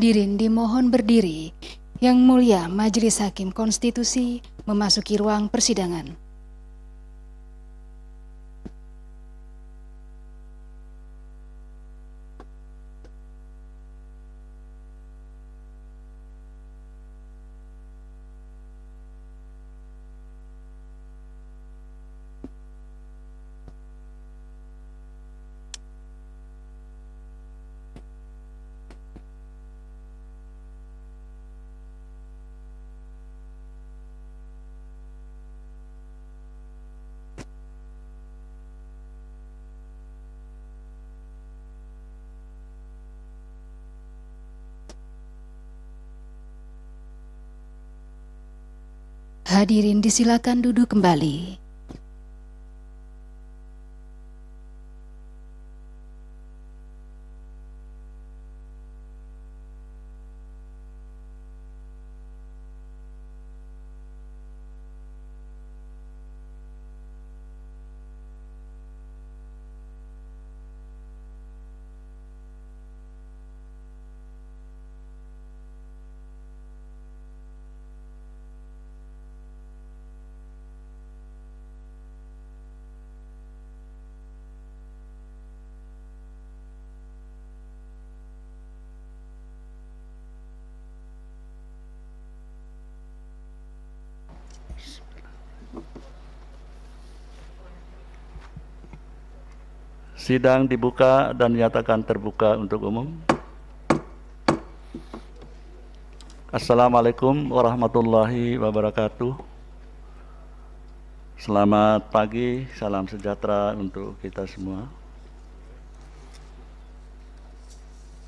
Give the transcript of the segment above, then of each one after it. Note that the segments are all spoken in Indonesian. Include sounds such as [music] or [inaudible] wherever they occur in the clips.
Hadirin dimohon berdiri. Yang mulia Majelis Hakim Konstitusi memasuki ruang persidangan. Hadirin disilakan duduk kembali. Sidang dibuka dan dinyatakan terbuka untuk umum. Assalamualaikum warahmatullahi wabarakatuh. Selamat pagi, salam sejahtera untuk kita semua.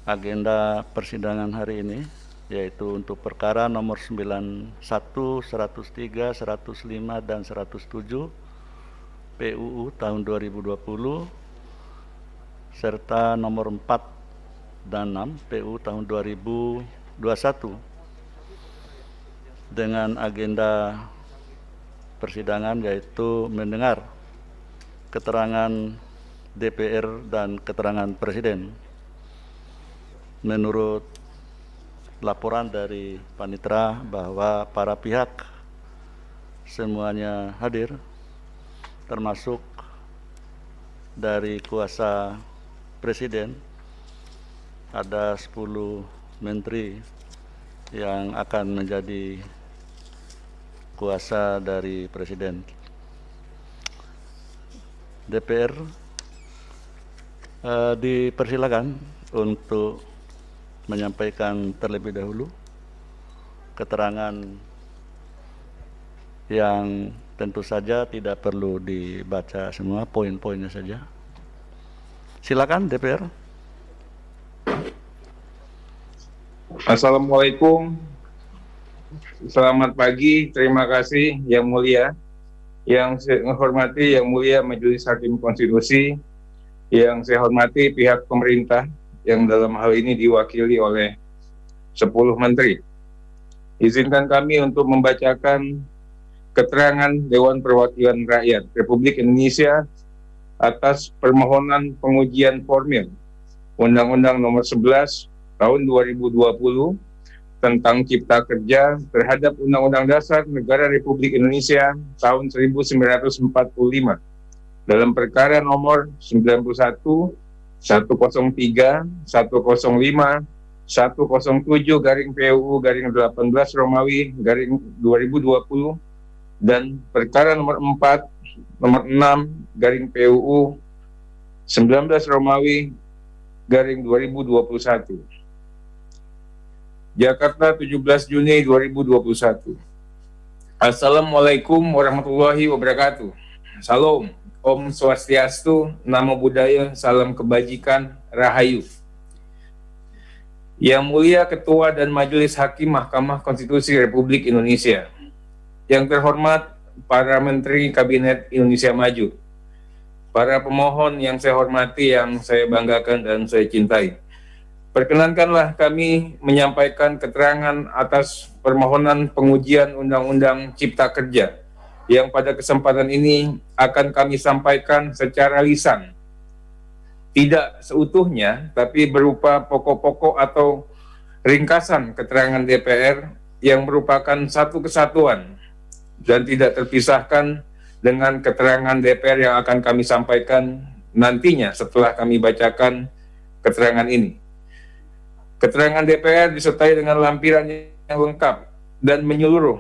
Agenda persidangan hari ini yaitu untuk perkara nomor 91, 103, 105, dan 107 PUU tahun 2020 serta nomor 4 dan 6 PU tahun 2021 dengan agenda persidangan yaitu mendengar keterangan DPR dan keterangan Presiden. Menurut laporan dari panitra bahwa para pihak semuanya hadir termasuk dari kuasa presiden ada 10 menteri yang akan menjadi kuasa dari presiden DPR eh, dipersilakan untuk menyampaikan terlebih dahulu keterangan yang tentu saja tidak perlu dibaca semua poin-poinnya saja. Silakan DPR. Assalamualaikum. Selamat pagi. Terima kasih Yang Mulia. Yang saya hormati Yang Mulia Majelis Hakim Konstitusi. Yang saya hormati pihak pemerintah yang dalam hal ini diwakili oleh 10 menteri. Izinkan kami untuk membacakan keterangan Dewan Perwakilan Rakyat Republik Indonesia atas permohonan pengujian formil. Undang-Undang Nomor 11 Tahun 2020 tentang Cipta Kerja terhadap Undang-Undang Dasar Negara Republik Indonesia tahun 1945 dalam perkara nomor 91 103, 105, 107 garing PUU garing 18 Romawi garing 2020 dan perkara nomor 4 nomor 6 garing PUU 19 Romawi garing 2021 Jakarta 17 Juni 2021 Assalamualaikum warahmatullahi wabarakatuh Salam Om Swastiastu, Namo Buddhaya, Salam Kebajikan, Rahayu. Yang Mulia Ketua dan Majelis Hakim Mahkamah Konstitusi Republik Indonesia. Yang terhormat para Menteri Kabinet Indonesia Maju. Para pemohon yang saya hormati, yang saya banggakan dan saya cintai. Perkenankanlah kami menyampaikan keterangan atas permohonan pengujian Undang-Undang Cipta Kerja yang pada kesempatan ini akan kami sampaikan secara lisan. Tidak seutuhnya, tapi berupa pokok-pokok atau ringkasan keterangan DPR yang merupakan satu kesatuan dan tidak terpisahkan dengan keterangan DPR yang akan kami sampaikan nantinya setelah kami bacakan keterangan ini. Keterangan DPR disertai dengan lampiran yang lengkap dan menyeluruh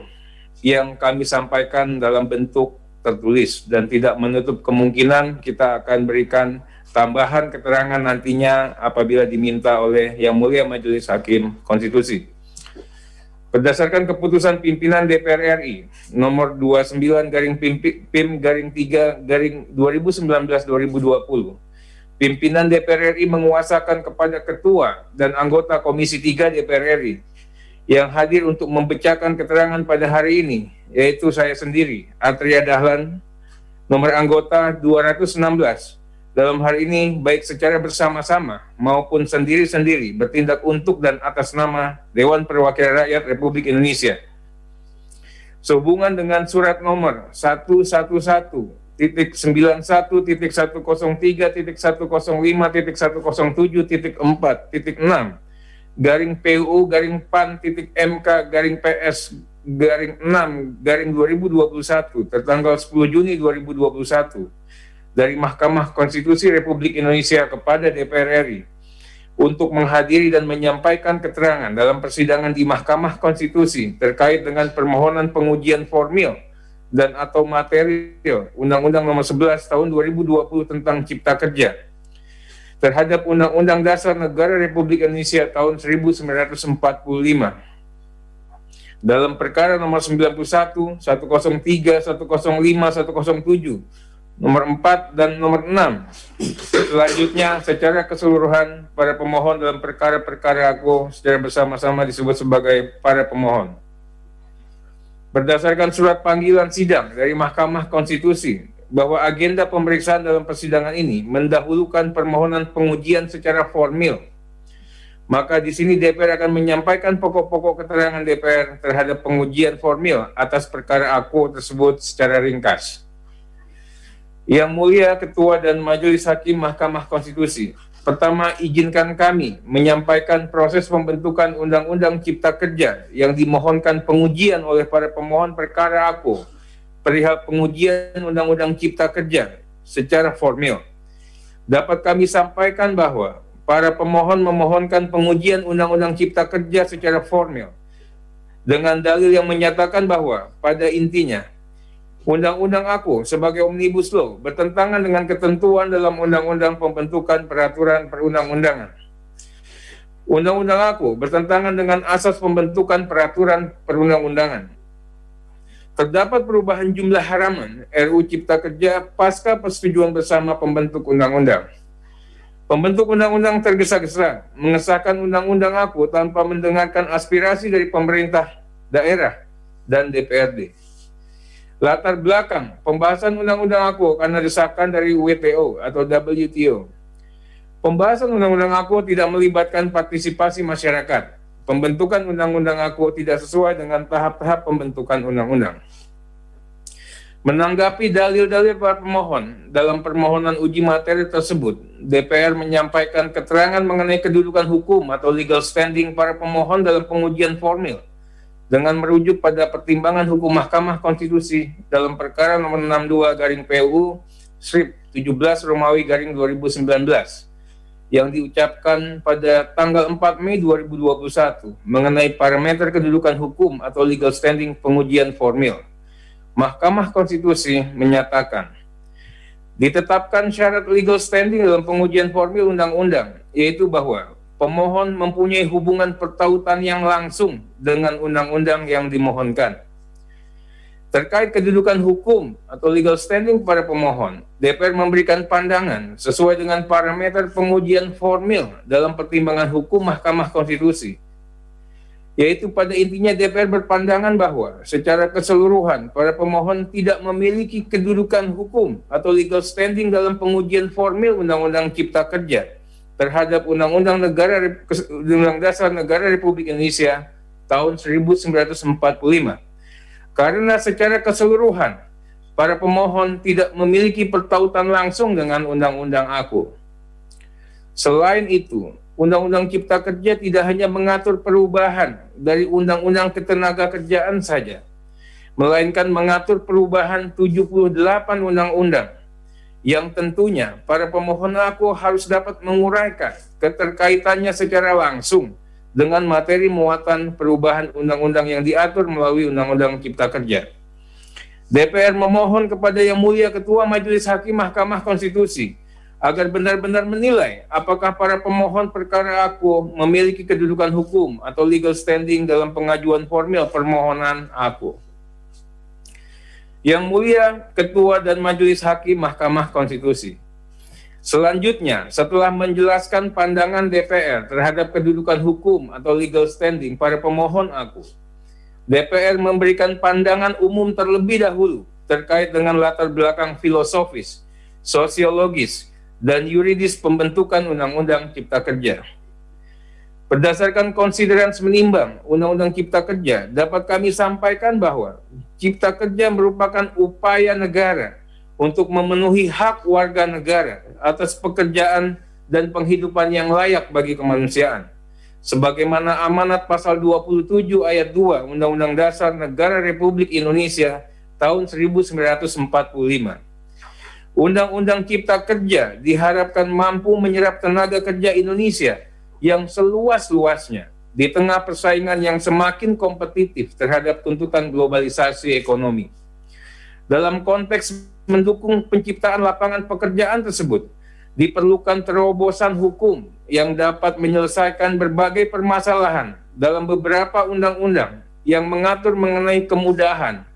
yang kami sampaikan dalam bentuk tertulis dan tidak menutup kemungkinan kita akan berikan tambahan keterangan nantinya apabila diminta oleh Yang Mulia Majelis Hakim Konstitusi. Berdasarkan keputusan pimpinan DPR RI nomor 29 garing PIM, garing 3 garing 2019-2020 Pimpinan DPR RI menguasakan kepada ketua dan anggota Komisi 3 DPR RI yang hadir untuk membacakan keterangan pada hari ini, yaitu saya sendiri, Atria Dahlan, nomor anggota 216. Dalam hari ini, baik secara bersama-sama maupun sendiri-sendiri bertindak untuk dan atas nama Dewan Perwakilan Rakyat Republik Indonesia. Sehubungan dengan surat nomor 111 titik sembilan satu titik satu tiga titik satu lima titik satu tujuh titik empat titik garing PUU garing PAN titik MK garing PS garing 6 garing 2021 tertanggal 10 Juni 2021 dari Mahkamah Konstitusi Republik Indonesia kepada DPR RI untuk menghadiri dan menyampaikan keterangan dalam persidangan di Mahkamah Konstitusi terkait dengan permohonan pengujian formil dan atau material Undang-Undang Nomor 11 Tahun 2020 tentang Cipta Kerja terhadap Undang-Undang Dasar Negara Republik Indonesia tahun 1945 dalam perkara nomor 91, 103, 105, 107, nomor 4 dan nomor 6. Selanjutnya secara keseluruhan para pemohon dalam perkara-perkara aku secara bersama-sama disebut sebagai para pemohon berdasarkan surat panggilan sidang dari Mahkamah Konstitusi bahwa agenda pemeriksaan dalam persidangan ini mendahulukan permohonan pengujian secara formil. Maka di sini DPR akan menyampaikan pokok-pokok keterangan DPR terhadap pengujian formil atas perkara aku tersebut secara ringkas. Yang mulia Ketua dan Majelis Hakim Mahkamah Konstitusi, Pertama, izinkan kami menyampaikan proses pembentukan Undang-Undang Cipta Kerja yang dimohonkan pengujian oleh para pemohon perkara aku perihal pengujian Undang-Undang Cipta Kerja secara formil. Dapat kami sampaikan bahwa para pemohon memohonkan pengujian Undang-Undang Cipta Kerja secara formil dengan dalil yang menyatakan bahwa pada intinya Undang-undang aku sebagai omnibus law bertentangan dengan ketentuan dalam undang-undang pembentukan peraturan perundang-undangan. Undang-undang aku bertentangan dengan asas pembentukan peraturan perundang-undangan. Terdapat perubahan jumlah haraman RU Cipta Kerja pasca persetujuan bersama pembentuk undang-undang. Pembentuk undang-undang tergesa-gesa mengesahkan undang-undang aku tanpa mendengarkan aspirasi dari pemerintah daerah dan DPRD Latar belakang pembahasan undang-undang aku karena desakan dari WTO atau WTO. Pembahasan undang-undang aku tidak melibatkan partisipasi masyarakat. Pembentukan undang-undang aku tidak sesuai dengan tahap-tahap pembentukan undang-undang. Menanggapi dalil-dalil para pemohon dalam permohonan uji materi tersebut, DPR menyampaikan keterangan mengenai kedudukan hukum atau legal standing para pemohon dalam pengujian formil dengan merujuk pada pertimbangan hukum Mahkamah Konstitusi dalam perkara nomor 62 garing PUU strip 17 Romawi garing 2019 yang diucapkan pada tanggal 4 Mei 2021 mengenai parameter kedudukan hukum atau legal standing pengujian formil. Mahkamah Konstitusi menyatakan ditetapkan syarat legal standing dalam pengujian formil undang-undang yaitu bahwa pemohon mempunyai hubungan pertautan yang langsung dengan undang-undang yang dimohonkan. Terkait kedudukan hukum atau legal standing para pemohon, DPR memberikan pandangan sesuai dengan parameter pengujian formil dalam pertimbangan hukum Mahkamah Konstitusi. Yaitu pada intinya DPR berpandangan bahwa secara keseluruhan para pemohon tidak memiliki kedudukan hukum atau legal standing dalam pengujian formil Undang-Undang Cipta Kerja terhadap Undang-Undang Negara Undang Dasar Negara Republik Indonesia tahun 1945. Karena secara keseluruhan para pemohon tidak memiliki pertautan langsung dengan undang-undang aku. Selain itu, Undang-Undang Cipta Kerja tidak hanya mengatur perubahan dari Undang-Undang Ketenaga Kerjaan saja, melainkan mengatur perubahan 78 undang-undang yang tentunya para pemohon aku harus dapat menguraikan keterkaitannya secara langsung dengan materi muatan perubahan undang-undang yang diatur melalui Undang-Undang Cipta Kerja. DPR memohon kepada Yang Mulia Ketua Majelis Hakim Mahkamah Konstitusi agar benar-benar menilai apakah para pemohon perkara aku memiliki kedudukan hukum atau legal standing dalam pengajuan formil permohonan aku. Yang mulia Ketua dan Majelis Hakim Mahkamah Konstitusi. Selanjutnya, setelah menjelaskan pandangan DPR terhadap kedudukan hukum atau legal standing para pemohon aku, DPR memberikan pandangan umum terlebih dahulu terkait dengan latar belakang filosofis, sosiologis, dan yuridis pembentukan Undang-Undang Cipta Kerja. Berdasarkan konsideran menimbang Undang-Undang Cipta Kerja, dapat kami sampaikan bahwa Cipta Kerja merupakan upaya negara untuk memenuhi hak warga negara atas pekerjaan dan penghidupan yang layak bagi kemanusiaan. Sebagaimana amanat pasal 27 ayat 2 Undang-Undang Dasar Negara Republik Indonesia tahun 1945. Undang-Undang Cipta Kerja diharapkan mampu menyerap tenaga kerja Indonesia yang seluas-luasnya di tengah persaingan yang semakin kompetitif terhadap tuntutan globalisasi ekonomi. Dalam konteks mendukung penciptaan lapangan pekerjaan tersebut, diperlukan terobosan hukum yang dapat menyelesaikan berbagai permasalahan dalam beberapa undang-undang yang mengatur mengenai kemudahan,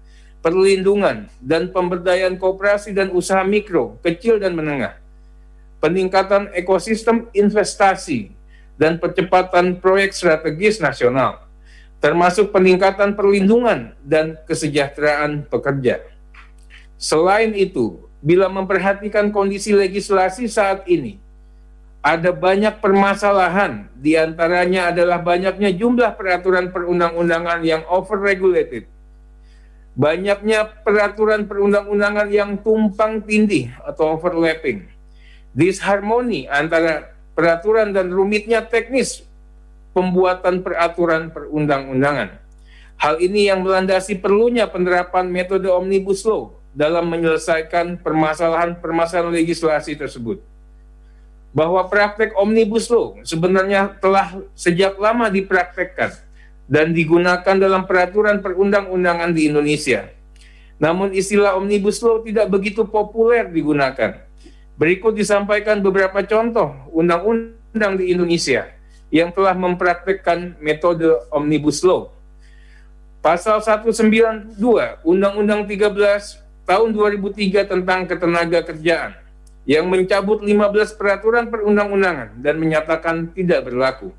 perlindungan, dan pemberdayaan kooperasi dan usaha mikro, kecil, dan menengah, peningkatan ekosistem investasi, dan percepatan proyek strategis nasional, termasuk peningkatan perlindungan dan kesejahteraan pekerja. Selain itu, bila memperhatikan kondisi legislasi saat ini, ada banyak permasalahan, di antaranya adalah banyaknya jumlah peraturan perundang-undangan yang over-regulated, banyaknya peraturan perundang-undangan yang tumpang tindih atau overlapping, disharmoni antara peraturan dan rumitnya teknis pembuatan peraturan perundang-undangan. Hal ini yang melandasi perlunya penerapan metode omnibus law dalam menyelesaikan permasalahan-permasalahan legislasi tersebut. Bahwa praktek omnibus law sebenarnya telah sejak lama dipraktekkan dan digunakan dalam peraturan perundang-undangan di Indonesia. Namun istilah omnibus law tidak begitu populer digunakan. Berikut disampaikan beberapa contoh undang-undang di Indonesia yang telah mempraktekkan metode omnibus law. Pasal 192 Undang-Undang 13 tahun 2003 tentang ketenaga kerjaan yang mencabut 15 peraturan perundang-undangan dan menyatakan tidak berlaku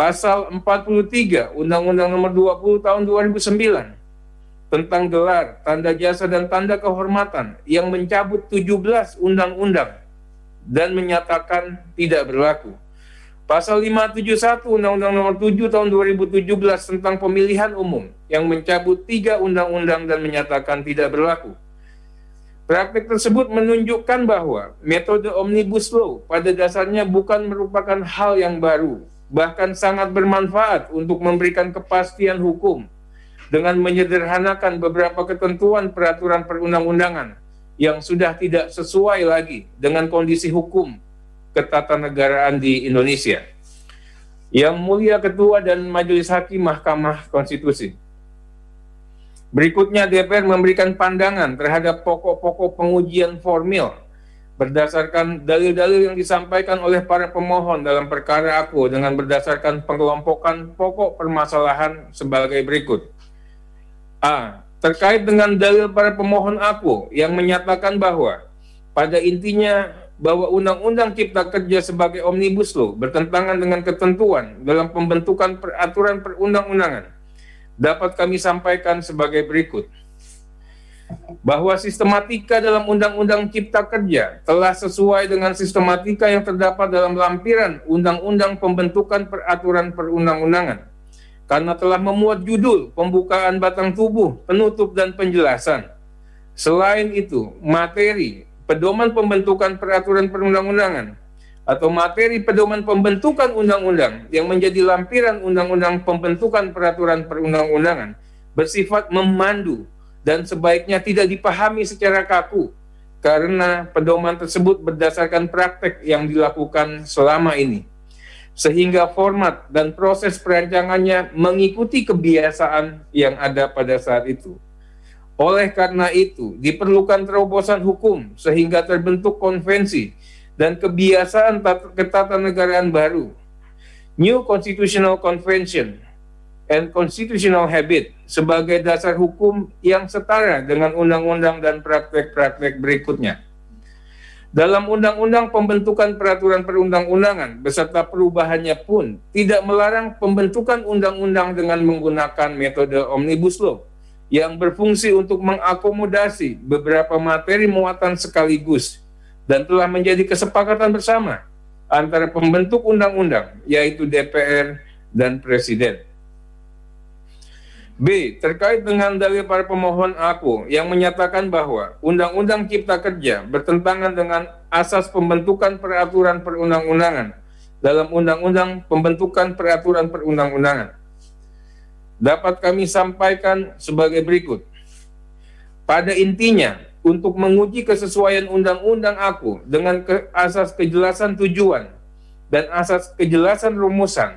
pasal 43 Undang-Undang Nomor 20 Tahun 2009 tentang gelar, tanda jasa dan tanda kehormatan yang mencabut 17 undang-undang dan menyatakan tidak berlaku. Pasal 571 Undang-Undang Nomor 7 Tahun 2017 tentang pemilihan umum yang mencabut tiga undang-undang dan menyatakan tidak berlaku. Praktik tersebut menunjukkan bahwa metode omnibus law pada dasarnya bukan merupakan hal yang baru, bahkan sangat bermanfaat untuk memberikan kepastian hukum dengan menyederhanakan beberapa ketentuan peraturan perundang-undangan yang sudah tidak sesuai lagi dengan kondisi hukum ketatanegaraan di Indonesia. Yang mulia Ketua dan Majelis Hakim Mahkamah Konstitusi. Berikutnya DPR memberikan pandangan terhadap pokok-pokok pengujian formil berdasarkan dalil-dalil yang disampaikan oleh para pemohon dalam perkara aku dengan berdasarkan pengelompokan pokok permasalahan sebagai berikut. A. Terkait dengan dalil para pemohon aku yang menyatakan bahwa pada intinya bahwa Undang-Undang Cipta Kerja sebagai omnibus law bertentangan dengan ketentuan dalam pembentukan peraturan perundang-undangan dapat kami sampaikan sebagai berikut. bahwa sistematika dalam Undang-Undang Cipta Kerja telah sesuai dengan sistematika yang terdapat dalam lampiran Undang-Undang Pembentukan Peraturan Perundang-Undangan karena telah memuat judul pembukaan batang tubuh, penutup dan penjelasan. Selain itu, materi pedoman pembentukan peraturan perundang-undangan atau materi pedoman pembentukan undang-undang yang menjadi lampiran undang-undang pembentukan peraturan perundang-undangan bersifat memandu dan sebaiknya tidak dipahami secara kaku karena pedoman tersebut berdasarkan praktek yang dilakukan selama ini. Sehingga format dan proses perancangannya mengikuti kebiasaan yang ada pada saat itu. Oleh karena itu, diperlukan terobosan hukum sehingga terbentuk konvensi dan kebiasaan ketatanegaraan baru. New Constitutional Convention and Constitutional Habit sebagai dasar hukum yang setara dengan undang-undang dan praktek-praktek berikutnya. Dalam undang-undang pembentukan peraturan perundang-undangan beserta perubahannya pun tidak melarang pembentukan undang-undang dengan menggunakan metode omnibus law yang berfungsi untuk mengakomodasi beberapa materi muatan sekaligus dan telah menjadi kesepakatan bersama antara pembentuk undang-undang yaitu DPR dan Presiden. B. Terkait dengan dalil para pemohon aku yang menyatakan bahwa Undang-Undang Cipta Kerja bertentangan dengan asas pembentukan peraturan perundang-undangan dalam Undang-Undang Pembentukan Peraturan Perundang-undangan. Dapat kami sampaikan sebagai berikut. Pada intinya, untuk menguji kesesuaian undang-undang aku dengan ke asas kejelasan tujuan dan asas kejelasan rumusan,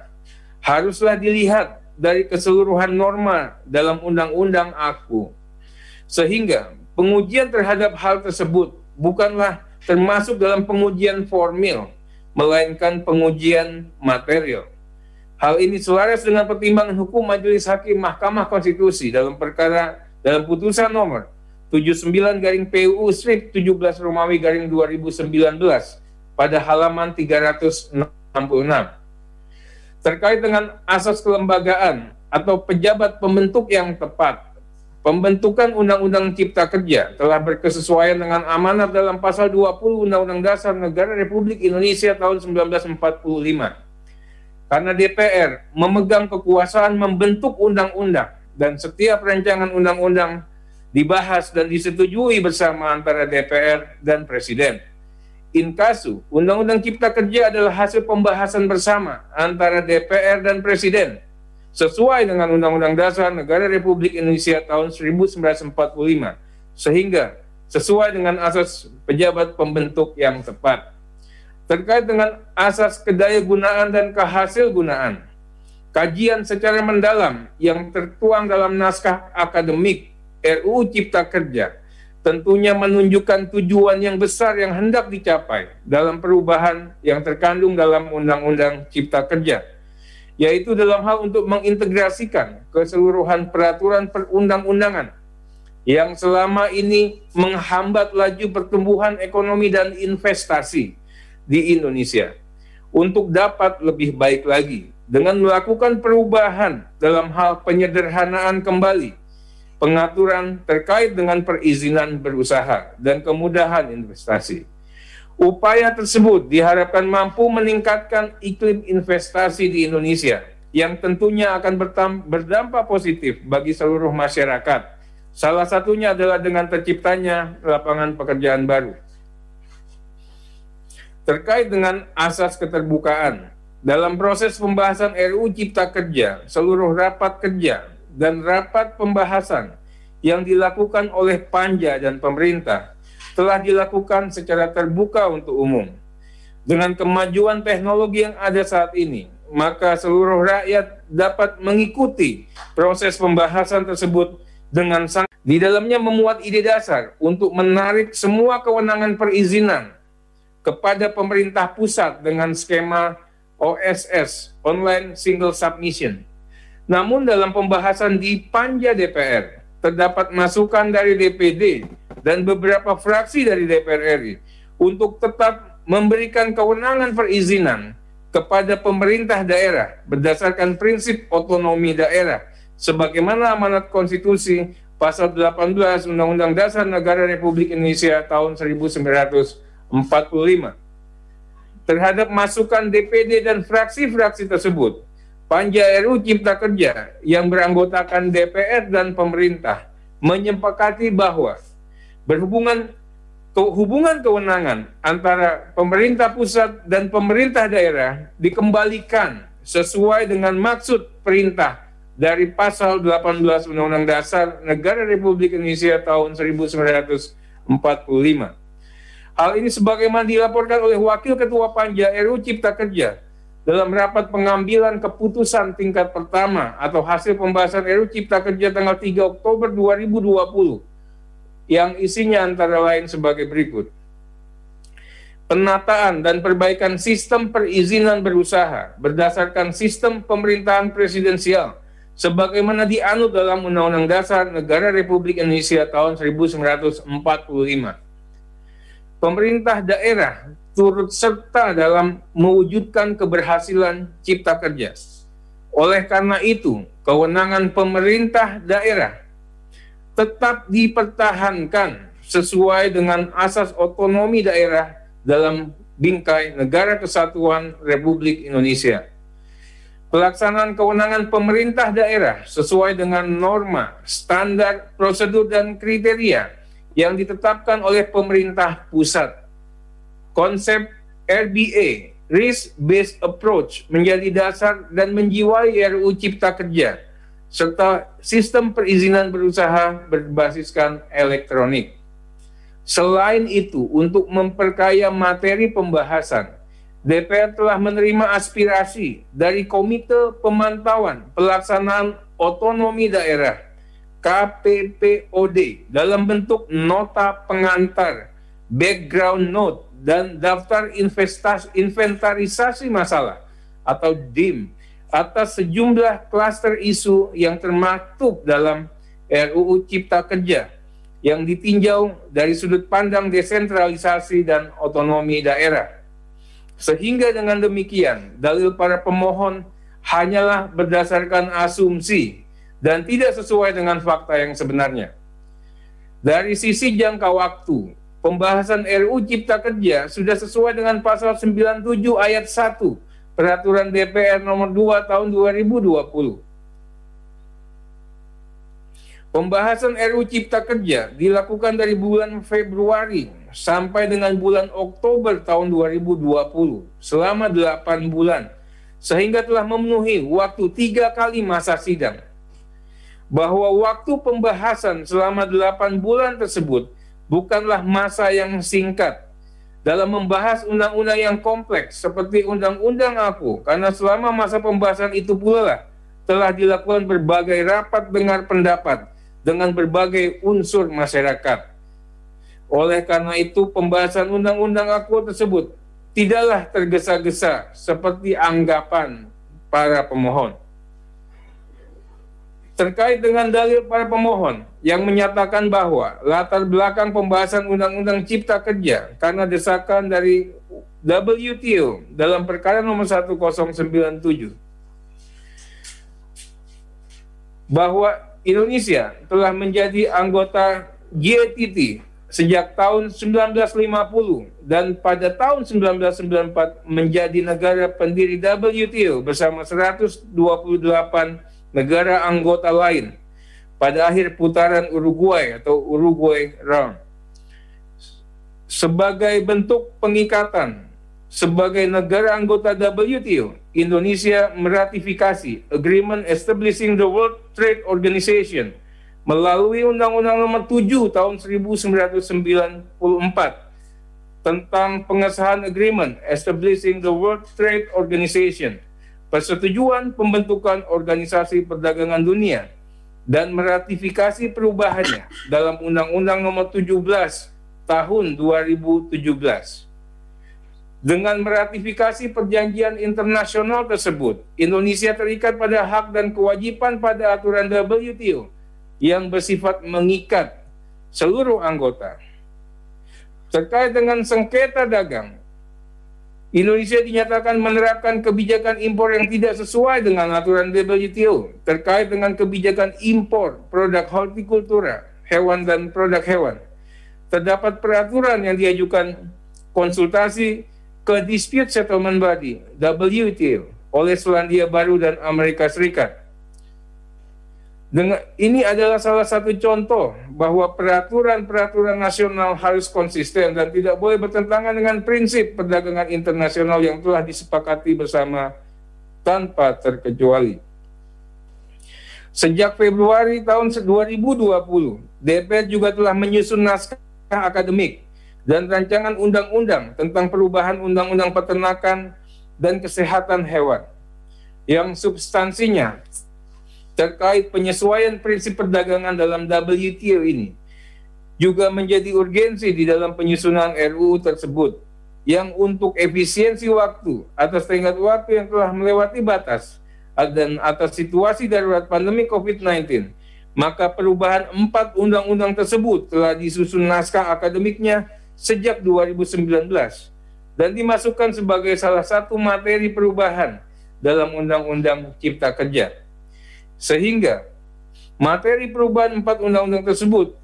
haruslah dilihat dari keseluruhan norma dalam undang-undang aku. Sehingga pengujian terhadap hal tersebut bukanlah termasuk dalam pengujian formil, melainkan pengujian material. Hal ini selaras dengan pertimbangan hukum Majelis Hakim Mahkamah Konstitusi dalam perkara dalam putusan nomor 79 garing PUU strip 17 Romawi garing 2019 pada halaman 366 terkait dengan asas kelembagaan atau pejabat pembentuk yang tepat. Pembentukan Undang-Undang Cipta Kerja telah berkesesuaian dengan amanat dalam pasal 20 Undang-Undang Dasar Negara Republik Indonesia tahun 1945. Karena DPR memegang kekuasaan membentuk undang-undang dan setiap rancangan undang-undang dibahas dan disetujui bersama antara DPR dan Presiden Inkasu, Undang-Undang Cipta Kerja adalah hasil pembahasan bersama antara DPR dan Presiden sesuai dengan Undang-Undang Dasar Negara Republik Indonesia tahun 1945 sehingga sesuai dengan asas pejabat pembentuk yang tepat. Terkait dengan asas kedaya gunaan dan kehasil gunaan, kajian secara mendalam yang tertuang dalam naskah akademik RUU Cipta Kerja tentunya menunjukkan tujuan yang besar yang hendak dicapai dalam perubahan yang terkandung dalam Undang-Undang Cipta Kerja, yaitu dalam hal untuk mengintegrasikan keseluruhan peraturan perundang-undangan yang selama ini menghambat laju pertumbuhan ekonomi dan investasi di Indonesia untuk dapat lebih baik lagi dengan melakukan perubahan dalam hal penyederhanaan kembali pengaturan terkait dengan perizinan berusaha dan kemudahan investasi. Upaya tersebut diharapkan mampu meningkatkan iklim investasi di Indonesia yang tentunya akan berdampak positif bagi seluruh masyarakat. Salah satunya adalah dengan terciptanya lapangan pekerjaan baru. Terkait dengan asas keterbukaan, dalam proses pembahasan RUU Cipta Kerja, seluruh rapat kerja dan rapat pembahasan yang dilakukan oleh panja dan pemerintah telah dilakukan secara terbuka untuk umum. Dengan kemajuan teknologi yang ada saat ini, maka seluruh rakyat dapat mengikuti proses pembahasan tersebut dengan sang di dalamnya memuat ide dasar untuk menarik semua kewenangan perizinan kepada pemerintah pusat dengan skema OSS (Online Single Submission) namun dalam pembahasan di Panja DPR, terdapat masukan dari DPD dan beberapa fraksi dari DPR RI untuk tetap memberikan kewenangan perizinan kepada pemerintah daerah berdasarkan prinsip otonomi daerah sebagaimana amanat konstitusi pasal 18 Undang-Undang Dasar Negara Republik Indonesia tahun 1945 terhadap masukan DPD dan fraksi-fraksi tersebut. Panja RU Cipta Kerja yang beranggotakan DPR dan pemerintah menyepakati bahwa berhubungan ke, hubungan kewenangan antara pemerintah pusat dan pemerintah daerah dikembalikan sesuai dengan maksud perintah dari pasal 18 Undang-Undang Dasar Negara Republik Indonesia tahun 1945. Hal ini sebagaimana dilaporkan oleh Wakil Ketua Panja RU Cipta Kerja dalam rapat pengambilan keputusan tingkat pertama atau hasil pembahasan RU Cipta Kerja tanggal 3 Oktober 2020 yang isinya antara lain sebagai berikut. Penataan dan perbaikan sistem perizinan berusaha berdasarkan sistem pemerintahan presidensial sebagaimana dianut dalam Undang-Undang Dasar Negara Republik Indonesia tahun 1945. Pemerintah daerah turut serta dalam mewujudkan keberhasilan cipta kerja. Oleh karena itu, kewenangan pemerintah daerah tetap dipertahankan sesuai dengan asas otonomi daerah dalam bingkai Negara Kesatuan Republik Indonesia pelaksanaan kewenangan pemerintah daerah sesuai dengan norma, standar, prosedur, dan kriteria yang ditetapkan oleh pemerintah pusat. Konsep RBA, Risk Based Approach, menjadi dasar dan menjiwai RUU Cipta Kerja, serta sistem perizinan berusaha berbasiskan elektronik. Selain itu, untuk memperkaya materi pembahasan, DPR telah menerima aspirasi dari Komite Pemantauan Pelaksanaan Otonomi Daerah KPPOD dalam bentuk nota pengantar, background note, dan daftar investasi, inventarisasi masalah atau DIM atas sejumlah klaster isu yang termaktub dalam RUU Cipta Kerja yang ditinjau dari sudut pandang desentralisasi dan otonomi daerah. Sehingga dengan demikian, dalil para pemohon hanyalah berdasarkan asumsi dan tidak sesuai dengan fakta yang sebenarnya. Dari sisi jangka waktu, pembahasan RU Cipta Kerja sudah sesuai dengan pasal 97 ayat 1 Peraturan DPR nomor 2 tahun 2020. Pembahasan RU Cipta Kerja dilakukan dari bulan Februari sampai dengan bulan Oktober tahun 2020 selama 8 bulan sehingga telah memenuhi waktu tiga kali masa sidang. Bahwa waktu pembahasan selama 8 bulan tersebut bukanlah masa yang singkat dalam membahas undang-undang yang kompleks seperti undang-undang aku karena selama masa pembahasan itu pula lah telah dilakukan berbagai rapat dengar pendapat dengan berbagai unsur masyarakat oleh karena itu, pembahasan undang-undang aku tersebut tidaklah tergesa-gesa seperti anggapan para pemohon. Terkait dengan dalil para pemohon yang menyatakan bahwa latar belakang pembahasan Undang-Undang Cipta Kerja karena desakan dari WTO dalam perkara nomor 1097 bahwa Indonesia telah menjadi anggota GATT sejak tahun 1950 dan pada tahun 1994 menjadi negara pendiri WTO bersama 128 negara anggota lain pada akhir putaran Uruguay atau Uruguay Round. Sebagai bentuk pengikatan sebagai negara anggota WTO, Indonesia meratifikasi Agreement Establishing the World Trade Organization melalui Undang-Undang Nomor 7 Tahun 1994 tentang pengesahan agreement establishing the World Trade Organization, persetujuan pembentukan organisasi perdagangan dunia dan meratifikasi perubahannya dalam Undang-Undang Nomor 17 Tahun 2017. Dengan meratifikasi perjanjian internasional tersebut, Indonesia terikat pada hak dan kewajiban pada aturan WTO yang bersifat mengikat seluruh anggota. Terkait dengan sengketa dagang, Indonesia dinyatakan menerapkan kebijakan impor yang tidak sesuai dengan aturan WTO terkait dengan kebijakan impor produk hortikultura, hewan dan produk hewan. Terdapat peraturan yang diajukan konsultasi ke Dispute Settlement Body WTO oleh Selandia Baru dan Amerika Serikat dengan, ini adalah salah satu contoh bahwa peraturan-peraturan nasional harus konsisten dan tidak boleh bertentangan dengan prinsip perdagangan internasional yang telah disepakati bersama tanpa terkecuali. Sejak Februari tahun 2020, DPR juga telah menyusun naskah akademik dan rancangan undang-undang tentang perubahan undang-undang peternakan dan kesehatan hewan yang substansinya terkait penyesuaian prinsip perdagangan dalam WTO ini juga menjadi urgensi di dalam penyusunan RUU tersebut yang untuk efisiensi waktu atas tenggat waktu yang telah melewati batas dan atas situasi darurat pandemi COVID-19 maka perubahan empat undang-undang tersebut telah disusun naskah akademiknya sejak 2019 dan dimasukkan sebagai salah satu materi perubahan dalam Undang-Undang Cipta Kerja. Sehingga materi perubahan empat undang-undang tersebut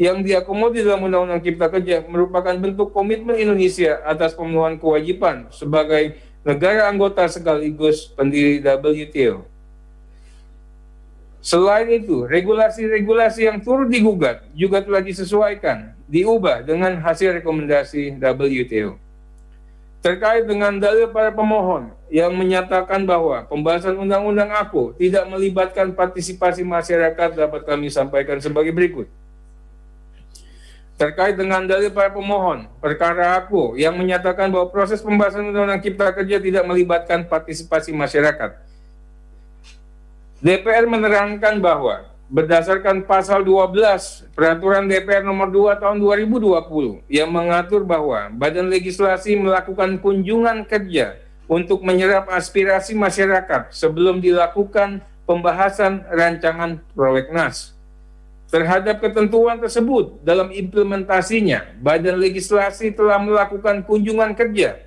yang diakomodir dalam Undang-Undang Cipta Kerja merupakan bentuk komitmen Indonesia atas pemenuhan kewajiban sebagai negara anggota sekaligus pendiri WTO. Selain itu, regulasi-regulasi yang turut digugat juga telah disesuaikan, diubah dengan hasil rekomendasi WTO terkait dengan dalil para pemohon yang menyatakan bahwa pembahasan undang-undang aku tidak melibatkan partisipasi masyarakat dapat kami sampaikan sebagai berikut. Terkait dengan dalil para pemohon, perkara aku yang menyatakan bahwa proses pembahasan undang-undang cipta kerja tidak melibatkan partisipasi masyarakat. DPR menerangkan bahwa berdasarkan pasal 12 Peraturan DPR nomor 2 tahun 2020 yang mengatur bahwa Badan Legislasi melakukan kunjungan kerja untuk menyerap aspirasi masyarakat sebelum dilakukan pembahasan rancangan prolegnas. Terhadap ketentuan tersebut dalam implementasinya, Badan Legislasi telah melakukan kunjungan kerja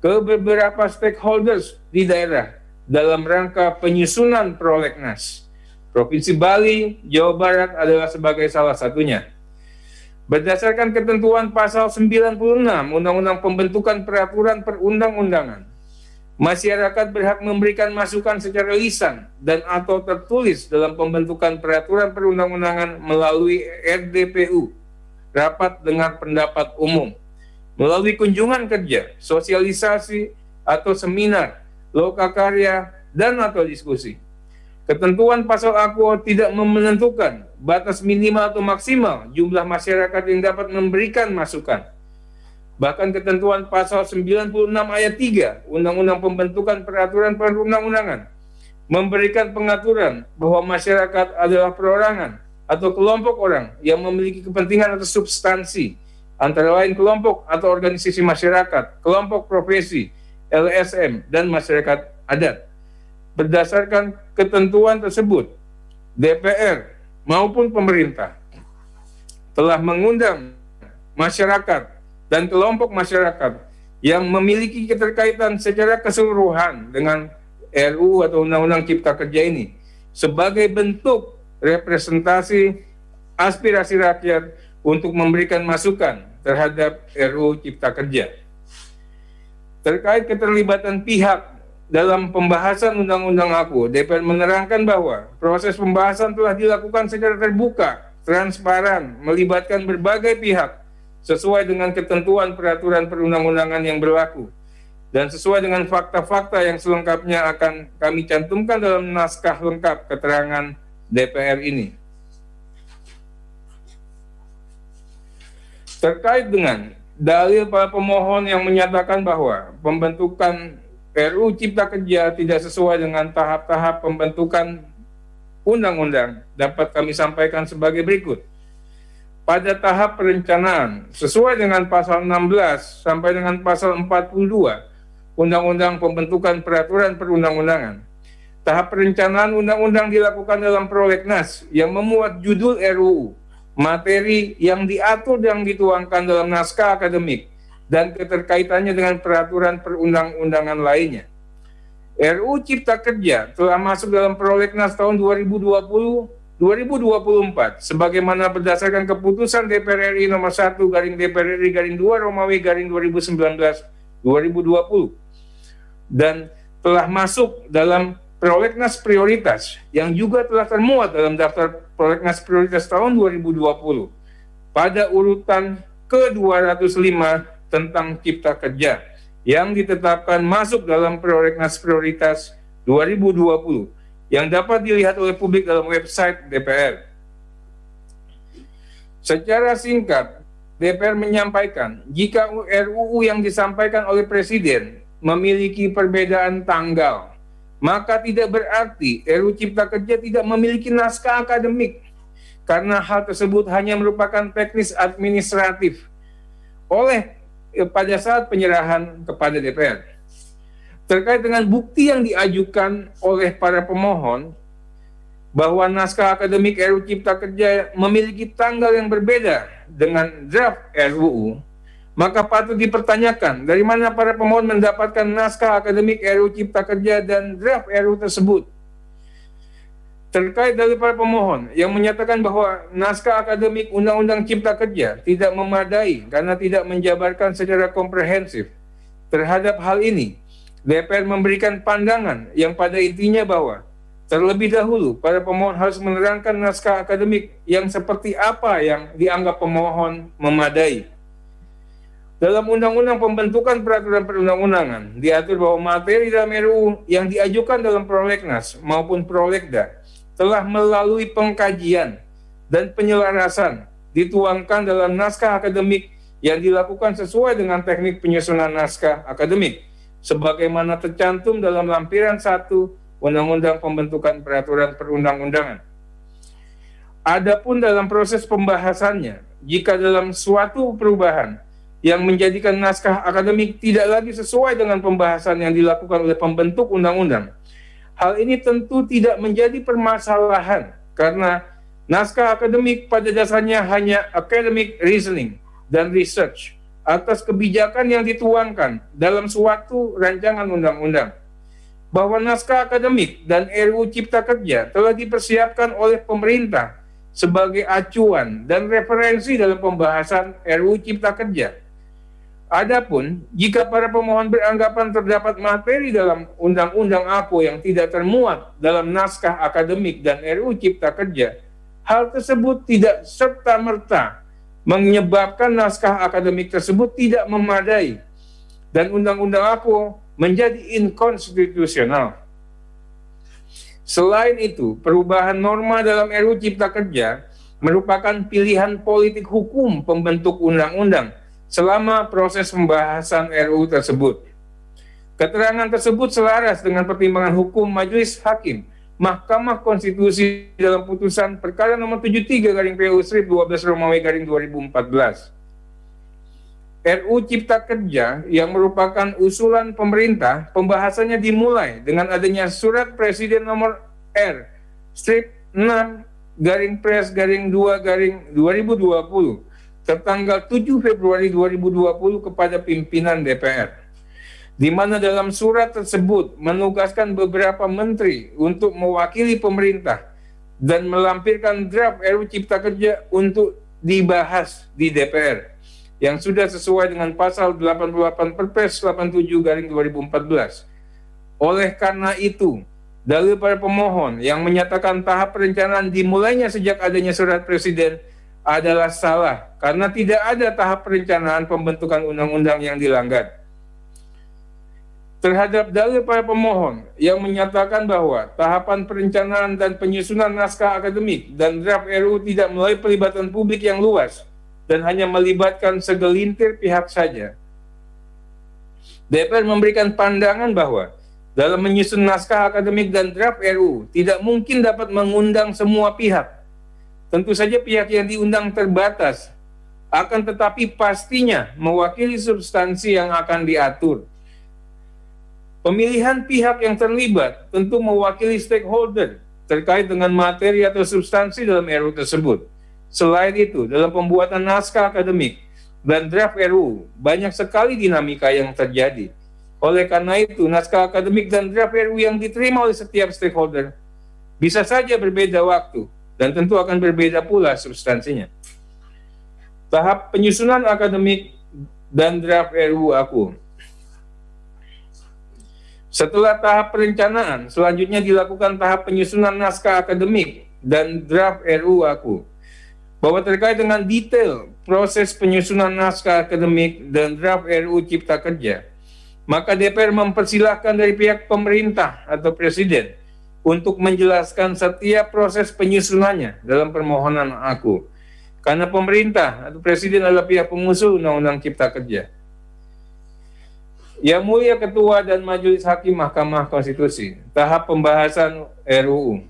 ke beberapa stakeholders di daerah dalam rangka penyusunan prolegnas Provinsi Bali, Jawa Barat adalah sebagai salah satunya. Berdasarkan ketentuan pasal 96 Undang-Undang Pembentukan Peraturan Perundang-undangan, masyarakat berhak memberikan masukan secara lisan dan atau tertulis dalam pembentukan peraturan perundang-undangan melalui RDPU, rapat dengar pendapat umum, melalui kunjungan kerja, sosialisasi atau seminar, lokakarya, dan atau diskusi. Ketentuan pasal aku tidak menentukan batas minimal atau maksimal jumlah masyarakat yang dapat memberikan masukan. Bahkan ketentuan pasal 96 ayat 3 Undang-Undang Pembentukan Peraturan Perundang-undangan memberikan pengaturan bahwa masyarakat adalah perorangan atau kelompok orang yang memiliki kepentingan atau substansi antara lain kelompok atau organisasi masyarakat, kelompok profesi, LSM, dan masyarakat adat. Berdasarkan ketentuan tersebut, DPR maupun pemerintah telah mengundang masyarakat dan kelompok masyarakat yang memiliki keterkaitan secara keseluruhan dengan RU atau Undang-Undang Cipta Kerja ini sebagai bentuk representasi aspirasi rakyat untuk memberikan masukan terhadap RU Cipta Kerja. Terkait keterlibatan pihak dalam pembahasan undang-undang aku, DPR menerangkan bahwa proses pembahasan telah dilakukan secara terbuka, transparan, melibatkan berbagai pihak sesuai dengan ketentuan peraturan perundang-undangan yang berlaku dan sesuai dengan fakta-fakta yang selengkapnya akan kami cantumkan dalam naskah lengkap keterangan DPR ini. Terkait dengan dalil para pemohon yang menyatakan bahwa pembentukan RU Cipta Kerja tidak sesuai dengan tahap-tahap pembentukan undang-undang dapat kami sampaikan sebagai berikut. Pada tahap perencanaan, sesuai dengan pasal 16 sampai dengan pasal 42 Undang-Undang Pembentukan Peraturan Perundang-undangan, tahap perencanaan undang-undang dilakukan dalam prolegnas yang memuat judul RUU, materi yang diatur dan dituangkan dalam naskah akademik, dan keterkaitannya dengan peraturan perundang-undangan lainnya. RU Cipta Kerja telah masuk dalam prolegnas tahun 2020 2024 sebagaimana berdasarkan keputusan DPR RI nomor 1 garing DPR RI garing 2 Romawi garing 2019 2020 dan telah masuk dalam prolegnas prioritas yang juga telah termuat dalam daftar prolegnas prioritas tahun 2020 pada urutan ke-205 tentang cipta kerja yang ditetapkan masuk dalam prolegnas prioritas 2020 yang dapat dilihat oleh publik dalam website DPR. Secara singkat, DPR menyampaikan jika RUU yang disampaikan oleh Presiden memiliki perbedaan tanggal, maka tidak berarti RUU Cipta Kerja tidak memiliki naskah akademik karena hal tersebut hanya merupakan teknis administratif oleh eh, pada saat penyerahan kepada DPR terkait dengan bukti yang diajukan oleh para pemohon bahwa naskah akademik RUU Cipta Kerja memiliki tanggal yang berbeda dengan draft RUU, maka patut dipertanyakan dari mana para pemohon mendapatkan naskah akademik RUU Cipta Kerja dan draft RUU tersebut. Terkait dari para pemohon yang menyatakan bahwa naskah akademik Undang-Undang Cipta Kerja tidak memadai karena tidak menjabarkan secara komprehensif terhadap hal ini, DPR memberikan pandangan yang pada intinya bahwa terlebih dahulu para pemohon harus menerangkan naskah akademik yang seperti apa yang dianggap pemohon memadai. Dalam Undang-Undang Pembentukan Peraturan Perundang-Undangan diatur bahwa materi dalam RUU yang diajukan dalam prolegnas maupun prolegda telah melalui pengkajian dan penyelarasan dituangkan dalam naskah akademik yang dilakukan sesuai dengan teknik penyusunan naskah akademik sebagaimana tercantum dalam lampiran 1 Undang-Undang Pembentukan Peraturan Perundang-undangan. Adapun dalam proses pembahasannya, jika dalam suatu perubahan yang menjadikan naskah akademik tidak lagi sesuai dengan pembahasan yang dilakukan oleh pembentuk undang-undang, hal ini tentu tidak menjadi permasalahan karena naskah akademik pada dasarnya hanya academic reasoning dan research atas kebijakan yang dituangkan dalam suatu rancangan undang-undang bahwa naskah akademik dan RUU Cipta Kerja telah dipersiapkan oleh pemerintah sebagai acuan dan referensi dalam pembahasan RUU Cipta Kerja. Adapun jika para pemohon beranggapan terdapat materi dalam undang-undang APO yang tidak termuat dalam naskah akademik dan RUU Cipta Kerja, hal tersebut tidak serta-merta menyebabkan naskah akademik tersebut tidak memadai dan undang-undang aku menjadi inkonstitusional. Selain itu, perubahan norma dalam RUU Cipta Kerja merupakan pilihan politik hukum pembentuk undang-undang selama proses pembahasan RUU tersebut. Keterangan tersebut selaras dengan pertimbangan hukum majelis hakim Mahkamah Konstitusi dalam putusan perkara nomor 73 garing PU Strip 12 Romawi garing 2014. RU Cipta Kerja yang merupakan usulan pemerintah, pembahasannya dimulai dengan adanya surat Presiden nomor R strip 6 garing pres garing 2 garing 2020 tertanggal 7 Februari 2020 kepada pimpinan DPR di mana dalam surat tersebut menugaskan beberapa menteri untuk mewakili pemerintah dan melampirkan draft RUU Cipta Kerja untuk dibahas di DPR yang sudah sesuai dengan pasal 88 Perpres 87 garing 2014. Oleh karena itu, dalil para pemohon yang menyatakan tahap perencanaan dimulainya sejak adanya surat presiden adalah salah karena tidak ada tahap perencanaan pembentukan undang-undang yang dilanggar terhadap dalil para pemohon yang menyatakan bahwa tahapan perencanaan dan penyusunan naskah akademik dan draft RUU tidak melalui pelibatan publik yang luas dan hanya melibatkan segelintir pihak saja. DPR memberikan pandangan bahwa dalam menyusun naskah akademik dan draft RUU tidak mungkin dapat mengundang semua pihak. Tentu saja pihak yang diundang terbatas, akan tetapi pastinya mewakili substansi yang akan diatur Pemilihan pihak yang terlibat tentu mewakili stakeholder terkait dengan materi atau substansi dalam RUU tersebut. Selain itu, dalam pembuatan naskah akademik, dan draft RUU. Banyak sekali dinamika yang terjadi. Oleh karena itu, naskah akademik dan draft RUU yang diterima oleh setiap stakeholder bisa saja berbeda waktu dan tentu akan berbeda pula substansinya. Tahap penyusunan akademik dan draft RUU aku. Setelah tahap perencanaan, selanjutnya dilakukan tahap penyusunan naskah akademik dan draft RUU aku bahwa terkait dengan detail proses penyusunan naskah akademik dan draft RUU Cipta Kerja, maka DPR mempersilahkan dari pihak pemerintah atau presiden untuk menjelaskan setiap proses penyusunannya dalam permohonan aku. Karena pemerintah atau presiden adalah pihak pengusul Undang-Undang Cipta Kerja. Yang mulia Ketua dan Majelis Hakim Mahkamah Konstitusi, tahap pembahasan RUU.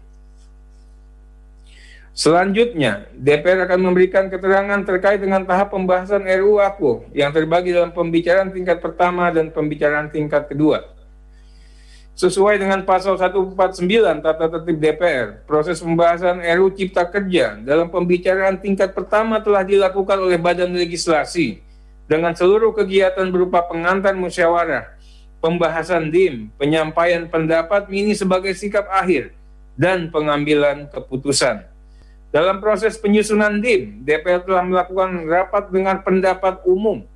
Selanjutnya, DPR akan memberikan keterangan terkait dengan tahap pembahasan RUU aku yang terbagi dalam pembicaraan tingkat pertama dan pembicaraan tingkat kedua. Sesuai dengan pasal 149 Tata Tertib DPR, proses pembahasan RUU Cipta Kerja dalam pembicaraan tingkat pertama telah dilakukan oleh Badan Legislasi dengan seluruh kegiatan berupa pengantar musyawarah, pembahasan DIM, penyampaian pendapat mini sebagai sikap akhir, dan pengambilan keputusan. Dalam proses penyusunan DIM, DPR telah melakukan rapat dengan pendapat umum,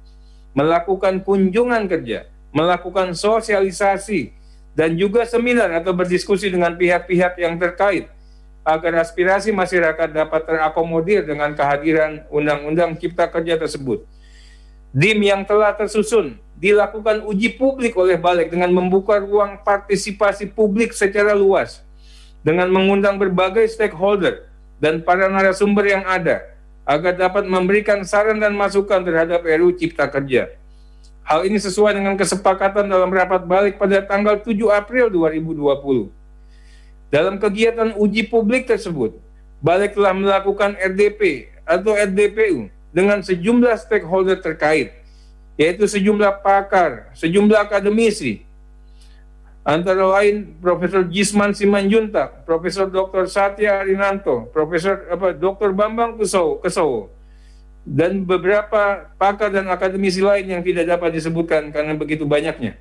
melakukan kunjungan kerja, melakukan sosialisasi, dan juga seminar atau berdiskusi dengan pihak-pihak yang terkait agar aspirasi masyarakat dapat terakomodir dengan kehadiran Undang-Undang Cipta Kerja tersebut. DIM yang telah tersusun dilakukan uji publik oleh Balik dengan membuka ruang partisipasi publik secara luas dengan mengundang berbagai stakeholder dan para narasumber yang ada agar dapat memberikan saran dan masukan terhadap RUU Cipta Kerja. Hal ini sesuai dengan kesepakatan dalam rapat balik pada tanggal 7 April 2020. Dalam kegiatan uji publik tersebut, Balik telah melakukan RDP atau RDPU dengan sejumlah stakeholder terkait, yaitu sejumlah pakar, sejumlah akademisi, antara lain Profesor Gisman Simanjuntak, Profesor Dr. Satya Arinanto, Profesor apa Dr. Bambang Kusowo, Kesowo, dan beberapa pakar dan akademisi lain yang tidak dapat disebutkan karena begitu banyaknya.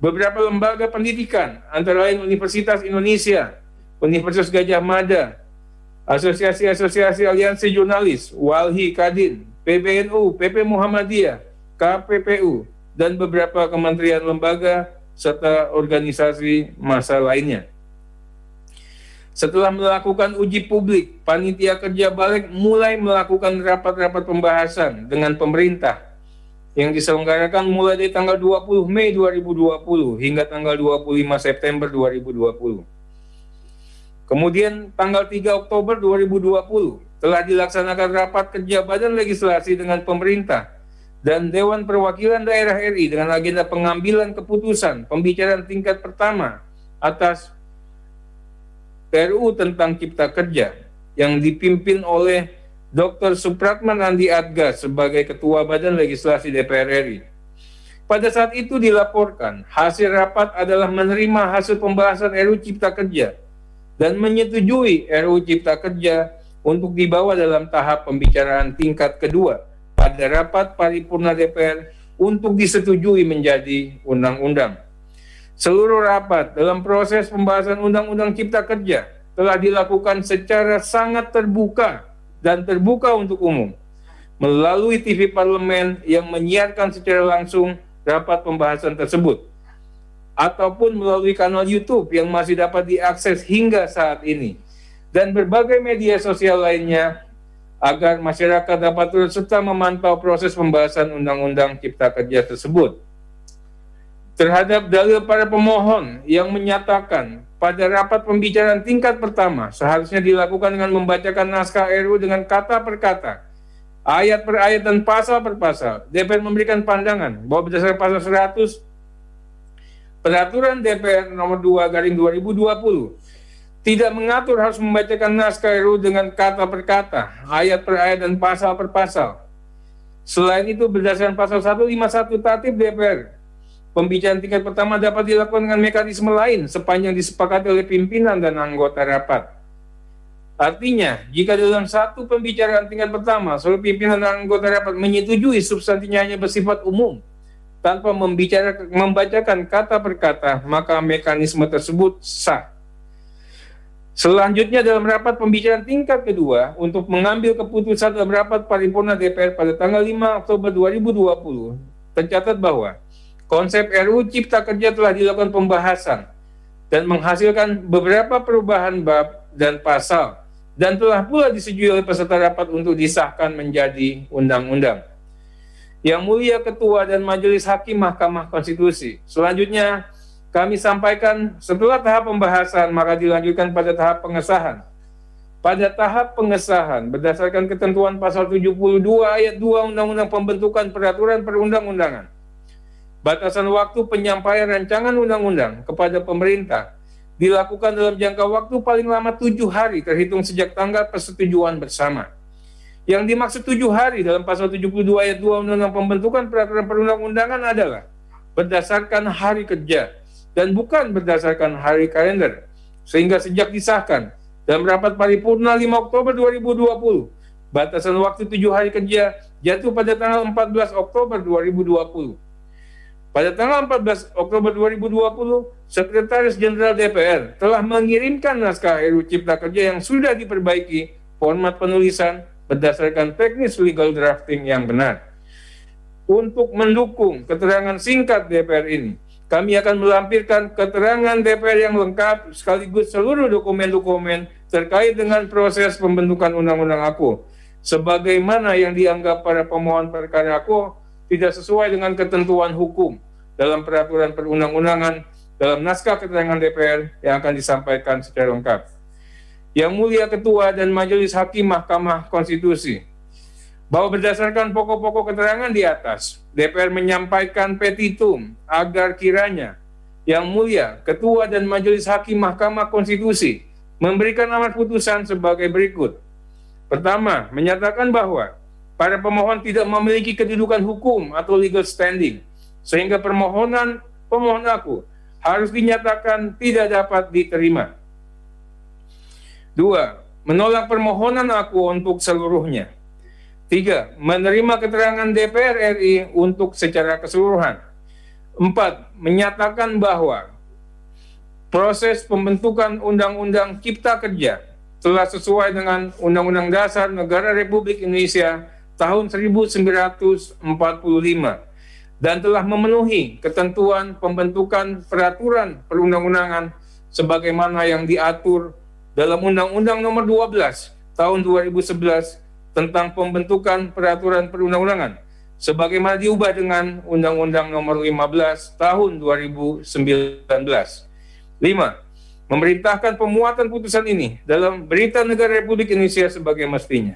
Beberapa lembaga pendidikan, antara lain Universitas Indonesia, Universitas Gajah Mada, Asosiasi-Asosiasi Aliansi Jurnalis, Walhi Kadin, PBNU, PP Muhammadiyah, KPPU, dan beberapa kementerian lembaga serta organisasi masa lainnya. Setelah melakukan uji publik, panitia kerja balik mulai melakukan rapat-rapat pembahasan dengan pemerintah yang diselenggarakan mulai dari tanggal 20 Mei 2020 hingga tanggal 25 September 2020. Kemudian tanggal 3 Oktober 2020 telah dilaksanakan rapat kerja Badan Legislasi dengan pemerintah dan Dewan Perwakilan Daerah RI dengan agenda pengambilan keputusan pembicaraan tingkat pertama atas RUU tentang Cipta Kerja yang dipimpin oleh Dr. Supratman Andi Adga sebagai Ketua Badan Legislasi DPR RI. Pada saat itu dilaporkan hasil rapat adalah menerima hasil pembahasan RUU Cipta Kerja dan menyetujui RUU Cipta Kerja untuk dibawa dalam tahap pembicaraan tingkat kedua pada rapat paripurna DPR untuk disetujui menjadi undang-undang. Seluruh rapat dalam proses pembahasan Undang-Undang Cipta Kerja telah dilakukan secara sangat terbuka dan terbuka untuk umum melalui TV parlemen yang menyiarkan secara langsung rapat pembahasan tersebut ataupun melalui kanal YouTube yang masih dapat diakses hingga saat ini dan berbagai media sosial lainnya agar masyarakat dapat turut serta memantau proses pembahasan Undang-Undang Cipta Kerja tersebut. Terhadap dalil para pemohon yang menyatakan pada rapat pembicaraan tingkat pertama seharusnya dilakukan dengan membacakan naskah RU dengan kata per kata, ayat per ayat dan pasal per pasal. DPR memberikan pandangan bahwa berdasarkan pasal 100 Peraturan DPR nomor 2 garing 2020 tidak mengatur harus membacakan naskah RUU dengan kata per kata, ayat per ayat dan pasal per pasal. Selain itu berdasarkan pasal 151 Tatip DPR, pembicaraan tingkat pertama dapat dilakukan dengan mekanisme lain sepanjang disepakati oleh pimpinan dan anggota rapat. Artinya, jika dalam satu pembicaraan tingkat pertama, seluruh pimpinan dan anggota rapat menyetujui substansinya hanya bersifat umum, tanpa membicarakan, membacakan kata per kata, maka mekanisme tersebut sah. Selanjutnya dalam rapat pembicaraan tingkat kedua untuk mengambil keputusan dalam rapat paripurna DPR pada tanggal 5 Oktober 2020, tercatat bahwa konsep RUU Cipta Kerja telah dilakukan pembahasan dan menghasilkan beberapa perubahan bab dan pasal dan telah pula disetujui oleh peserta rapat untuk disahkan menjadi undang-undang. Yang mulia Ketua dan Majelis Hakim Mahkamah Konstitusi. Selanjutnya, kami sampaikan setelah tahap pembahasan maka dilanjutkan pada tahap pengesahan. Pada tahap pengesahan berdasarkan ketentuan pasal 72 ayat 2 Undang-Undang Pembentukan Peraturan Perundang-undangan. Batasan waktu penyampaian rancangan undang-undang kepada pemerintah dilakukan dalam jangka waktu paling lama tujuh hari terhitung sejak tanggal persetujuan bersama. Yang dimaksud tujuh hari dalam pasal 72 ayat 2 Undang-Undang Pembentukan Peraturan Perundang-undangan adalah berdasarkan hari kerja dan bukan berdasarkan hari kalender. Sehingga sejak disahkan dalam rapat paripurna 5 Oktober 2020, batasan waktu tujuh hari kerja jatuh pada tanggal 14 Oktober 2020 pada tanggal 14 Oktober 2020, Sekretaris Jenderal DPR telah mengirimkan naskah RUU Cipta Kerja yang sudah diperbaiki format penulisan berdasarkan teknis legal drafting yang benar. Untuk mendukung keterangan singkat DPR ini, kami akan melampirkan keterangan DPR yang lengkap sekaligus seluruh dokumen-dokumen terkait dengan proses pembentukan undang-undang aku sebagaimana yang dianggap para pemohon perkara aku tidak sesuai dengan ketentuan hukum dalam peraturan perundang-undangan dalam naskah keterangan DPR yang akan disampaikan secara lengkap. Yang mulia Ketua dan Majelis Hakim Mahkamah Konstitusi, bahwa berdasarkan pokok-pokok keterangan di atas, DPR menyampaikan petitum agar kiranya yang mulia Ketua dan Majelis Hakim Mahkamah Konstitusi memberikan amar putusan sebagai berikut. Pertama, menyatakan bahwa para pemohon tidak memiliki kedudukan hukum atau legal standing sehingga permohonan pemohon aku harus dinyatakan tidak dapat diterima. Dua, menolak permohonan aku untuk seluruhnya. Tiga, menerima keterangan DPR RI untuk secara keseluruhan. Empat, menyatakan bahwa proses pembentukan Undang-Undang Cipta Kerja telah sesuai dengan Undang-Undang Dasar Negara Republik Indonesia tahun 1945 dan telah memenuhi ketentuan pembentukan peraturan perundang-undangan sebagaimana yang diatur dalam Undang-Undang Nomor 12 Tahun 2011 tentang pembentukan peraturan perundang-undangan sebagaimana diubah dengan Undang-Undang Nomor 15 Tahun 2019. 5. Memerintahkan pemuatan putusan ini dalam Berita Negara Republik Indonesia sebagai mestinya.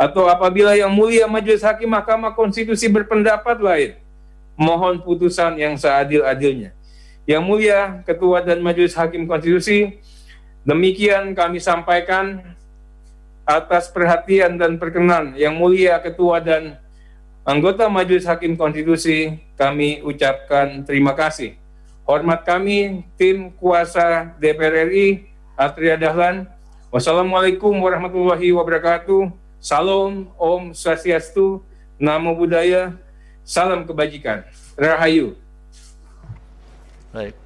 Atau apabila yang mulia Majelis Hakim Mahkamah Konstitusi berpendapat lain, mohon putusan yang seadil-adilnya. Yang mulia Ketua dan Majelis Hakim Konstitusi, demikian kami sampaikan atas perhatian dan perkenan yang mulia Ketua dan anggota Majelis Hakim Konstitusi, kami ucapkan terima kasih. Hormat kami, tim kuasa DPR RI, Atria Dahlan. Wassalamualaikum warahmatullahi wabarakatuh. Salam, Om Swastiastu, Namo Buddhaya, Salam kebajikan. Rahayu. Baik.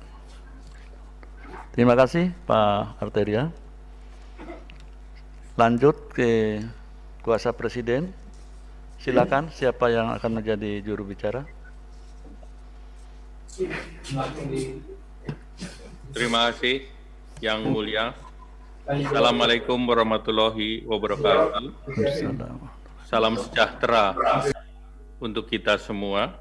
Terima kasih Pak Arteria. Lanjut ke kuasa presiden. Silakan siapa yang akan menjadi juru bicara. Terima kasih yang mulia. Assalamualaikum warahmatullahi wabarakatuh. Salam sejahtera untuk kita semua.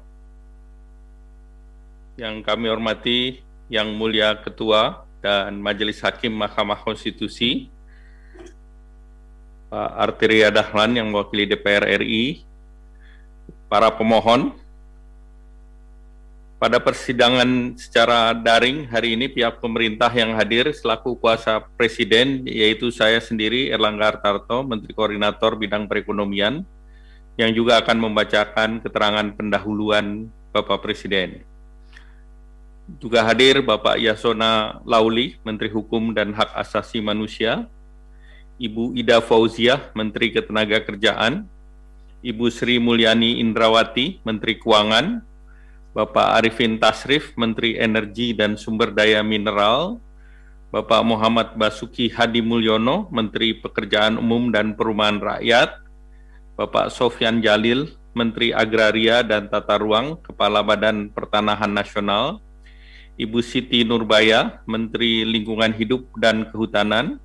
Yang kami hormati Yang Mulia Ketua dan Majelis Hakim Mahkamah Konstitusi, Pak Arteria Dahlan yang mewakili DPR RI, para pemohon, pada persidangan secara daring hari ini pihak pemerintah yang hadir selaku kuasa presiden yaitu saya sendiri Erlangga Hartarto, Menteri Koordinator Bidang Perekonomian, yang juga akan membacakan keterangan pendahuluan Bapak Presiden. Juga hadir Bapak Yasona Lauli, Menteri Hukum dan Hak Asasi Manusia, Ibu Ida Fauziah, Menteri Ketenagakerjaan, Ibu Sri Mulyani Indrawati, Menteri Keuangan, Bapak Arifin Tasrif, Menteri Energi dan Sumber Daya Mineral, Bapak Muhammad Basuki Hadi Mulyono, Menteri Pekerjaan Umum dan Perumahan Rakyat, Bapak Sofyan Jalil, Menteri Agraria dan Tata Ruang, Kepala Badan Pertanahan Nasional, Ibu Siti Nurbaya, Menteri Lingkungan Hidup dan Kehutanan,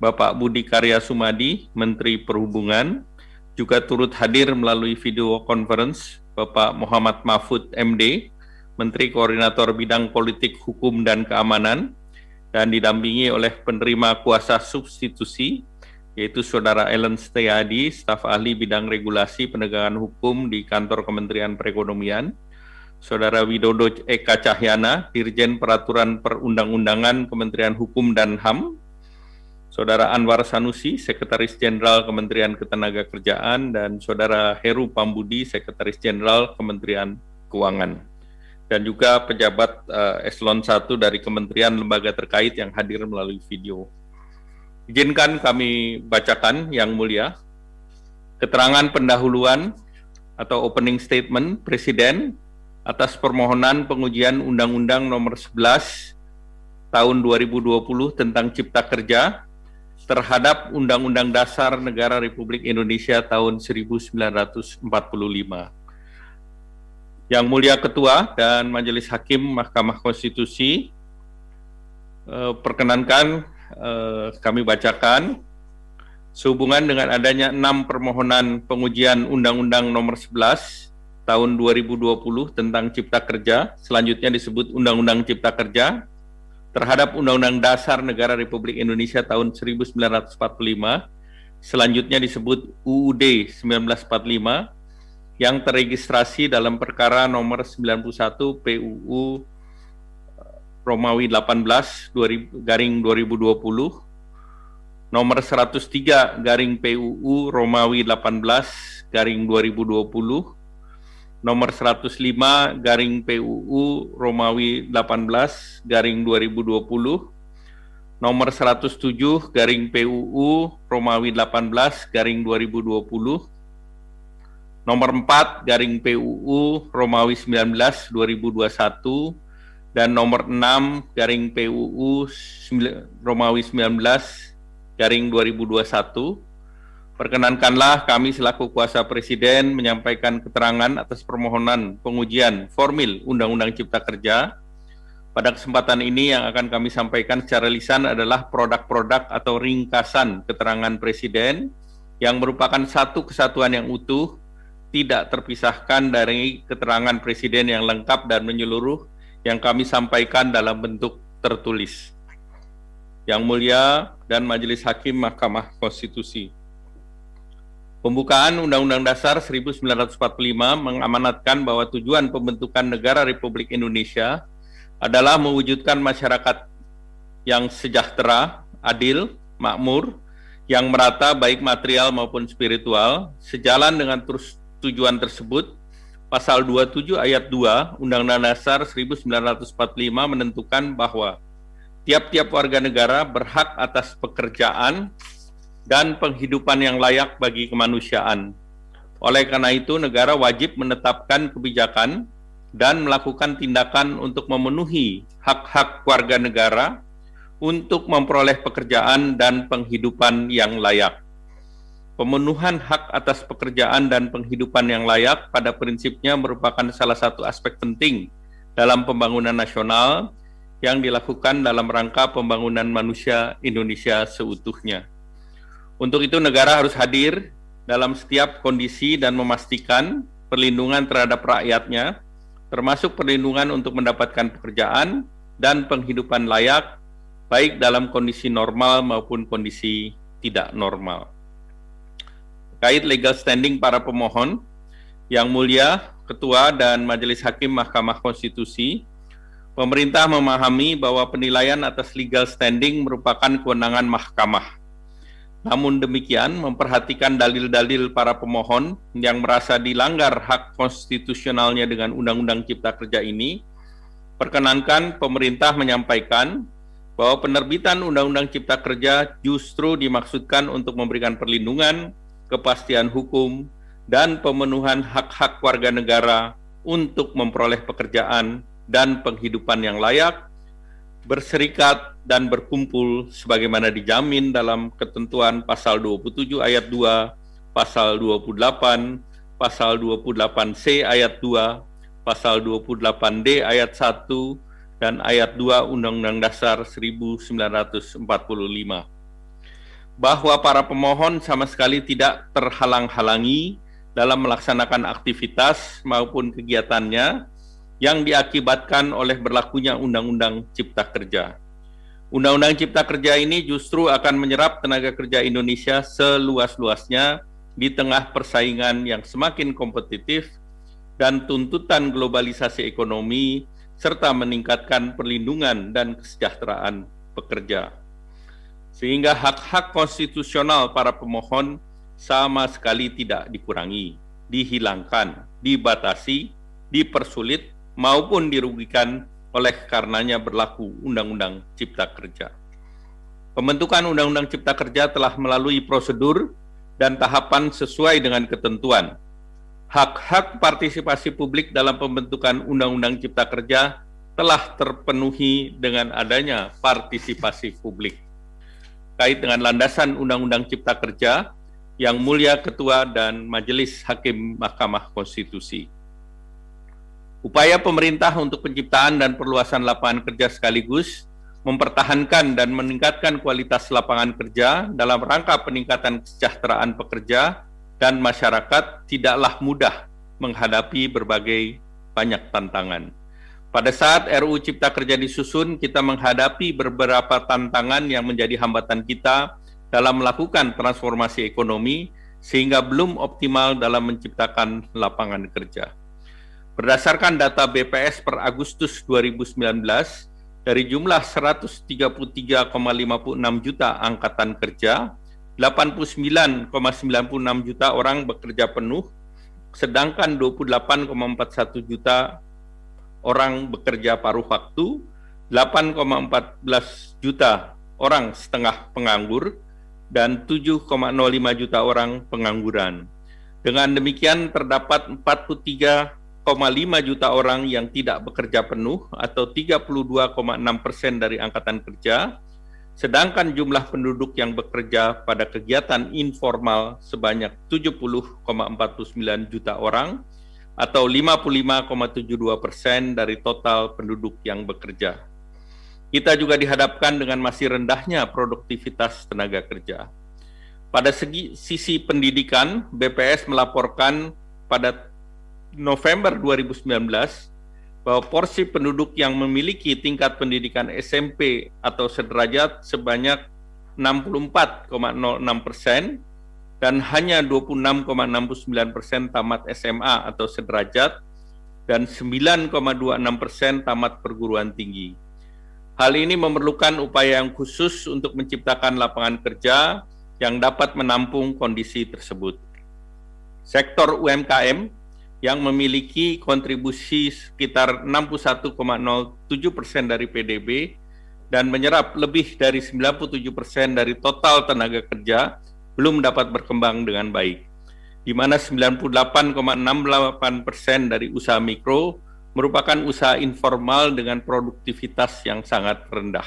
Bapak Budi Karya Sumadi, Menteri Perhubungan, juga turut hadir melalui video conference Bapak Muhammad Mahfud MD, Menteri Koordinator Bidang Politik, Hukum, dan Keamanan, dan didampingi oleh penerima kuasa substitusi, yaitu Saudara Ellen Steyadi, staf ahli bidang regulasi penegakan hukum di Kantor Kementerian Perekonomian, Saudara Widodo Eka Cahyana, Dirjen Peraturan Perundang-undangan Kementerian Hukum dan HAM, Saudara Anwar Sanusi, Sekretaris Jenderal Kementerian Ketenagakerjaan, dan Saudara Heru Pambudi, Sekretaris Jenderal Kementerian Keuangan. Dan juga pejabat uh, eselon 1 dari kementerian lembaga terkait yang hadir melalui video. Izinkan kami bacakan yang mulia keterangan pendahuluan atau opening statement Presiden atas permohonan pengujian Undang-Undang Nomor 11 Tahun 2020 tentang Cipta Kerja terhadap Undang-Undang Dasar Negara Republik Indonesia tahun 1945. Yang Mulia Ketua dan Majelis Hakim Mahkamah Konstitusi, eh, perkenankan eh, kami bacakan sehubungan dengan adanya enam permohonan pengujian Undang-Undang Nomor 11 tahun 2020 tentang Cipta Kerja, selanjutnya disebut Undang-Undang Cipta Kerja, terhadap Undang-Undang Dasar Negara Republik Indonesia tahun 1945, selanjutnya disebut UUD 1945, yang terregistrasi dalam perkara nomor 91 PUU Romawi 18 garing 2020, nomor 103 garing PUU Romawi 18 garing 2020, nomor 105 garing PUU Romawi 18 garing 2020 nomor 107 garing PUU Romawi 18 garing 2020 nomor 4 garing PUU Romawi 19 2021 dan nomor 6 garing PUU Romawi 19 garing 2021 Perkenankanlah kami selaku kuasa Presiden menyampaikan keterangan atas permohonan pengujian formil Undang-Undang Cipta Kerja. Pada kesempatan ini yang akan kami sampaikan secara lisan adalah produk-produk atau ringkasan keterangan Presiden yang merupakan satu kesatuan yang utuh, tidak terpisahkan dari keterangan Presiden yang lengkap dan menyeluruh yang kami sampaikan dalam bentuk tertulis. Yang mulia dan Majelis Hakim Mahkamah Konstitusi. Pembukaan Undang-Undang Dasar 1945 mengamanatkan bahwa tujuan pembentukan negara Republik Indonesia adalah mewujudkan masyarakat yang sejahtera, adil, makmur, yang merata baik material maupun spiritual. Sejalan dengan tujuan tersebut, Pasal 27 ayat 2 Undang-Undang Dasar 1945 menentukan bahwa tiap-tiap warga negara berhak atas pekerjaan, dan penghidupan yang layak bagi kemanusiaan. Oleh karena itu, negara wajib menetapkan kebijakan dan melakukan tindakan untuk memenuhi hak-hak warga negara untuk memperoleh pekerjaan dan penghidupan yang layak. Pemenuhan hak atas pekerjaan dan penghidupan yang layak pada prinsipnya merupakan salah satu aspek penting dalam pembangunan nasional yang dilakukan dalam rangka pembangunan manusia Indonesia seutuhnya. Untuk itu negara harus hadir dalam setiap kondisi dan memastikan perlindungan terhadap rakyatnya, termasuk perlindungan untuk mendapatkan pekerjaan dan penghidupan layak, baik dalam kondisi normal maupun kondisi tidak normal. Kait legal standing para pemohon, yang mulia, Ketua dan Majelis Hakim Mahkamah Konstitusi, pemerintah memahami bahwa penilaian atas legal standing merupakan kewenangan mahkamah namun demikian, memperhatikan dalil-dalil para pemohon yang merasa dilanggar hak konstitusionalnya dengan Undang-Undang Cipta Kerja ini, perkenankan pemerintah menyampaikan bahwa penerbitan Undang-Undang Cipta Kerja justru dimaksudkan untuk memberikan perlindungan, kepastian hukum, dan pemenuhan hak-hak warga negara untuk memperoleh pekerjaan dan penghidupan yang layak, berserikat dan berkumpul sebagaimana dijamin dalam ketentuan pasal 27 ayat 2, pasal 28, pasal 28C ayat 2, pasal 28D ayat 1, dan ayat 2 Undang-Undang Dasar 1945 bahwa para pemohon sama sekali tidak terhalang-halangi dalam melaksanakan aktivitas maupun kegiatannya yang diakibatkan oleh berlakunya Undang-Undang Cipta Kerja. Undang-Undang Cipta Kerja ini justru akan menyerap tenaga kerja Indonesia seluas-luasnya di tengah persaingan yang semakin kompetitif dan tuntutan globalisasi ekonomi serta meningkatkan perlindungan dan kesejahteraan pekerja. Sehingga hak-hak konstitusional para pemohon sama sekali tidak dikurangi, dihilangkan, dibatasi, dipersulit, maupun dirugikan oleh karenanya berlaku Undang-Undang Cipta Kerja. Pembentukan Undang-Undang Cipta Kerja telah melalui prosedur dan tahapan sesuai dengan ketentuan hak-hak partisipasi publik dalam pembentukan Undang-Undang Cipta Kerja telah terpenuhi dengan adanya partisipasi publik. Kait dengan landasan Undang-Undang Cipta Kerja, yang mulia Ketua dan Majelis Hakim Mahkamah Konstitusi. Upaya pemerintah untuk penciptaan dan perluasan lapangan kerja sekaligus mempertahankan dan meningkatkan kualitas lapangan kerja dalam rangka peningkatan kesejahteraan pekerja dan masyarakat tidaklah mudah menghadapi berbagai banyak tantangan. Pada saat RUU Cipta Kerja disusun, kita menghadapi beberapa tantangan yang menjadi hambatan kita dalam melakukan transformasi ekonomi sehingga belum optimal dalam menciptakan lapangan kerja. Berdasarkan data BPS per Agustus 2019, dari jumlah 133,56 juta angkatan kerja, 89,96 juta orang bekerja penuh, sedangkan 28,41 juta orang bekerja paruh waktu, 8,14 juta orang setengah penganggur, dan 7,05 juta orang pengangguran. Dengan demikian terdapat 43,5 juta orang yang tidak bekerja penuh atau 32,6 persen dari angkatan kerja, sedangkan jumlah penduduk yang bekerja pada kegiatan informal sebanyak 70,49 juta orang atau 55,72 persen dari total penduduk yang bekerja. Kita juga dihadapkan dengan masih rendahnya produktivitas tenaga kerja. Pada segi sisi pendidikan, BPS melaporkan pada November 2019 bahwa porsi penduduk yang memiliki tingkat pendidikan SMP atau sederajat sebanyak 64,06 persen dan hanya 26,69 persen tamat SMA atau sederajat dan 9,26 persen tamat perguruan tinggi. Hal ini memerlukan upaya yang khusus untuk menciptakan lapangan kerja yang dapat menampung kondisi tersebut. Sektor UMKM yang memiliki kontribusi sekitar 61,07 persen dari PDB dan menyerap lebih dari 97 persen dari total tenaga kerja belum dapat berkembang dengan baik, di mana 98,68 persen dari usaha mikro merupakan usaha informal dengan produktivitas yang sangat rendah.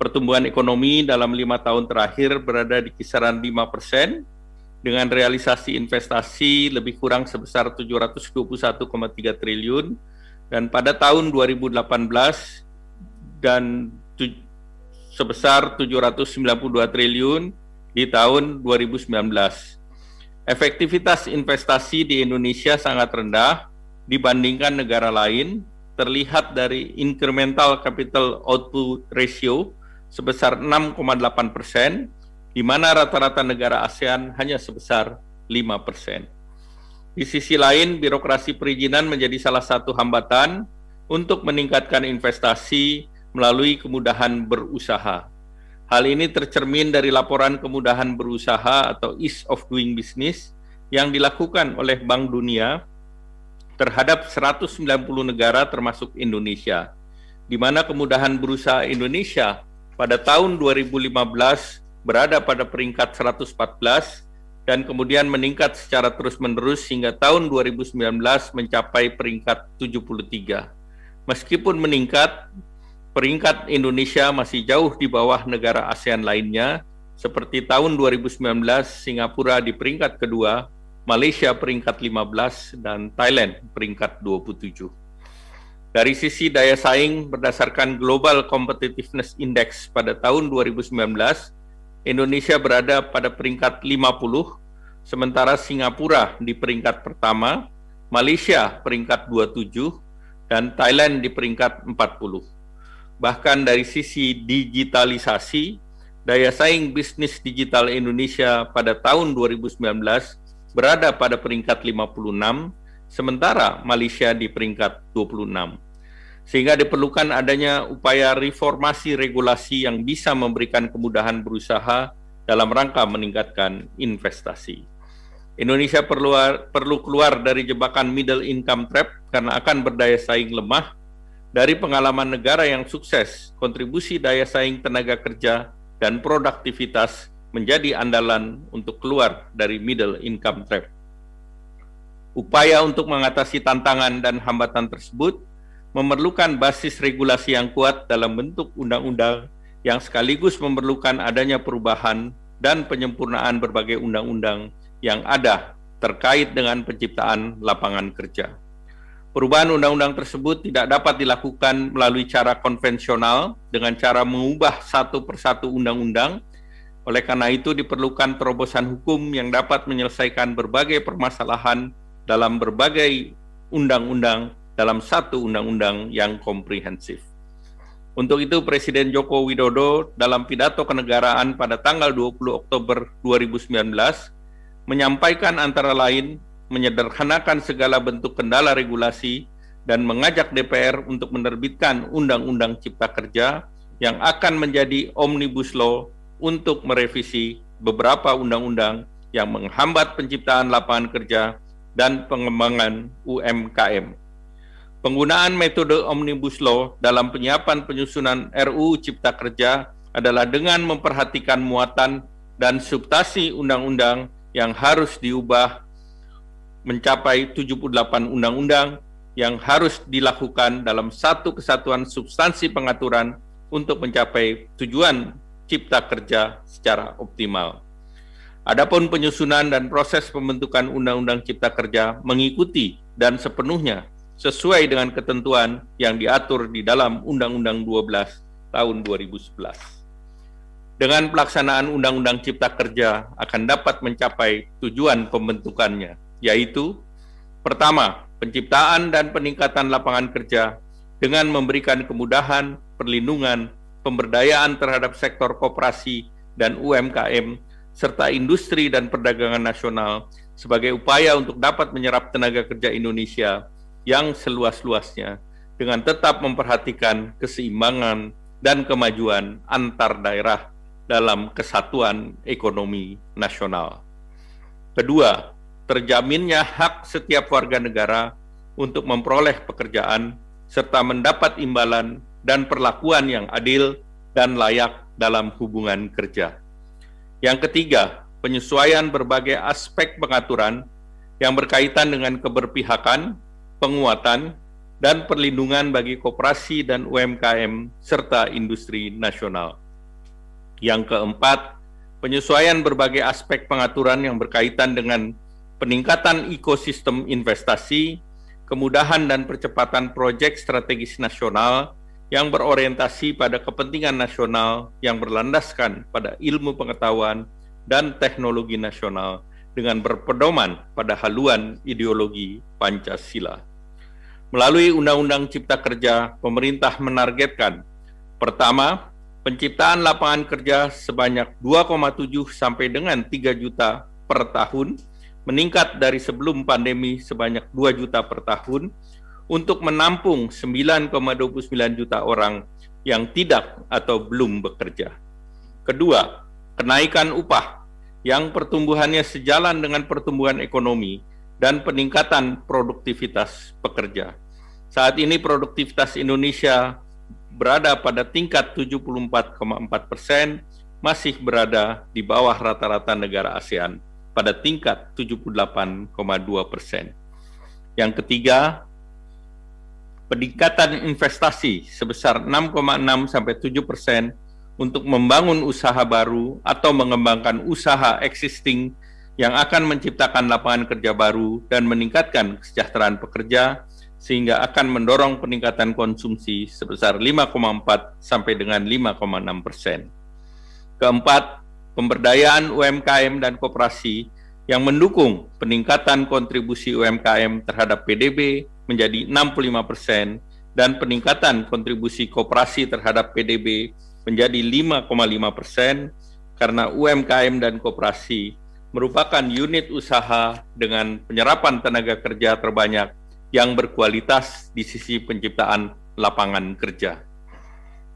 Pertumbuhan ekonomi dalam lima tahun terakhir berada di kisaran 5 persen, dengan realisasi investasi lebih kurang sebesar 721,3 triliun dan pada tahun 2018 dan sebesar 792 triliun di tahun 2019. Efektivitas investasi di Indonesia sangat rendah dibandingkan negara lain, terlihat dari incremental capital output ratio sebesar 6,8 persen di mana rata-rata negara ASEAN hanya sebesar 5 persen. Di sisi lain, birokrasi perizinan menjadi salah satu hambatan untuk meningkatkan investasi melalui kemudahan berusaha. Hal ini tercermin dari laporan kemudahan berusaha atau ease of doing business yang dilakukan oleh Bank Dunia terhadap 190 negara termasuk Indonesia, di mana kemudahan berusaha Indonesia pada tahun 2015 berada pada peringkat 114 dan kemudian meningkat secara terus-menerus hingga tahun 2019 mencapai peringkat 73. Meskipun meningkat, peringkat Indonesia masih jauh di bawah negara ASEAN lainnya, seperti tahun 2019 Singapura di peringkat kedua, Malaysia peringkat 15, dan Thailand peringkat 27. Dari sisi daya saing berdasarkan Global Competitiveness Index pada tahun 2019, Indonesia berada pada peringkat 50, sementara Singapura di peringkat pertama, Malaysia peringkat 27, dan Thailand di peringkat 40. Bahkan dari sisi digitalisasi, daya saing bisnis digital Indonesia pada tahun 2019 berada pada peringkat 56, sementara Malaysia di peringkat 26. Sehingga diperlukan adanya upaya reformasi regulasi yang bisa memberikan kemudahan berusaha dalam rangka meningkatkan investasi. Indonesia perlu perlu keluar dari jebakan middle income trap karena akan berdaya saing lemah. Dari pengalaman negara yang sukses, kontribusi daya saing tenaga kerja dan produktivitas menjadi andalan untuk keluar dari middle income trap. Upaya untuk mengatasi tantangan dan hambatan tersebut memerlukan basis regulasi yang kuat dalam bentuk undang-undang yang sekaligus memerlukan adanya perubahan dan penyempurnaan berbagai undang-undang yang ada terkait dengan penciptaan lapangan kerja. Perubahan undang-undang tersebut tidak dapat dilakukan melalui cara konvensional dengan cara mengubah satu persatu undang-undang, oleh karena itu diperlukan terobosan hukum yang dapat menyelesaikan berbagai permasalahan dalam berbagai undang-undang dalam satu undang-undang yang komprehensif. Untuk itu Presiden Joko Widodo dalam pidato kenegaraan pada tanggal 20 Oktober 2019 menyampaikan antara lain menyederhanakan segala bentuk kendala regulasi dan mengajak DPR untuk menerbitkan Undang-Undang Cipta Kerja yang akan menjadi omnibus law untuk merevisi beberapa undang-undang yang menghambat penciptaan lapangan kerja dan pengembangan UMKM. Penggunaan metode Omnibus Law dalam penyiapan penyusunan RUU Cipta Kerja adalah dengan memperhatikan muatan dan substansi undang-undang yang harus diubah mencapai 78 undang-undang yang harus dilakukan dalam satu kesatuan substansi pengaturan untuk mencapai tujuan cipta kerja secara optimal. Adapun penyusunan dan proses pembentukan Undang-Undang Cipta Kerja mengikuti dan sepenuhnya sesuai dengan ketentuan yang diatur di dalam Undang-Undang 12 tahun 2011. Dengan pelaksanaan Undang-Undang Cipta Kerja akan dapat mencapai tujuan pembentukannya, yaitu pertama, penciptaan dan peningkatan lapangan kerja dengan memberikan kemudahan, perlindungan, pemberdayaan terhadap sektor koperasi dan UMKM, serta industri dan perdagangan nasional sebagai upaya untuk dapat menyerap tenaga kerja Indonesia yang seluas-luasnya dengan tetap memperhatikan keseimbangan dan kemajuan antar daerah dalam kesatuan ekonomi nasional. Kedua, terjaminnya hak setiap warga negara untuk memperoleh pekerjaan serta mendapat imbalan dan perlakuan yang adil dan layak dalam hubungan kerja. Yang ketiga, penyesuaian berbagai aspek pengaturan yang berkaitan dengan keberpihakan, penguatan, dan perlindungan bagi koperasi dan UMKM serta industri nasional. Yang keempat, penyesuaian berbagai aspek pengaturan yang berkaitan dengan peningkatan ekosistem investasi, kemudahan dan percepatan proyek strategis nasional yang berorientasi pada kepentingan nasional yang berlandaskan pada ilmu pengetahuan dan teknologi nasional dengan berpedoman pada haluan ideologi Pancasila. Melalui Undang-Undang Cipta Kerja, pemerintah menargetkan pertama, penciptaan lapangan kerja sebanyak 2,7 sampai dengan 3 juta per tahun, meningkat dari sebelum pandemi sebanyak 2 juta per tahun, untuk menampung 9,29 juta orang yang tidak atau belum bekerja. Kedua, kenaikan upah yang pertumbuhannya sejalan dengan pertumbuhan ekonomi dan peningkatan produktivitas pekerja. Saat ini produktivitas Indonesia berada pada tingkat 74,4 persen, masih berada di bawah rata-rata negara ASEAN pada tingkat 78,2 persen. Yang ketiga, peningkatan investasi sebesar 6,6 sampai 7 persen untuk membangun usaha baru atau mengembangkan usaha existing yang akan menciptakan lapangan kerja baru dan meningkatkan kesejahteraan pekerja sehingga akan mendorong peningkatan konsumsi sebesar 5,4 sampai dengan 5,6 persen. Keempat, pemberdayaan UMKM dan koperasi yang mendukung peningkatan kontribusi UMKM terhadap PDB menjadi 65 persen dan peningkatan kontribusi koperasi terhadap PDB menjadi 5,5 persen karena UMKM dan koperasi merupakan unit usaha dengan penyerapan tenaga kerja terbanyak yang berkualitas di sisi penciptaan lapangan kerja.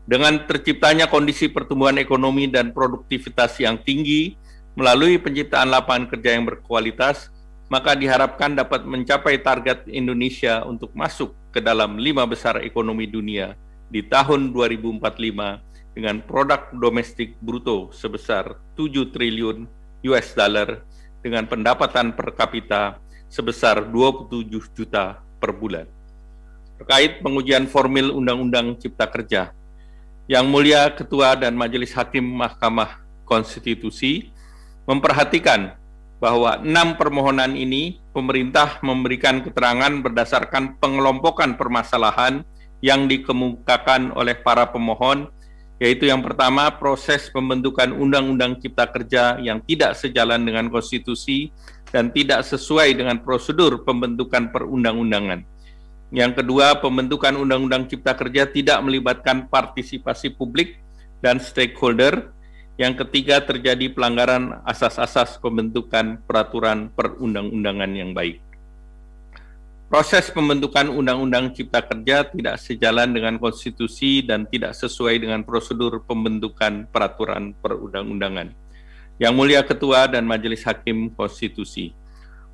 Dengan terciptanya kondisi pertumbuhan ekonomi dan produktivitas yang tinggi melalui penciptaan lapangan kerja yang berkualitas, maka diharapkan dapat mencapai target Indonesia untuk masuk ke dalam lima besar ekonomi dunia di tahun 2045 dengan produk domestik bruto sebesar 7 triliun US dollar dengan pendapatan per kapita sebesar 27 juta per bulan. Terkait pengujian formil Undang-Undang Cipta Kerja, Yang Mulia Ketua dan Majelis Hakim Mahkamah Konstitusi memperhatikan bahwa enam permohonan ini pemerintah memberikan keterangan berdasarkan pengelompokan permasalahan yang dikemukakan oleh para pemohon, yaitu yang pertama proses pembentukan Undang-Undang Cipta Kerja yang tidak sejalan dengan konstitusi dan tidak sesuai dengan prosedur pembentukan perundang-undangan. Yang kedua, pembentukan Undang-Undang Cipta Kerja tidak melibatkan partisipasi publik dan stakeholder. Yang ketiga, terjadi pelanggaran asas-asas pembentukan peraturan perundang-undangan yang baik. Proses pembentukan Undang-Undang Cipta Kerja tidak sejalan dengan konstitusi dan tidak sesuai dengan prosedur pembentukan peraturan perundang-undangan. Yang Mulia Ketua dan Majelis Hakim Konstitusi.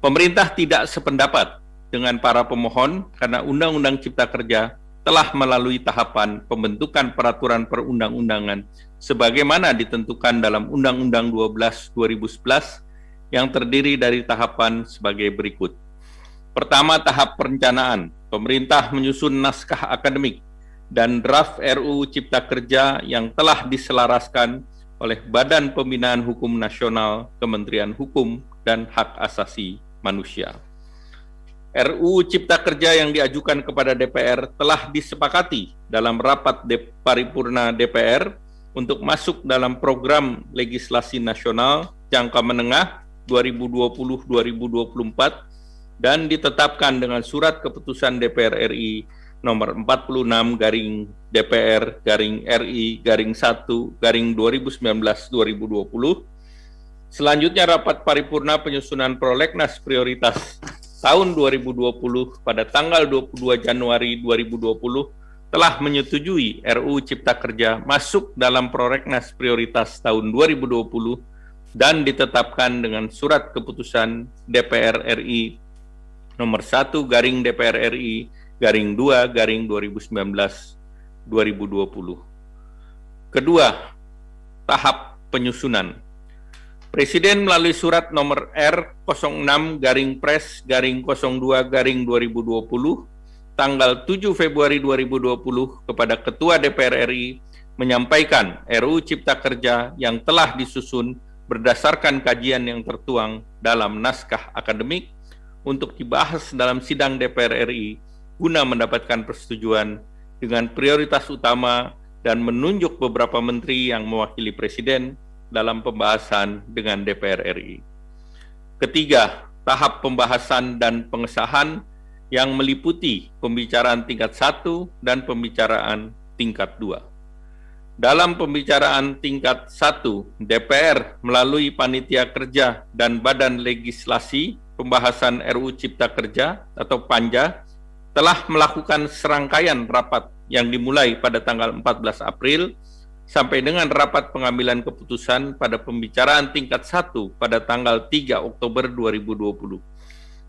Pemerintah tidak sependapat dengan para pemohon karena Undang-Undang Cipta Kerja telah melalui tahapan pembentukan peraturan perundang-undangan sebagaimana ditentukan dalam Undang-Undang 12 2011 yang terdiri dari tahapan sebagai berikut. Pertama, tahap perencanaan. Pemerintah menyusun naskah akademik dan draft RUU Cipta Kerja yang telah diselaraskan oleh Badan Pembinaan Hukum Nasional, Kementerian Hukum dan Hak Asasi Manusia. RUU Cipta Kerja yang diajukan kepada DPR telah disepakati dalam rapat de paripurna DPR untuk masuk dalam program legislasi nasional jangka menengah 2020-2024 dan ditetapkan dengan surat keputusan DPR RI nomor 46 garing DPR garing RI garing 1 garing 2019-2020. Selanjutnya rapat paripurna penyusunan prolegnas prioritas tahun 2020 pada tanggal 22 Januari 2020 telah menyetujui RUU Cipta Kerja masuk dalam prolegnas prioritas tahun 2020 dan ditetapkan dengan surat keputusan DPR RI nomor 1 garing DPR RI garing 2 garing 2019 2020. Kedua, tahap penyusunan. Presiden melalui surat nomor R06 garing pres garing 02 garing 2020 tanggal 7 Februari 2020 kepada Ketua DPR RI menyampaikan RUU Cipta Kerja yang telah disusun berdasarkan kajian yang tertuang dalam naskah akademik untuk dibahas dalam sidang DPR RI guna mendapatkan persetujuan dengan prioritas utama dan menunjuk beberapa menteri yang mewakili Presiden dalam pembahasan dengan DPR RI. Ketiga, tahap pembahasan dan pengesahan yang meliputi pembicaraan tingkat satu dan pembicaraan tingkat dua. Dalam pembicaraan tingkat satu, DPR melalui panitia kerja dan badan legislasi pembahasan RUU Cipta Kerja atau PANJA telah melakukan serangkaian rapat yang dimulai pada tanggal 14 April sampai dengan rapat pengambilan keputusan pada pembicaraan tingkat 1 pada tanggal 3 Oktober 2020.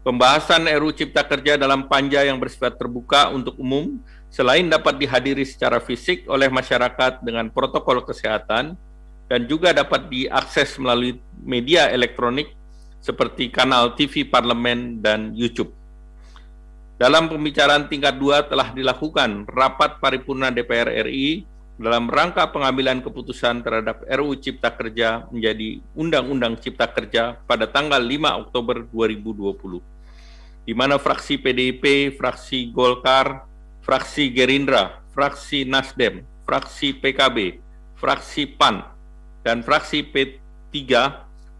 Pembahasan RUU Cipta Kerja dalam panja yang bersifat terbuka untuk umum selain dapat dihadiri secara fisik oleh masyarakat dengan protokol kesehatan dan juga dapat diakses melalui media elektronik seperti kanal TV Parlemen dan YouTube. Dalam pembicaraan tingkat dua telah dilakukan rapat paripurna DPR RI dalam rangka pengambilan keputusan terhadap RUU Cipta Kerja menjadi Undang-Undang Cipta Kerja pada tanggal 5 Oktober 2020, di mana fraksi PDIP, fraksi Golkar, fraksi Gerindra, fraksi Nasdem, fraksi PKB, fraksi PAN, dan fraksi P3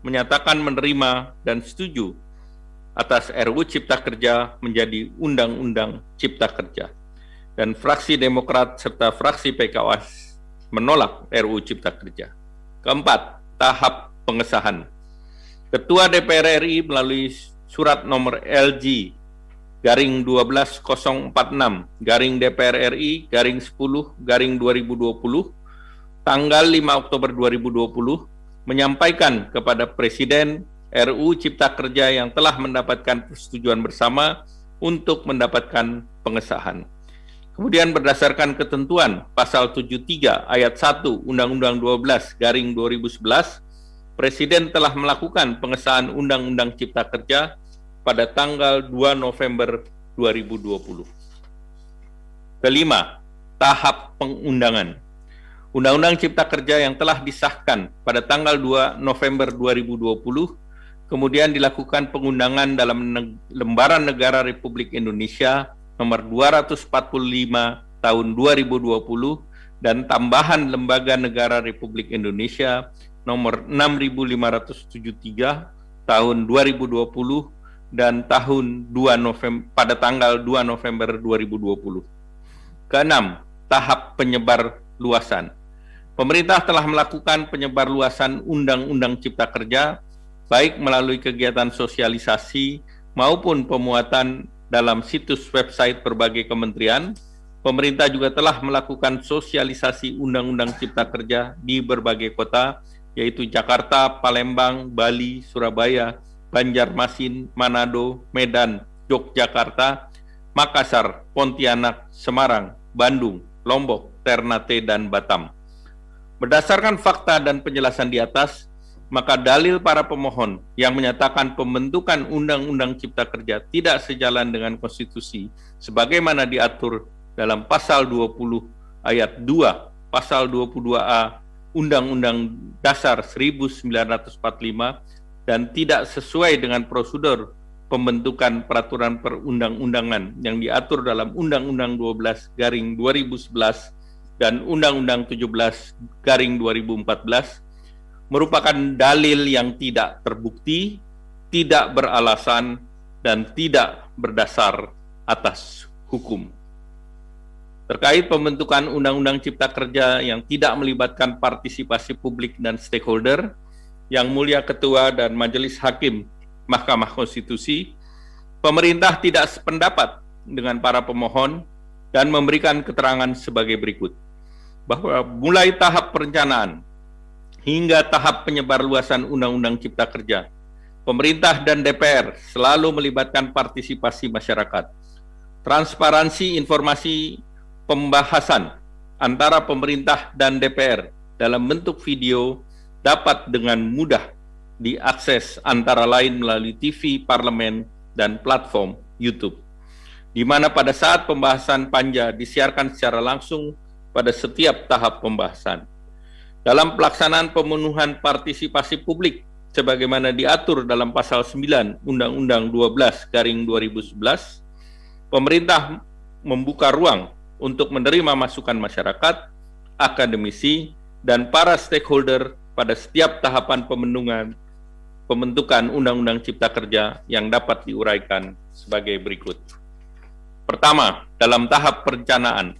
menyatakan menerima dan setuju atas RUU Cipta Kerja menjadi Undang-Undang Cipta Kerja dan fraksi Demokrat serta fraksi PKS menolak RUU Cipta Kerja. Keempat, tahap pengesahan. Ketua DPR RI melalui surat nomor LG garing 12046 garing DPR RI garing 10 garing 2020 tanggal 5 Oktober 2020 menyampaikan kepada Presiden RUU Cipta Kerja yang telah mendapatkan persetujuan bersama untuk mendapatkan pengesahan. Kemudian berdasarkan ketentuan pasal 73 ayat 1 Undang-Undang 12 garing 2011, Presiden telah melakukan pengesahan Undang-Undang Cipta Kerja pada tanggal 2 November 2020. Kelima, tahap pengundangan. Undang-Undang Cipta Kerja yang telah disahkan pada tanggal 2 November 2020 kemudian dilakukan pengundangan dalam lembaran negara Republik Indonesia nomor 245 tahun 2020 dan tambahan Lembaga Negara Republik Indonesia nomor 6573 tahun 2020 dan tahun 2 November pada tanggal 2 November 2020. Keenam, tahap penyebar luasan. Pemerintah telah melakukan penyebar luasan Undang-Undang Cipta Kerja baik melalui kegiatan sosialisasi maupun pemuatan dalam situs website berbagai kementerian, pemerintah juga telah melakukan sosialisasi Undang-Undang Cipta Kerja di berbagai kota, yaitu Jakarta, Palembang, Bali, Surabaya, Banjarmasin, Manado, Medan, Yogyakarta, Makassar, Pontianak, Semarang, Bandung, Lombok, Ternate, dan Batam. Berdasarkan fakta dan penjelasan di atas, maka dalil para pemohon yang menyatakan pembentukan Undang-Undang Cipta Kerja tidak sejalan dengan konstitusi sebagaimana diatur dalam pasal 20 ayat 2, pasal 22A Undang-Undang Dasar 1945 dan tidak sesuai dengan prosedur pembentukan peraturan perundang-undangan yang diatur dalam Undang-Undang 12 garing 2011 dan Undang-Undang 17 garing 2014 merupakan dalil yang tidak terbukti, tidak beralasan, dan tidak berdasar atas hukum. Terkait pembentukan Undang-Undang Cipta Kerja yang tidak melibatkan partisipasi publik dan stakeholder, yang mulia Ketua dan Majelis Hakim Mahkamah Konstitusi, pemerintah tidak sependapat dengan para pemohon dan memberikan keterangan sebagai berikut. Bahwa mulai tahap perencanaan, hingga tahap penyebarluasan Undang-Undang Cipta Kerja. Pemerintah dan DPR selalu melibatkan partisipasi masyarakat. Transparansi informasi pembahasan antara pemerintah dan DPR dalam bentuk video dapat dengan mudah diakses antara lain melalui TV, parlemen, dan platform YouTube. Di mana pada saat pembahasan panja disiarkan secara langsung pada setiap tahap pembahasan dalam pelaksanaan pemenuhan partisipasi publik sebagaimana diatur dalam pasal 9 Undang-Undang 12 garing 2011, pemerintah membuka ruang untuk menerima masukan masyarakat, akademisi, dan para stakeholder pada setiap tahapan pemenuhan pembentukan Undang-Undang Cipta Kerja yang dapat diuraikan sebagai berikut. Pertama, dalam tahap perencanaan,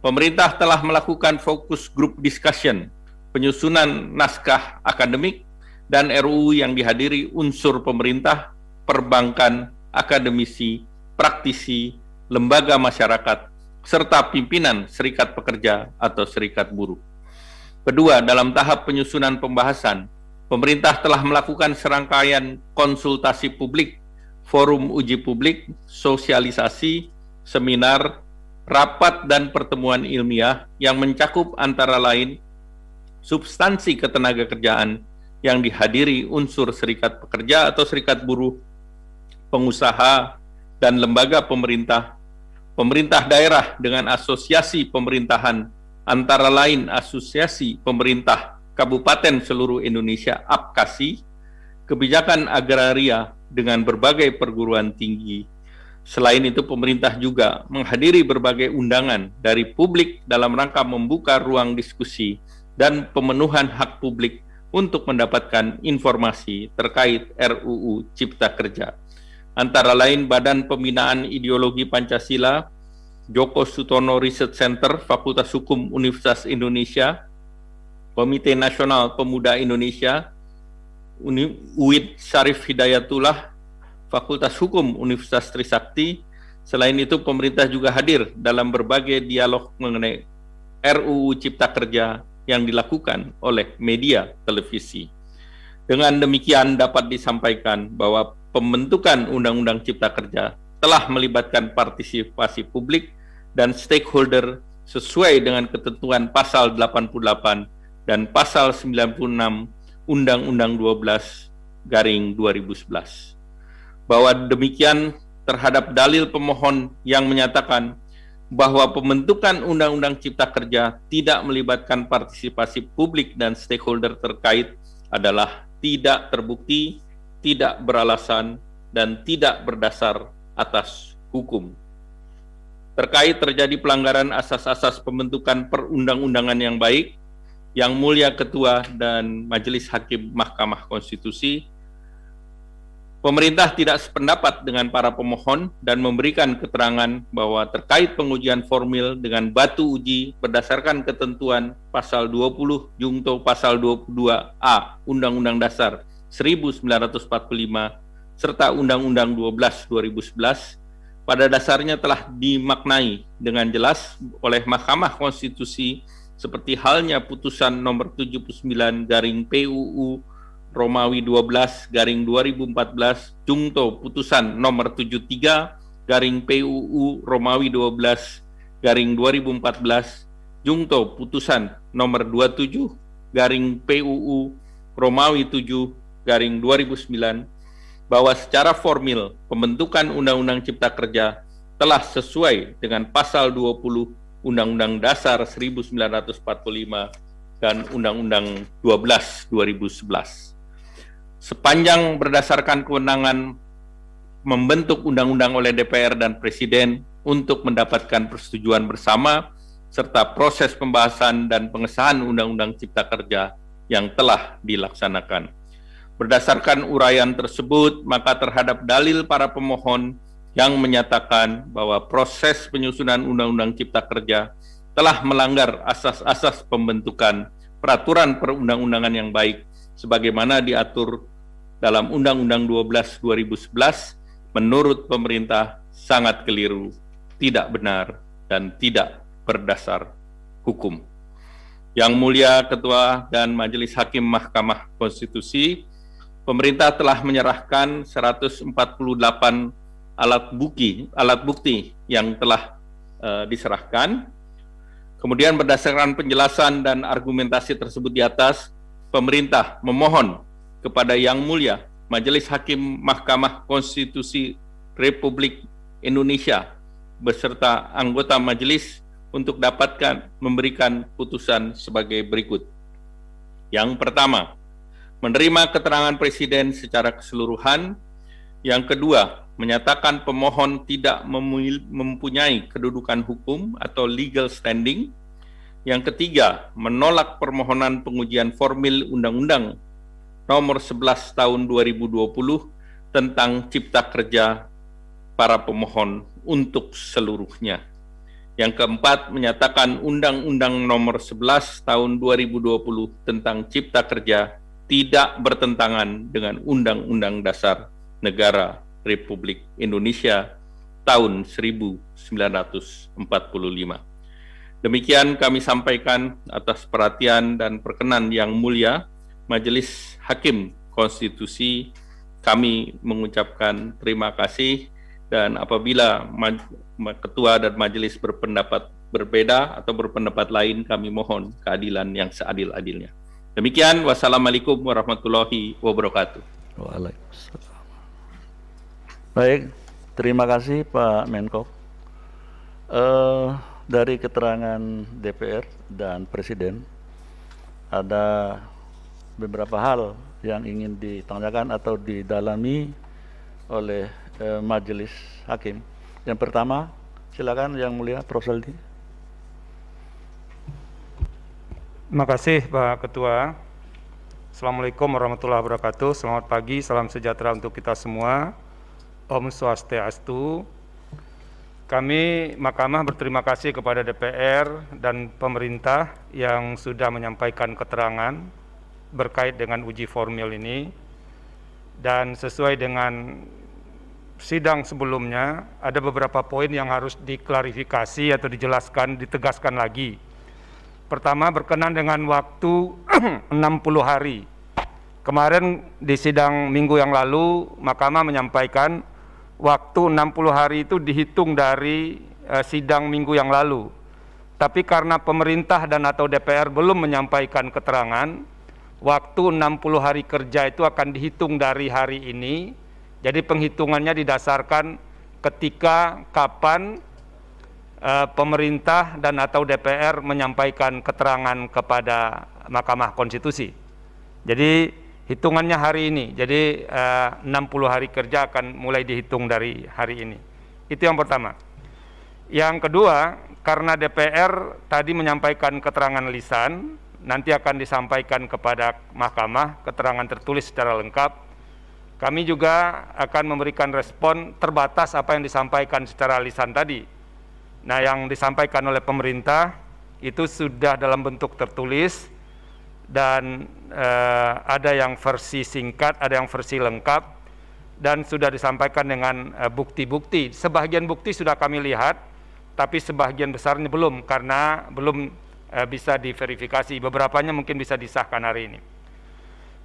pemerintah telah melakukan fokus group discussion penyusunan naskah akademik, dan RUU yang dihadiri unsur pemerintah, perbankan, akademisi, praktisi, lembaga masyarakat, serta pimpinan serikat pekerja atau serikat buruh. Kedua, dalam tahap penyusunan pembahasan, pemerintah telah melakukan serangkaian konsultasi publik, forum uji publik, sosialisasi, seminar, rapat dan pertemuan ilmiah yang mencakup antara lain substansi ketenaga kerjaan yang dihadiri unsur serikat pekerja atau serikat buruh, pengusaha, dan lembaga pemerintah, pemerintah daerah dengan asosiasi pemerintahan antara lain Asosiasi Pemerintah Kabupaten seluruh Indonesia APKASI, kebijakan agraria dengan berbagai perguruan tinggi. Selain itu, pemerintah juga menghadiri berbagai undangan dari publik dalam rangka membuka ruang diskusi dan pemenuhan hak publik untuk mendapatkan informasi terkait RUU Cipta Kerja. Antara lain Badan Pembinaan Ideologi Pancasila, Joko Sutono Research Center, Fakultas Hukum Universitas Indonesia, Komite Nasional Pemuda Indonesia, UID Syarif Hidayatullah, Fakultas Hukum Universitas Trisakti. Selain itu, pemerintah juga hadir dalam berbagai dialog mengenai RUU Cipta Kerja yang dilakukan oleh media televisi. Dengan demikian dapat disampaikan bahwa pembentukan Undang-Undang Cipta Kerja telah melibatkan partisipasi publik dan stakeholder sesuai dengan ketentuan pasal 88 dan pasal 96 Undang-Undang 12 garing 2011. Bahwa demikian terhadap dalil pemohon yang menyatakan bahwa pembentukan Undang-Undang Cipta Kerja tidak melibatkan partisipasi publik dan stakeholder terkait adalah tidak terbukti, tidak beralasan, dan tidak berdasar atas hukum. Terkait terjadi pelanggaran asas-asas pembentukan perundang-undangan yang baik, yang Mulia Ketua dan Majelis Hakim Mahkamah Konstitusi, pemerintah tidak sependapat dengan para pemohon dan memberikan keterangan bahwa terkait pengujian formil dengan batu uji berdasarkan ketentuan pasal 20 Jungto pasal 22A Undang-Undang Dasar 1945 serta Undang-Undang 12 2011 pada dasarnya telah dimaknai dengan jelas oleh Mahkamah Konstitusi seperti halnya putusan nomor 79 garing PUU Romawi 12 garing 2014 Jungto putusan nomor 73 garing PUU Romawi 12 garing 2014 Jungto putusan nomor 27 garing PUU Romawi 7 garing 2009 bahwa secara formil pembentukan Undang-Undang Cipta Kerja telah sesuai dengan pasal 20 Undang-Undang Dasar 1945 dan Undang-Undang 12 2011. Sepanjang berdasarkan kewenangan membentuk undang-undang oleh DPR dan Presiden untuk mendapatkan persetujuan bersama serta proses pembahasan dan pengesahan Undang-Undang Cipta Kerja yang telah dilaksanakan. Berdasarkan uraian tersebut, maka terhadap dalil para pemohon yang menyatakan bahwa proses penyusunan Undang-Undang Cipta Kerja telah melanggar asas-asas pembentukan peraturan perundang-undangan yang baik sebagaimana diatur dalam Undang-Undang 12 2011 menurut pemerintah sangat keliru, tidak benar dan tidak berdasar hukum. Yang mulia Ketua dan Majelis Hakim Mahkamah Konstitusi, pemerintah telah menyerahkan 148 alat bukti alat bukti yang telah uh, diserahkan. Kemudian berdasarkan penjelasan dan argumentasi tersebut di atas, pemerintah memohon kepada Yang Mulia Majelis Hakim Mahkamah Konstitusi Republik Indonesia beserta anggota majelis untuk dapatkan memberikan putusan sebagai berikut. Yang pertama, menerima keterangan Presiden secara keseluruhan. Yang kedua, menyatakan pemohon tidak mempunyai kedudukan hukum atau legal standing. Yang ketiga, menolak permohonan pengujian formil Undang-Undang Nomor 11 Tahun 2020 tentang Cipta Kerja para pemohon untuk seluruhnya. Yang keempat, menyatakan Undang-Undang Nomor 11 Tahun 2020 tentang Cipta Kerja tidak bertentangan dengan Undang-Undang Dasar Negara Republik Indonesia tahun 1945. Demikian kami sampaikan atas perhatian dan perkenan yang mulia Majelis Hakim Konstitusi kami mengucapkan terima kasih dan apabila ketua dan majelis berpendapat berbeda atau berpendapat lain kami mohon keadilan yang seadil-adilnya. Demikian wassalamualaikum warahmatullahi wabarakatuh. Waalaikumsalam. Baik, terima kasih Pak Menko. Uh, dari keterangan DPR dan Presiden ada beberapa hal yang ingin ditanyakan atau didalami oleh uh, Majelis Hakim. Yang pertama, silakan Yang Mulia Prof. Saldi. Terima kasih Pak Ketua. Assalamualaikum warahmatullahi wabarakatuh. Selamat pagi, salam sejahtera untuk kita semua. Om Swastiastu. Kami Mahkamah berterima kasih kepada DPR dan pemerintah yang sudah menyampaikan keterangan berkait dengan uji formil ini. Dan sesuai dengan sidang sebelumnya, ada beberapa poin yang harus diklarifikasi atau dijelaskan, ditegaskan lagi Pertama berkenan dengan waktu [clears throat] 60 hari. Kemarin di sidang minggu yang lalu Mahkamah menyampaikan waktu 60 hari itu dihitung dari uh, sidang minggu yang lalu. Tapi karena pemerintah dan atau DPR belum menyampaikan keterangan, waktu 60 hari kerja itu akan dihitung dari hari ini. Jadi penghitungannya didasarkan ketika kapan Eh, pemerintah dan atau DPR menyampaikan keterangan kepada Mahkamah Konstitusi. Jadi hitungannya hari ini. Jadi eh, 60 hari kerja akan mulai dihitung dari hari ini. Itu yang pertama. Yang kedua, karena DPR tadi menyampaikan keterangan lisan, nanti akan disampaikan kepada Mahkamah keterangan tertulis secara lengkap. Kami juga akan memberikan respon terbatas apa yang disampaikan secara lisan tadi Nah, yang disampaikan oleh pemerintah itu sudah dalam bentuk tertulis dan eh, ada yang versi singkat, ada yang versi lengkap dan sudah disampaikan dengan eh, bukti-bukti. Eh, sebagian bukti sudah kami lihat, tapi sebagian besarnya belum karena belum eh, bisa diverifikasi. Beberapanya mungkin bisa disahkan hari ini.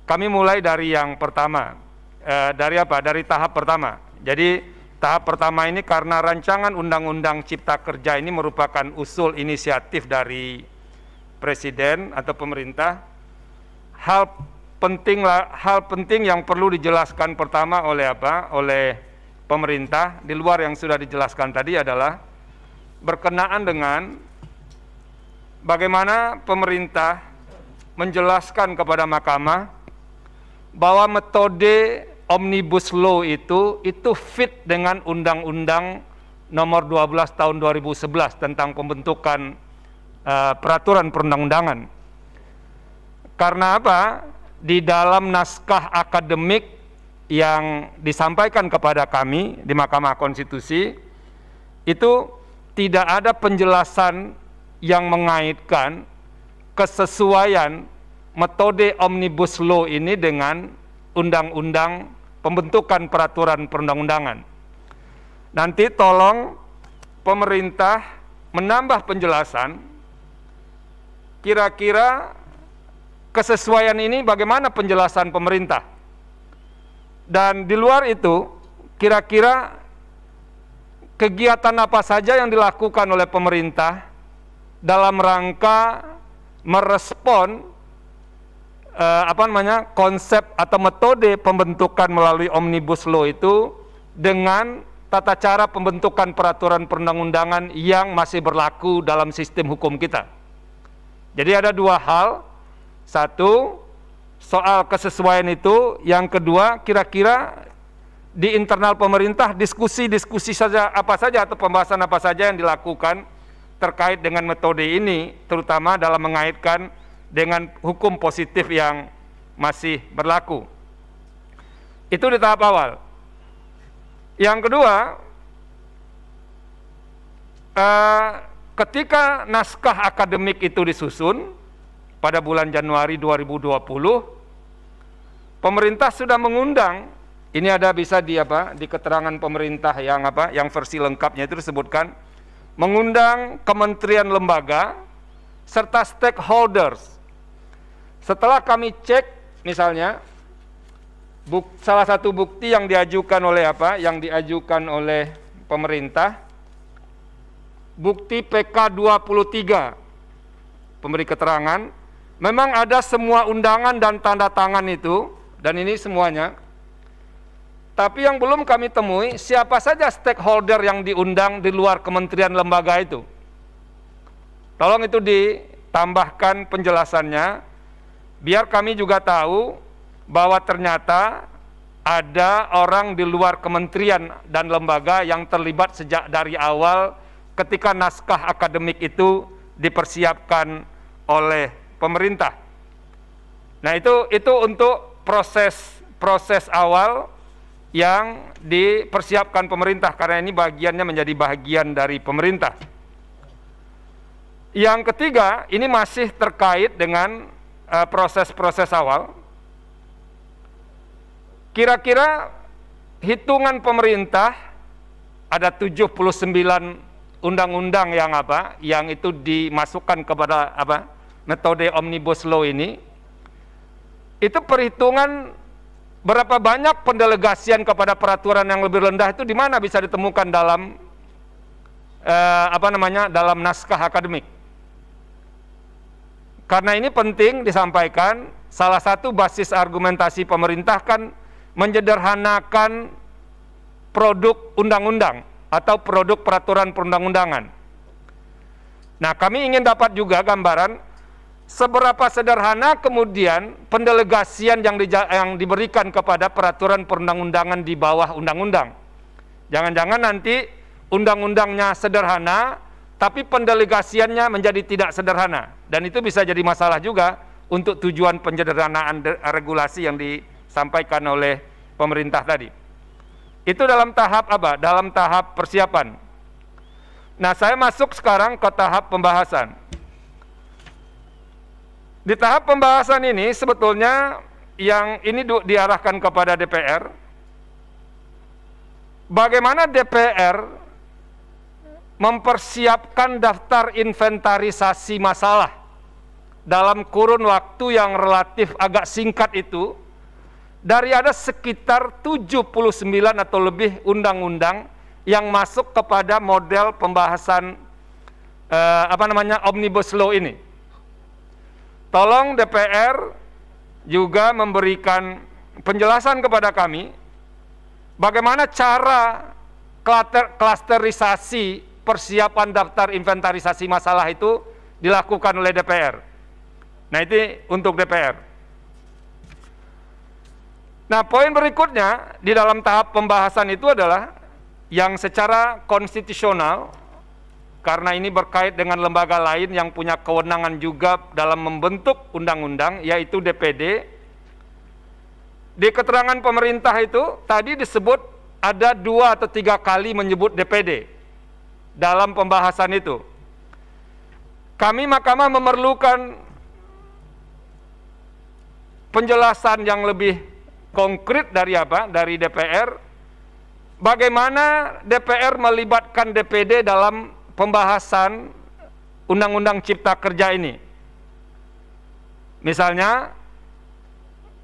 Kami mulai dari yang pertama, eh, dari apa? Dari tahap pertama. Jadi Tahap pertama ini karena rancangan Undang-Undang Cipta Kerja ini merupakan usul inisiatif dari Presiden atau pemerintah. Hal penting hal penting yang perlu dijelaskan pertama oleh apa? Oleh pemerintah di luar yang sudah dijelaskan tadi adalah berkenaan dengan bagaimana pemerintah menjelaskan kepada mahkamah bahwa metode Omnibus Law itu itu fit dengan Undang-Undang Nomor 12 Tahun 2011 tentang pembentukan uh, peraturan perundang-undangan. Karena apa? Di dalam naskah akademik yang disampaikan kepada kami di Mahkamah Konstitusi itu tidak ada penjelasan yang mengaitkan kesesuaian metode omnibus law ini dengan undang-undang pembentukan peraturan perundang-undangan. Nanti tolong pemerintah menambah penjelasan kira-kira kesesuaian ini bagaimana penjelasan pemerintah. Dan di luar itu kira-kira kegiatan apa saja yang dilakukan oleh pemerintah dalam rangka merespon eh, apa namanya konsep atau metode pembentukan melalui omnibus law itu dengan tata cara pembentukan peraturan perundang-undangan yang masih berlaku dalam sistem hukum kita. Jadi ada dua hal, satu soal kesesuaian itu, yang kedua kira-kira di internal pemerintah diskusi-diskusi saja apa saja atau pembahasan apa saja yang dilakukan terkait dengan metode ini, terutama dalam mengaitkan dengan hukum positif yang masih berlaku. Itu di tahap awal. Yang kedua, eh, ketika naskah akademik itu disusun pada bulan Januari 2020, pemerintah sudah mengundang. Ini ada bisa di apa? Di keterangan pemerintah yang apa? Yang versi lengkapnya itu disebutkan mengundang kementerian lembaga serta stakeholders setelah kami cek misalnya buk, salah satu bukti yang diajukan oleh apa? Yang diajukan oleh pemerintah bukti PK 23 pemberi keterangan memang ada semua undangan dan tanda tangan itu dan ini semuanya tapi yang belum kami temui siapa saja stakeholder yang diundang di luar kementerian lembaga itu tolong itu ditambahkan penjelasannya biar kami juga tahu bahwa ternyata ada orang di luar kementerian dan lembaga yang terlibat sejak dari awal ketika naskah akademik itu dipersiapkan oleh pemerintah. Nah, itu itu untuk proses proses awal yang dipersiapkan pemerintah karena ini bagiannya menjadi bagian dari pemerintah. Yang ketiga, ini masih terkait dengan eh, proses-proses uh, awal. Kira-kira hitungan pemerintah ada 79 undang-undang yang apa yang itu dimasukkan kepada apa metode omnibus law ini itu perhitungan berapa banyak pendelegasian kepada peraturan yang lebih rendah itu di mana bisa ditemukan dalam eh, apa namanya dalam naskah akademik karena ini penting disampaikan salah satu basis argumentasi pemerintah kan menyederhanakan produk undang-undang atau produk peraturan perundang-undangan. Nah, kami ingin dapat juga gambaran seberapa sederhana kemudian pendelegasian yang, di, yang diberikan kepada peraturan perundang-undangan di bawah undang-undang. Jangan-jangan nanti undang-undangnya sederhana, tapi pendelegasiannya menjadi tidak sederhana. Dan itu bisa jadi masalah juga untuk tujuan penyederhanaan regulasi yang disampaikan oleh pemerintah tadi. Itu dalam tahap apa? Dalam tahap persiapan. Nah, saya masuk sekarang ke tahap pembahasan. Di tahap pembahasan ini sebetulnya yang ini diarahkan kepada DPR. Bagaimana DPR mempersiapkan daftar inventarisasi masalah dalam kurun waktu yang relatif agak singkat itu dari ada sekitar 79 atau lebih undang-undang yang masuk kepada model pembahasan eh, apa namanya omnibus law ini. Tolong DPR juga memberikan penjelasan kepada kami bagaimana cara klasterisasi persiapan daftar inventarisasi masalah itu dilakukan oleh DPR. Nah, itu untuk DPR. Nah, poin berikutnya di dalam tahap pembahasan itu adalah yang secara konstitusional karena ini berkait dengan lembaga lain yang punya kewenangan juga dalam membentuk undang-undang yaitu DPD. Di keterangan pemerintah itu tadi disebut ada dua atau tiga kali menyebut DPD dalam pembahasan itu. Kami Mahkamah memerlukan penjelasan yang lebih konkret dari apa? Dari DPR. Bagaimana DPR melibatkan DPD dalam pembahasan Undang-Undang Cipta Kerja ini? Misalnya,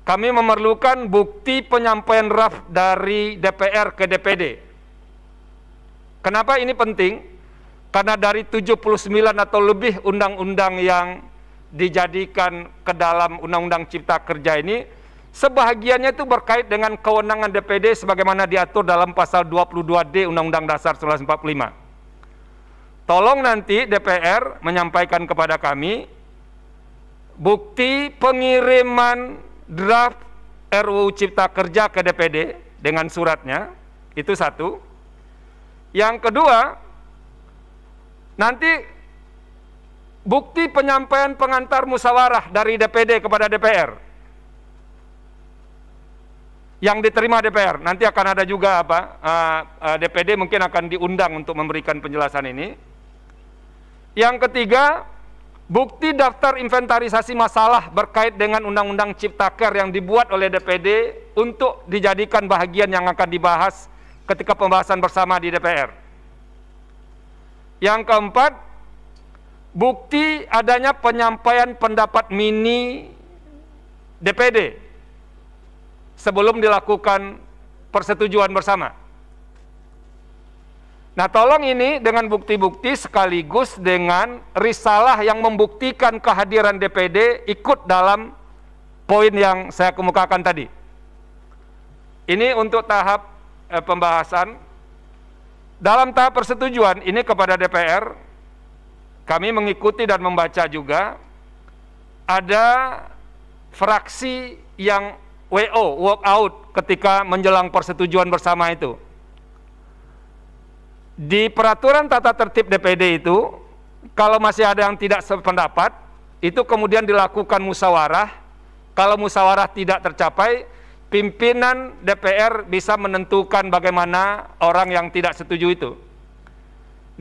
kami memerlukan bukti penyampaian draft dari DPR ke DPD. Kenapa ini penting? Karena dari 79 atau lebih undang-undang yang dijadikan ke dalam Undang-Undang Cipta Kerja ini, Sebahagiannya itu berkait dengan kewenangan DPD sebagaimana diatur dalam pasal 22D Undang-Undang Dasar 1945. Tolong nanti DPR menyampaikan kepada kami bukti pengiriman draft RUU Cipta Kerja ke DPD dengan suratnya, itu satu. Yang kedua, nanti bukti penyampaian pengantar musyawarah dari DPD kepada DPR yang diterima DPR. Nanti akan ada juga apa uh, uh, DPD mungkin akan diundang untuk memberikan penjelasan ini. Yang ketiga, bukti daftar inventarisasi masalah berkait dengan Undang-Undang Ciptaker yang dibuat oleh DPD untuk dijadikan bahagian yang akan dibahas ketika pembahasan bersama di DPR. Yang keempat, bukti adanya penyampaian pendapat mini DPD sebelum dilakukan persetujuan bersama. Nah, tolong ini dengan bukti-bukti sekaligus dengan risalah yang membuktikan kehadiran DPD ikut dalam poin yang saya kemukakan tadi. Ini untuk tahap eh, pembahasan. Dalam tahap persetujuan ini kepada DPR, kami mengikuti dan membaca juga ada fraksi yang WO, walk out ketika menjelang persetujuan bersama itu. Di peraturan tata tertib DPD itu, kalau masih ada yang tidak sependapat, itu kemudian dilakukan musyawarah. Kalau musyawarah tidak tercapai, pimpinan DPR bisa menentukan bagaimana orang yang tidak setuju itu.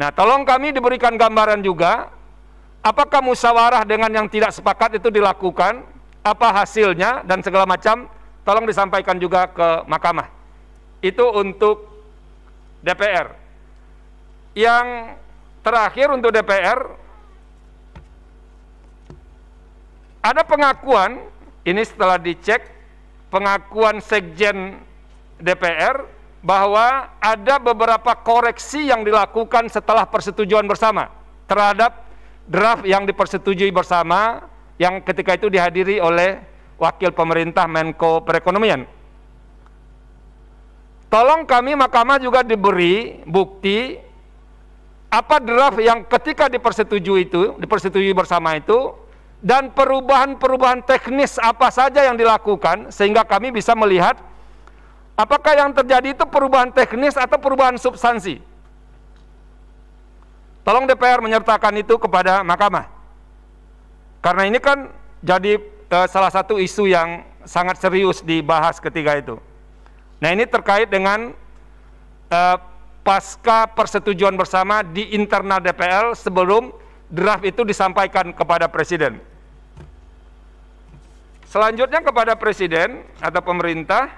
Nah, tolong kami diberikan gambaran juga, apakah musyawarah dengan yang tidak sepakat itu dilakukan, apa hasilnya, dan segala macam, tolong disampaikan juga ke mahkamah. Itu untuk DPR. Yang terakhir untuk DPR, ada pengakuan, ini setelah dicek, pengakuan Sekjen DPR bahwa ada beberapa koreksi yang dilakukan setelah persetujuan bersama terhadap draft yang dipersetujui bersama yang ketika itu dihadiri oleh wakil pemerintah Menko Perekonomian. Tolong kami mahkamah juga diberi bukti apa draft yang ketika dipersetujui itu, dipersetujui bersama itu dan perubahan-perubahan teknis apa saja yang dilakukan sehingga kami bisa melihat apakah yang terjadi itu perubahan teknis atau perubahan substansi. Tolong DPR menyertakan itu kepada mahkamah. Karena ini kan jadi eh, salah satu isu yang sangat serius dibahas ketika itu. Nah ini terkait dengan eh, pasca persetujuan bersama di internal DPR sebelum draft itu disampaikan kepada Presiden. Selanjutnya kepada Presiden atau pemerintah,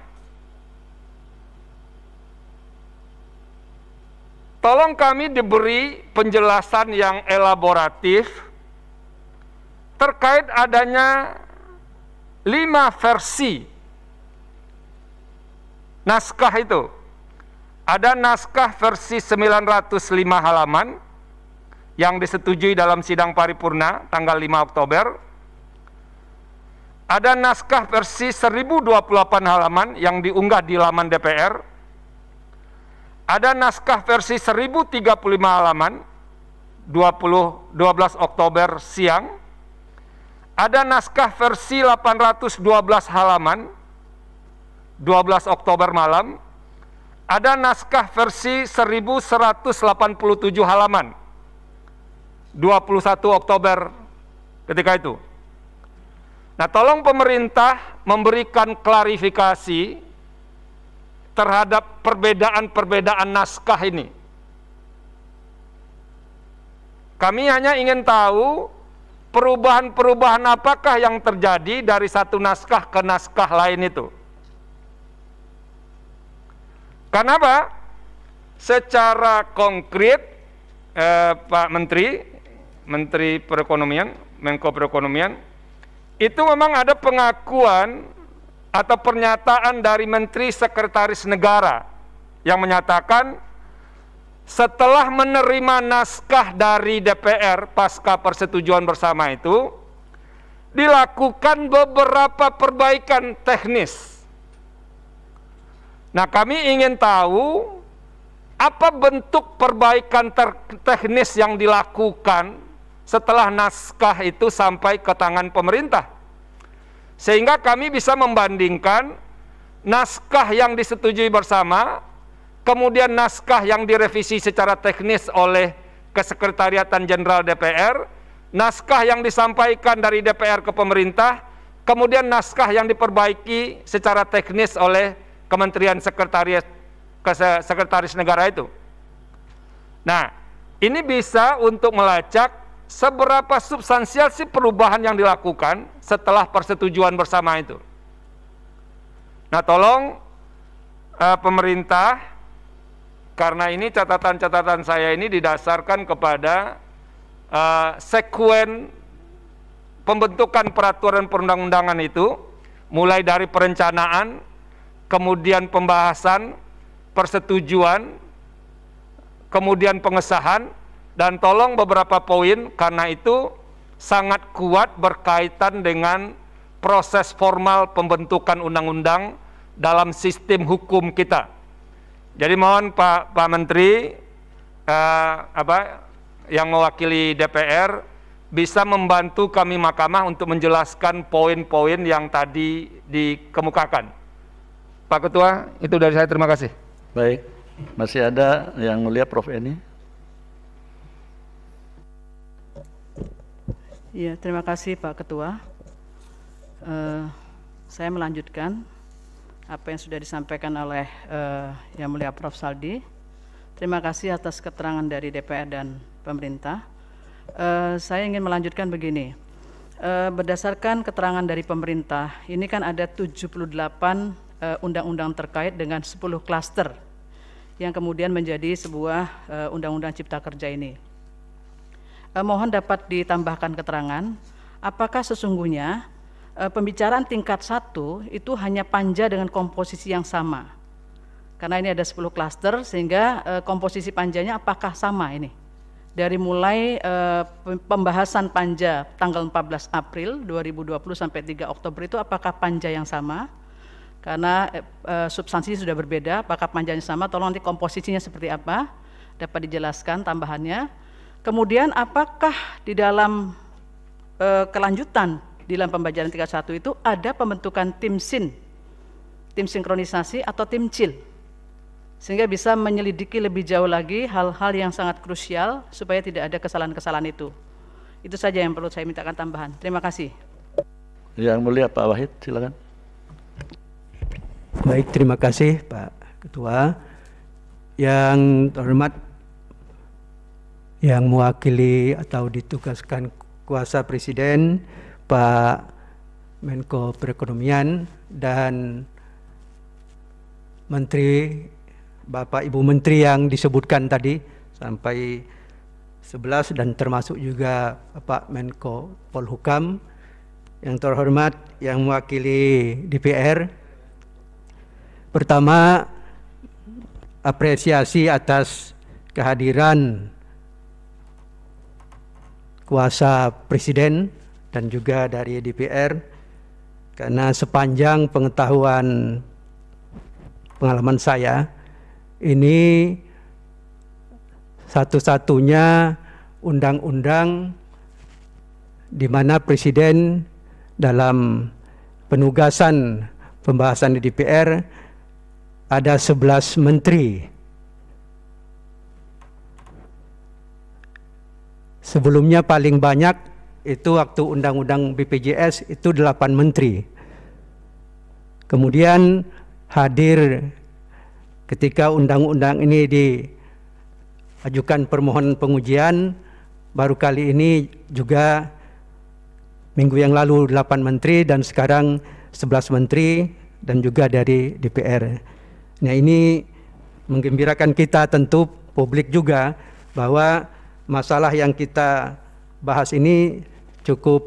tolong kami diberi penjelasan yang elaboratif terkait adanya lima versi naskah itu. Ada naskah versi 905 halaman yang disetujui dalam sidang paripurna tanggal 5 Oktober ada naskah versi 1028 halaman yang diunggah di laman DPR. Ada naskah versi 1035 halaman 20 12 Oktober siang. Ada naskah versi 812 halaman 12 Oktober malam. Ada naskah versi 1187 halaman 21 Oktober ketika itu. Nah, tolong pemerintah memberikan klarifikasi terhadap perbedaan-perbedaan naskah ini. Kami hanya ingin tahu perubahan-perubahan apakah yang terjadi dari satu naskah ke naskah lain itu. Kenapa? Secara konkret, eh, Pak Menteri, Menteri Perekonomian, Menko Perekonomian, itu memang ada pengakuan atau pernyataan dari Menteri Sekretaris Negara yang menyatakan setelah menerima naskah dari DPR pasca persetujuan bersama itu dilakukan beberapa perbaikan teknis. Nah, kami ingin tahu apa bentuk perbaikan teknis yang dilakukan setelah naskah itu sampai ke tangan pemerintah. Sehingga kami bisa membandingkan naskah yang disetujui bersama, kemudian naskah yang direvisi secara teknis oleh Kesekretariatan Jenderal DPR, naskah yang disampaikan dari DPR ke pemerintah, kemudian naskah yang diperbaiki secara teknis oleh Kementerian Sekretariat Sekretaris Negara itu. Nah, ini bisa untuk melacak seberapa substansial sih perubahan yang dilakukan setelah persetujuan bersama itu. Nah, tolong uh, pemerintah karena ini catatan-catatan saya ini didasarkan kepada uh, sekuen pembentukan peraturan perundang-undangan itu mulai dari perencanaan, kemudian pembahasan, persetujuan, kemudian pengesahan, dan tolong beberapa poin karena itu sangat kuat berkaitan dengan proses formal pembentukan undang-undang dalam sistem hukum kita. Jadi mohon Pak Pak Menteri eh, apa yang mewakili DPR bisa membantu kami Mahkamah untuk menjelaskan poin-poin yang tadi dikemukakan. Pak Ketua, itu dari saya. Terima kasih. Baik, masih ada yang mulia Prof. Eni. Ya, terima kasih Pak Ketua. Uh, saya melanjutkan apa yang sudah disampaikan oleh uh, Yang Mulia Prof. Saldi. Terima kasih atas keterangan dari DPR dan pemerintah. Uh, saya ingin melanjutkan begini. Uh, berdasarkan keterangan dari pemerintah, ini kan ada 78 Eh, undang-undang terkait dengan 10 klaster yang kemudian menjadi sebuah eh, undang-undang cipta kerja ini. Eh, mohon dapat ditambahkan keterangan, apakah sesungguhnya pembicaraan tingkat satu itu hanya panja dengan komposisi yang sama? Karena ini ada 10 klaster sehingga komposisi panjanya apakah sama ini? Dari mulai pembahasan panja tanggal 14 April 2020 sampai 3 Oktober itu apakah panja yang sama? Karena e, substansi sudah berbeda, apakah panjangnya sama, tolong nanti komposisinya seperti apa, dapat dijelaskan tambahannya. Kemudian apakah di dalam e, kelanjutan di dalam pembelajaran tingkat satu itu ada pembentukan tim SIN, tim sinkronisasi atau tim CIL, sehingga bisa menyelidiki lebih jauh lagi hal-hal yang sangat krusial supaya tidak ada kesalahan-kesalahan itu. Itu saja yang perlu saya mintakan tambahan. Terima kasih. Yang mulia Pak Wahid, silakan. Baik, terima kasih Pak Ketua. Yang terhormat yang mewakili atau ditugaskan kuasa Presiden Pak Menko Perekonomian dan Menteri Bapak Ibu Menteri yang disebutkan tadi sampai 11 dan termasuk juga Bapak Menko Polhukam yang terhormat yang mewakili DPR Pertama, apresiasi atas kehadiran kuasa presiden dan juga dari DPR karena sepanjang pengetahuan pengalaman saya ini satu-satunya undang-undang di mana presiden dalam penugasan pembahasan di DPR ada 11 menteri. Sebelumnya paling banyak itu waktu undang-undang BPJS itu 8 menteri. Kemudian hadir ketika undang-undang ini diajukan permohonan pengujian baru kali ini juga minggu yang lalu 8 menteri dan sekarang 11 menteri dan juga dari DPR. Nah ini menggembirakan kita tentu publik juga bahwa masalah yang kita bahas ini cukup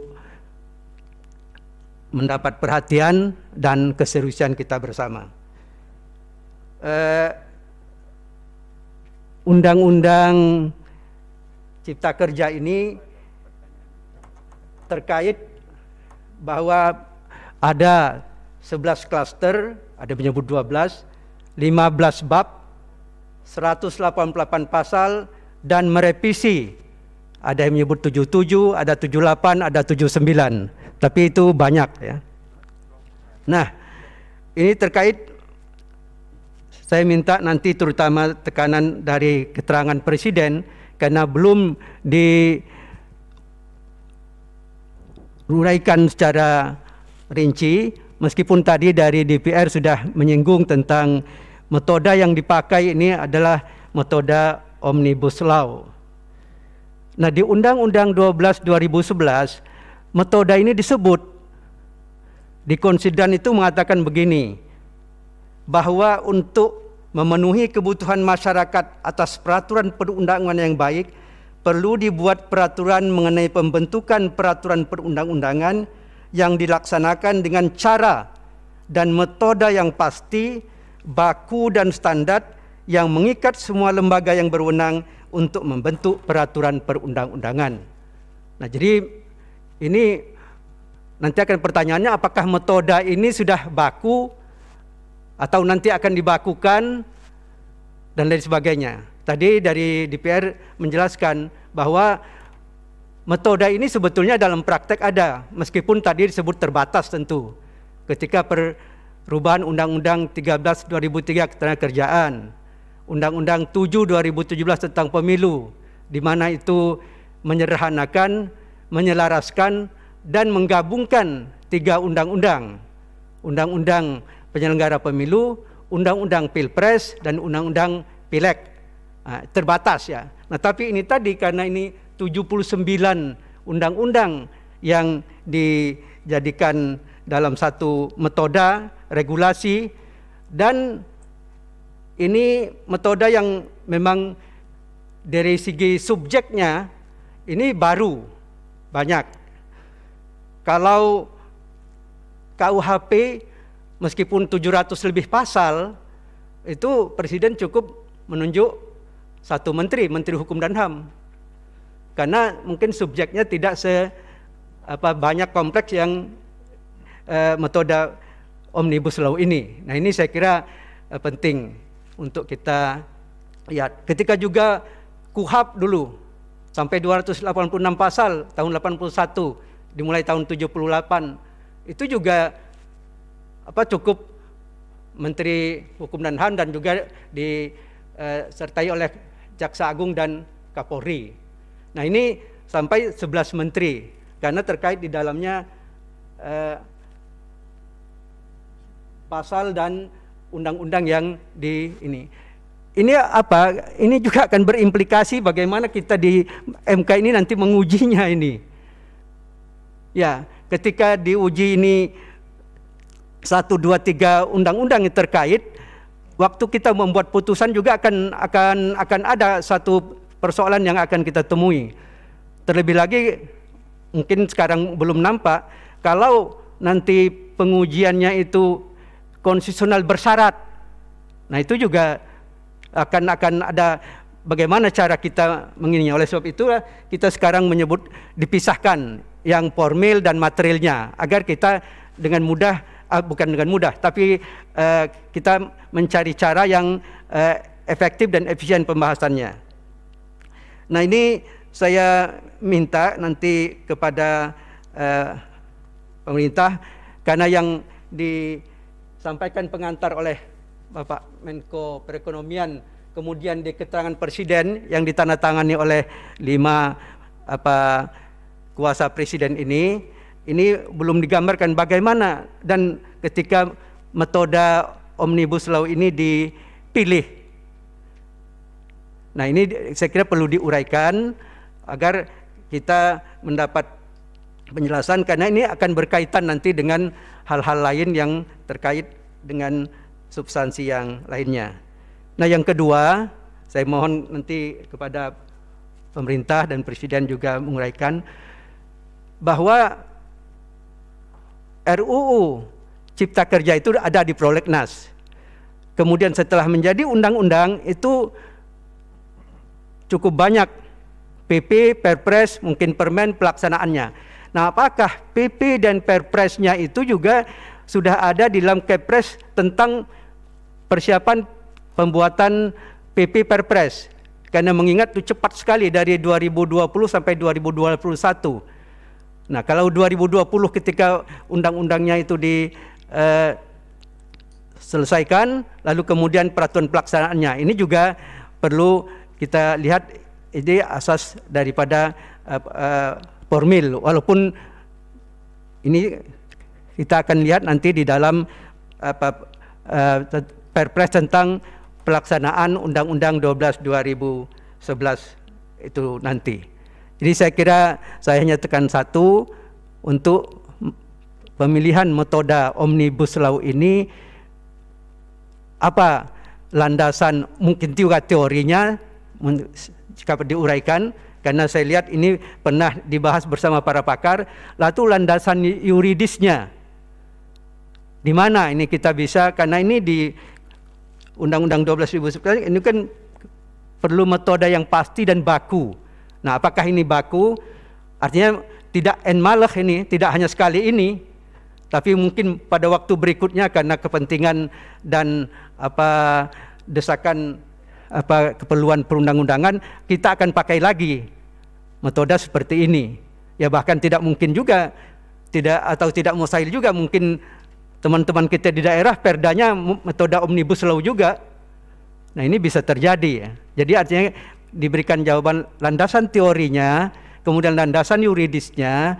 mendapat perhatian dan keseriusan kita bersama. Eh, undang-undang uh, Cipta Kerja ini terkait bahwa ada 11 klaster, ada menyebut 12, 15 bab, 188 pasal dan merevisi. Ada yang menyebut 77, ada 78, ada 79. Tapi itu banyak ya. Nah, ini terkait saya minta nanti terutama tekanan dari keterangan presiden karena belum diruraikan secara rinci meskipun tadi dari DPR sudah menyinggung tentang Metode yang dipakai ini adalah metode Omnibus Law. Nah, di Undang-Undang 12 2011 metode ini disebut di konsideran itu mengatakan begini bahwa untuk memenuhi kebutuhan masyarakat atas peraturan perundangan yang baik perlu dibuat peraturan mengenai pembentukan peraturan perundang-undangan yang dilaksanakan dengan cara dan metode yang pasti, baku dan standar yang mengikat semua lembaga yang berwenang untuk membentuk peraturan perundang-undangan. Nah, jadi ini nanti akan pertanyaannya apakah metode ini sudah baku atau nanti akan dibakukan dan lain sebagainya. Tadi dari DPR menjelaskan bahwa metode ini sebetulnya dalam praktek ada, meskipun tadi disebut terbatas tentu. Ketika perubahan Undang-Undang 13 2003 Ketenagakerjaan, Undang-Undang 7 2017 tentang pemilu, di mana itu menyederhanakan, menyelaraskan, dan menggabungkan tiga undang-undang. Undang-undang penyelenggara pemilu, undang-undang pilpres, dan undang-undang pileg. Nah, terbatas ya. Nah tapi ini tadi karena ini 79 undang-undang yang dijadikan dalam satu metode regulasi dan ini metode yang memang dari segi subjeknya ini baru banyak. Kalau KUHP meskipun 700 lebih pasal itu presiden cukup menunjuk satu menteri, menteri hukum dan HAM. Karena mungkin subjeknya tidak se apa banyak kompleks yang uh, metode omnibus law ini. Nah, ini saya kira uh, penting untuk kita lihat. Ketika juga KUHAP dulu sampai 286 pasal tahun 81 dimulai tahun 78 itu juga apa cukup Menteri Hukum dan HAM dan juga disertai oleh Jaksa Agung dan Kapolri. Nah ini sampai 11 menteri karena terkait di dalamnya eh, pasal dan undang-undang yang di ini. Ini apa? Ini juga akan berimplikasi bagaimana kita di MK ini nanti mengujinya ini. Ya, ketika diuji ini satu dua tiga undang-undang yang terkait, waktu kita membuat putusan juga akan akan akan ada satu persoalan yang akan kita temui. Terlebih lagi mungkin sekarang belum nampak kalau nanti pengujiannya itu konstitusional bersyarat. Nah, itu juga akan akan ada bagaimana cara kita mengininya. Oleh sebab itu kita sekarang menyebut dipisahkan yang formil dan materialnya agar kita dengan mudah uh, bukan dengan mudah, tapi uh, kita mencari cara yang uh, efektif dan efisien pembahasannya. Nah ini saya minta nanti kepada uh, pemerintah karena yang disampaikan pengantar oleh Bapak Menko Perekonomian kemudian di keterangan presiden yang ditandatangani oleh lima apa kuasa presiden ini ini belum digambarkan bagaimana dan ketika metode omnibus law ini dipilih. Nah, ini saya kira perlu diuraikan agar kita mendapat penjelasan karena ini akan berkaitan nanti dengan hal-hal lain yang terkait dengan substansi yang lainnya. Nah, yang kedua, saya mohon nanti kepada pemerintah dan presiden juga menguraikan bahwa RUU Cipta Kerja itu ada di prolegnas. Kemudian setelah menjadi undang-undang itu cukup banyak PP, Perpres, mungkin permen pelaksanaannya. Nah, apakah PP dan Perpresnya itu juga sudah ada di dalam Kepres tentang persiapan pembuatan PP Perpres? Karena mengingat itu cepat sekali dari 2020 sampai 2021 Nah, kalau 2020 ketika undang-undangnya itu diselesaikan, eh, lalu kemudian peraturan pelaksanaannya, ini juga perlu kita lihat ini asas daripada uh, uh, formil, walaupun ini kita akan lihat nanti di dalam apa uh, perpres tentang pelaksanaan Undang-Undang 12 2011 itu nanti. Jadi saya kira saya hanya tekan satu untuk pemilihan metode omnibus law ini apa landasan mungkin juga teorinya jika diuraikan karena saya lihat ini pernah dibahas bersama para pakar lalu landasan yuridisnya Di mana ini kita bisa karena ini di Undang-Undang 12.000 ini kan perlu metode yang pasti dan baku. Nah, apakah ini baku? Artinya tidak enmalah ini, tidak hanya sekali ini, tapi mungkin pada waktu berikutnya karena kepentingan dan apa desakan apa keperluan perundang-undangan kita akan pakai lagi metode seperti ini. Ya bahkan tidak mungkin juga tidak atau tidak mustahil juga mungkin teman-teman kita di daerah perdanya metode omnibus law juga. Nah ini bisa terjadi ya. Jadi artinya diberikan jawaban landasan teorinya, kemudian landasan yuridisnya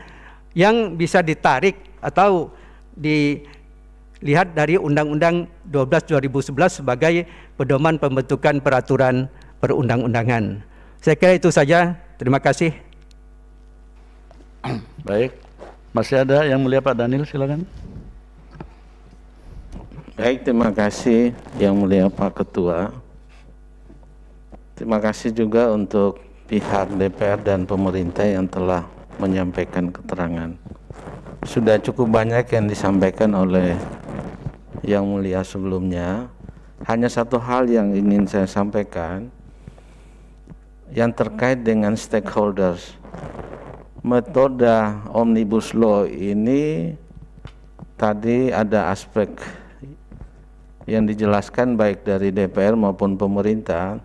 yang bisa ditarik atau dilihat dari Undang-Undang 12 2011 sebagai pedoman pembentukan peraturan perundang-undangan. Saya kira itu saja. Terima kasih. Baik, masih ada yang mulia Pak Daniel, silakan. Baik, terima kasih yang mulia Pak Ketua. Terima kasih juga untuk pihak DPR dan pemerintah yang telah menyampaikan keterangan. Sudah cukup banyak yang disampaikan oleh yang mulia sebelumnya. Hanya satu hal yang ingin saya sampaikan yang terkait dengan stakeholders. Metode omnibus law ini tadi ada aspek yang dijelaskan baik dari DPR maupun pemerintah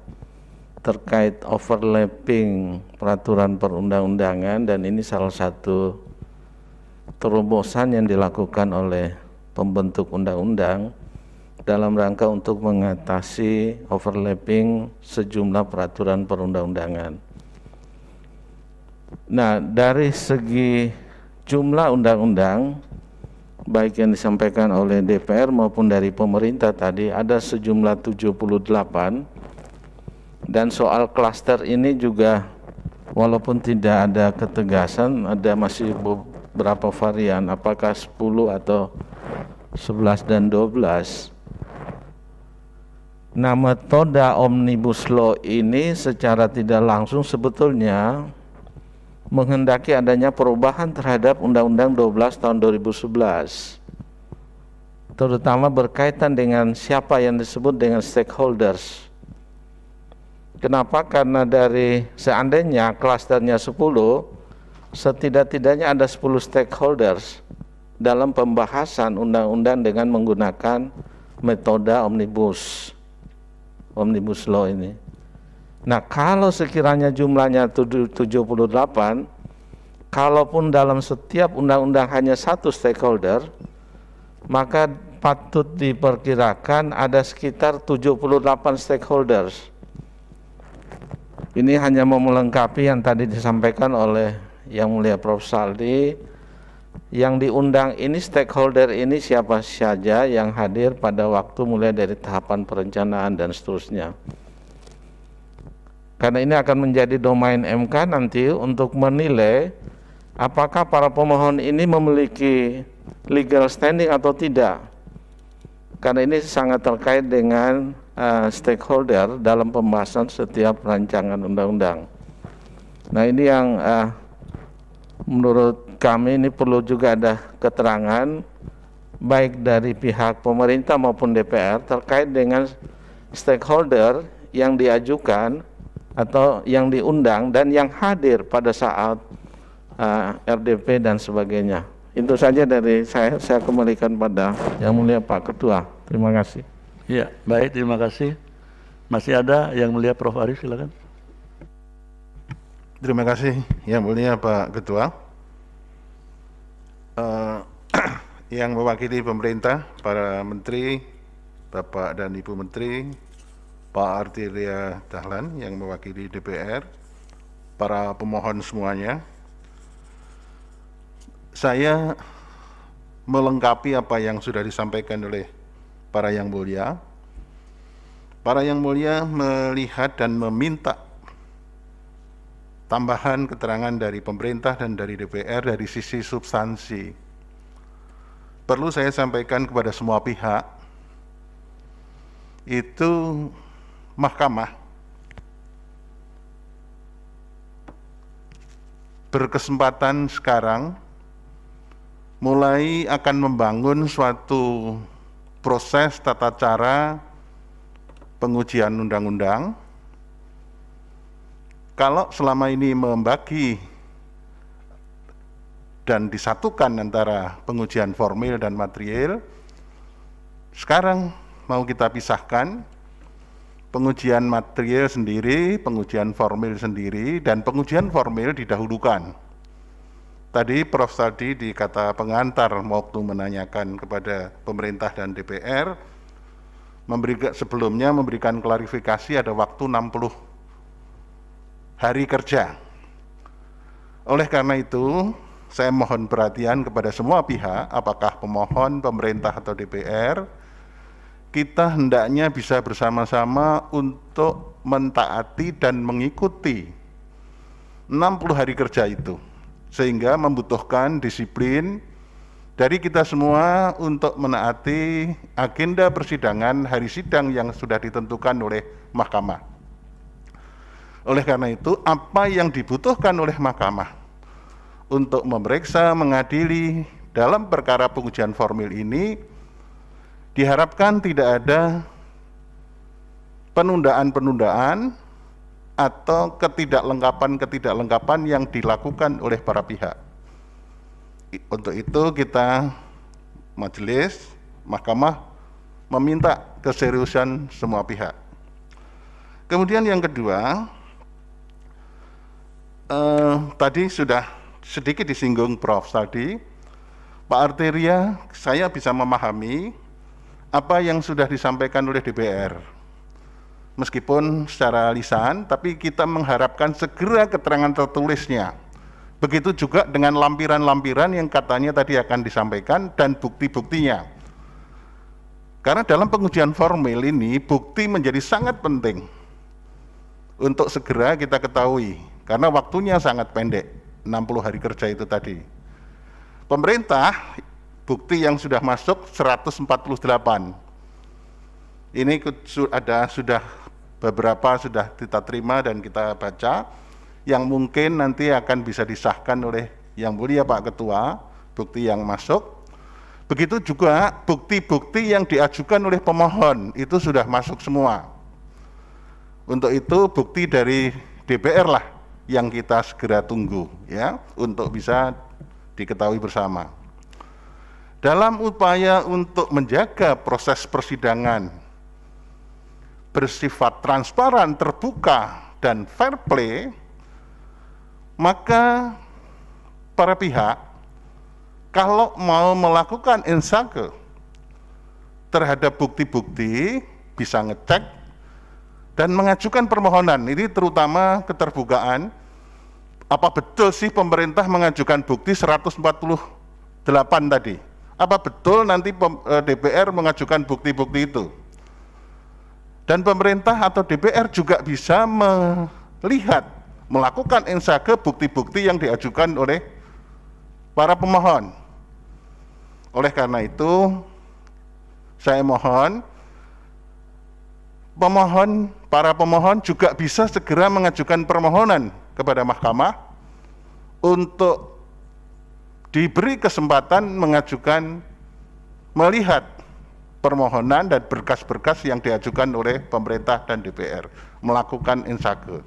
terkait overlapping peraturan perundang-undangan dan ini salah satu terobosan yang dilakukan oleh pembentuk undang-undang dalam rangka untuk mengatasi overlapping sejumlah peraturan perundang-undangan. Nah, dari segi jumlah undang-undang baik yang disampaikan oleh DPR maupun dari pemerintah tadi ada sejumlah 78 dan soal klaster ini juga walaupun tidak ada ketegasan ada masih beberapa varian apakah 10 atau 11 dan 12 Nah metode omnibus law ini secara tidak langsung sebetulnya menghendaki adanya perubahan terhadap Undang-Undang 12 tahun 2011 terutama berkaitan dengan siapa yang disebut dengan stakeholders Kenapa? Karena dari seandainya klasternya 10 setidak-tidaknya ada 10 stakeholders dalam pembahasan undang-undang dengan menggunakan metode omnibus omnibus law ini. Nah, kalau sekiranya jumlahnya 78, kalaupun dalam setiap undang-undang hanya satu stakeholder, maka patut diperkirakan ada sekitar 78 stakeholders. Ini hanya mau melengkapi yang tadi disampaikan oleh Yang Mulia Prof. Saldi. Yang diundang ini stakeholder ini siapa saja yang hadir pada waktu mulai dari tahapan perencanaan dan seterusnya. Karena ini akan menjadi domain MK nanti untuk menilai apakah para pemohon ini memiliki legal standing atau tidak. Karena ini sangat terkait dengan uh, stakeholder dalam pembahasan setiap rancangan undang-undang. Nah ini yang uh, menurut kami ini perlu juga ada keterangan baik dari pihak pemerintah maupun DPR terkait dengan stakeholder yang diajukan atau yang diundang dan yang hadir pada saat uh, RDP dan sebagainya. Itu saja dari saya. Saya kembalikan pada Yang Mulia Pak Ketua. Terima kasih. Ya, baik. Terima kasih. Masih ada Yang Mulia Prof. Arif, silakan. Terima kasih Yang Mulia Pak Ketua uh, [clears throat] yang mewakili pemerintah, para menteri, Bapak dan Ibu Menteri, Pak Artilia Dahlan yang mewakili DPR, para pemohon semuanya. Saya melengkapi apa yang sudah disampaikan oleh para yang mulia. Para yang mulia melihat dan meminta tambahan keterangan dari pemerintah dan dari DPR dari sisi substansi. Perlu saya sampaikan kepada semua pihak, itu mahkamah berkesempatan sekarang mulai akan membangun suatu proses tata cara pengujian undang-undang. Kalau selama ini membagi dan disatukan antara pengujian formil dan material, sekarang mau kita pisahkan pengujian material sendiri, pengujian formil sendiri, dan pengujian formil didahulukan. Tadi Prof. Saldi di kata pengantar waktu menanyakan kepada pemerintah dan DPR, memberi, sebelumnya memberikan klarifikasi ada waktu 60 hari kerja. Oleh karena itu, saya mohon perhatian kepada semua pihak, apakah pemohon, pemerintah atau DPR, kita hendaknya bisa bersama-sama untuk mentaati dan mengikuti 60 hari kerja itu sehingga membutuhkan disiplin dari kita semua untuk menaati agenda persidangan hari sidang yang sudah ditentukan oleh mahkamah. Oleh karena itu, apa yang dibutuhkan oleh mahkamah untuk memeriksa, mengadili dalam perkara pengujian formil ini diharapkan tidak ada penundaan-penundaan atau ketidaklengkapan-ketidaklengkapan yang dilakukan oleh para pihak. Untuk itu kita majelis, mahkamah meminta keseriusan semua pihak. Kemudian yang kedua, eh, tadi sudah sedikit disinggung Prof. tadi, Pak Arteria, saya bisa memahami apa yang sudah disampaikan oleh DPR meskipun secara lisan, tapi kita mengharapkan segera keterangan tertulisnya. Begitu juga dengan lampiran-lampiran yang katanya tadi akan disampaikan dan bukti-buktinya. Karena dalam pengujian formil ini bukti menjadi sangat penting untuk segera kita ketahui karena waktunya sangat pendek, 60 hari kerja itu tadi. Pemerintah bukti yang sudah masuk 148. Ini ada sudah beberapa sudah kita terima dan kita baca yang mungkin nanti akan bisa disahkan oleh yang mulia Pak Ketua bukti yang masuk begitu juga bukti-bukti yang diajukan oleh pemohon itu sudah masuk semua untuk itu bukti dari DPR lah yang kita segera tunggu ya untuk bisa diketahui bersama dalam upaya untuk menjaga proses persidangan bersifat transparan, terbuka, dan fair play, maka para pihak kalau mau melakukan insake terhadap bukti-bukti bisa ngecek dan mengajukan permohonan. Ini terutama keterbukaan apa betul sih pemerintah mengajukan bukti 148 tadi? Apa betul nanti eh, DPR mengajukan bukti-bukti itu? Dan pemerintah atau DPR juga bisa melihat, melakukan insake bukti-bukti yang diajukan oleh para pemohon. Oleh karena itu, saya mohon pemohon, para pemohon juga bisa segera mengajukan permohonan kepada mahkamah untuk diberi kesempatan mengajukan melihat permohonan dan berkas-berkas yang diajukan oleh pemerintah dan DPR melakukan insake.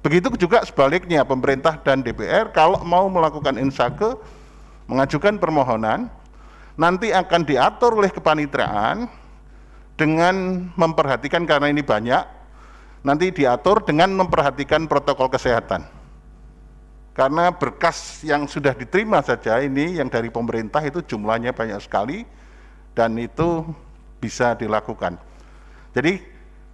Begitu juga sebaliknya pemerintah dan DPR kalau mau melakukan insake mengajukan permohonan nanti akan diatur oleh kepanitraan dengan memperhatikan karena ini banyak nanti diatur dengan memperhatikan protokol kesehatan. Karena berkas yang sudah diterima saja ini yang dari pemerintah itu jumlahnya banyak sekali dan itu bisa dilakukan. Jadi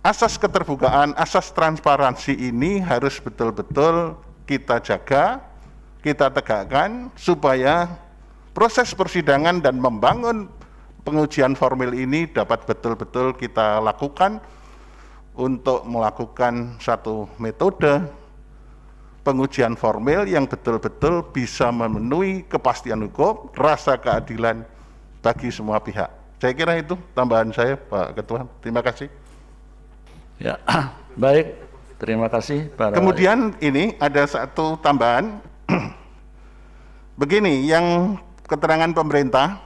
asas keterbukaan, asas transparansi ini harus betul-betul kita jaga, kita tegakkan supaya proses persidangan dan membangun pengujian formil ini dapat betul-betul kita lakukan untuk melakukan satu metode pengujian formil yang betul-betul bisa memenuhi kepastian hukum, rasa keadilan bagi semua pihak. Saya kira itu tambahan saya Pak Ketua. Terima kasih. Ya, [clears throat] baik. Terima kasih para Kemudian ini ada satu tambahan. [clears throat] Begini, yang keterangan pemerintah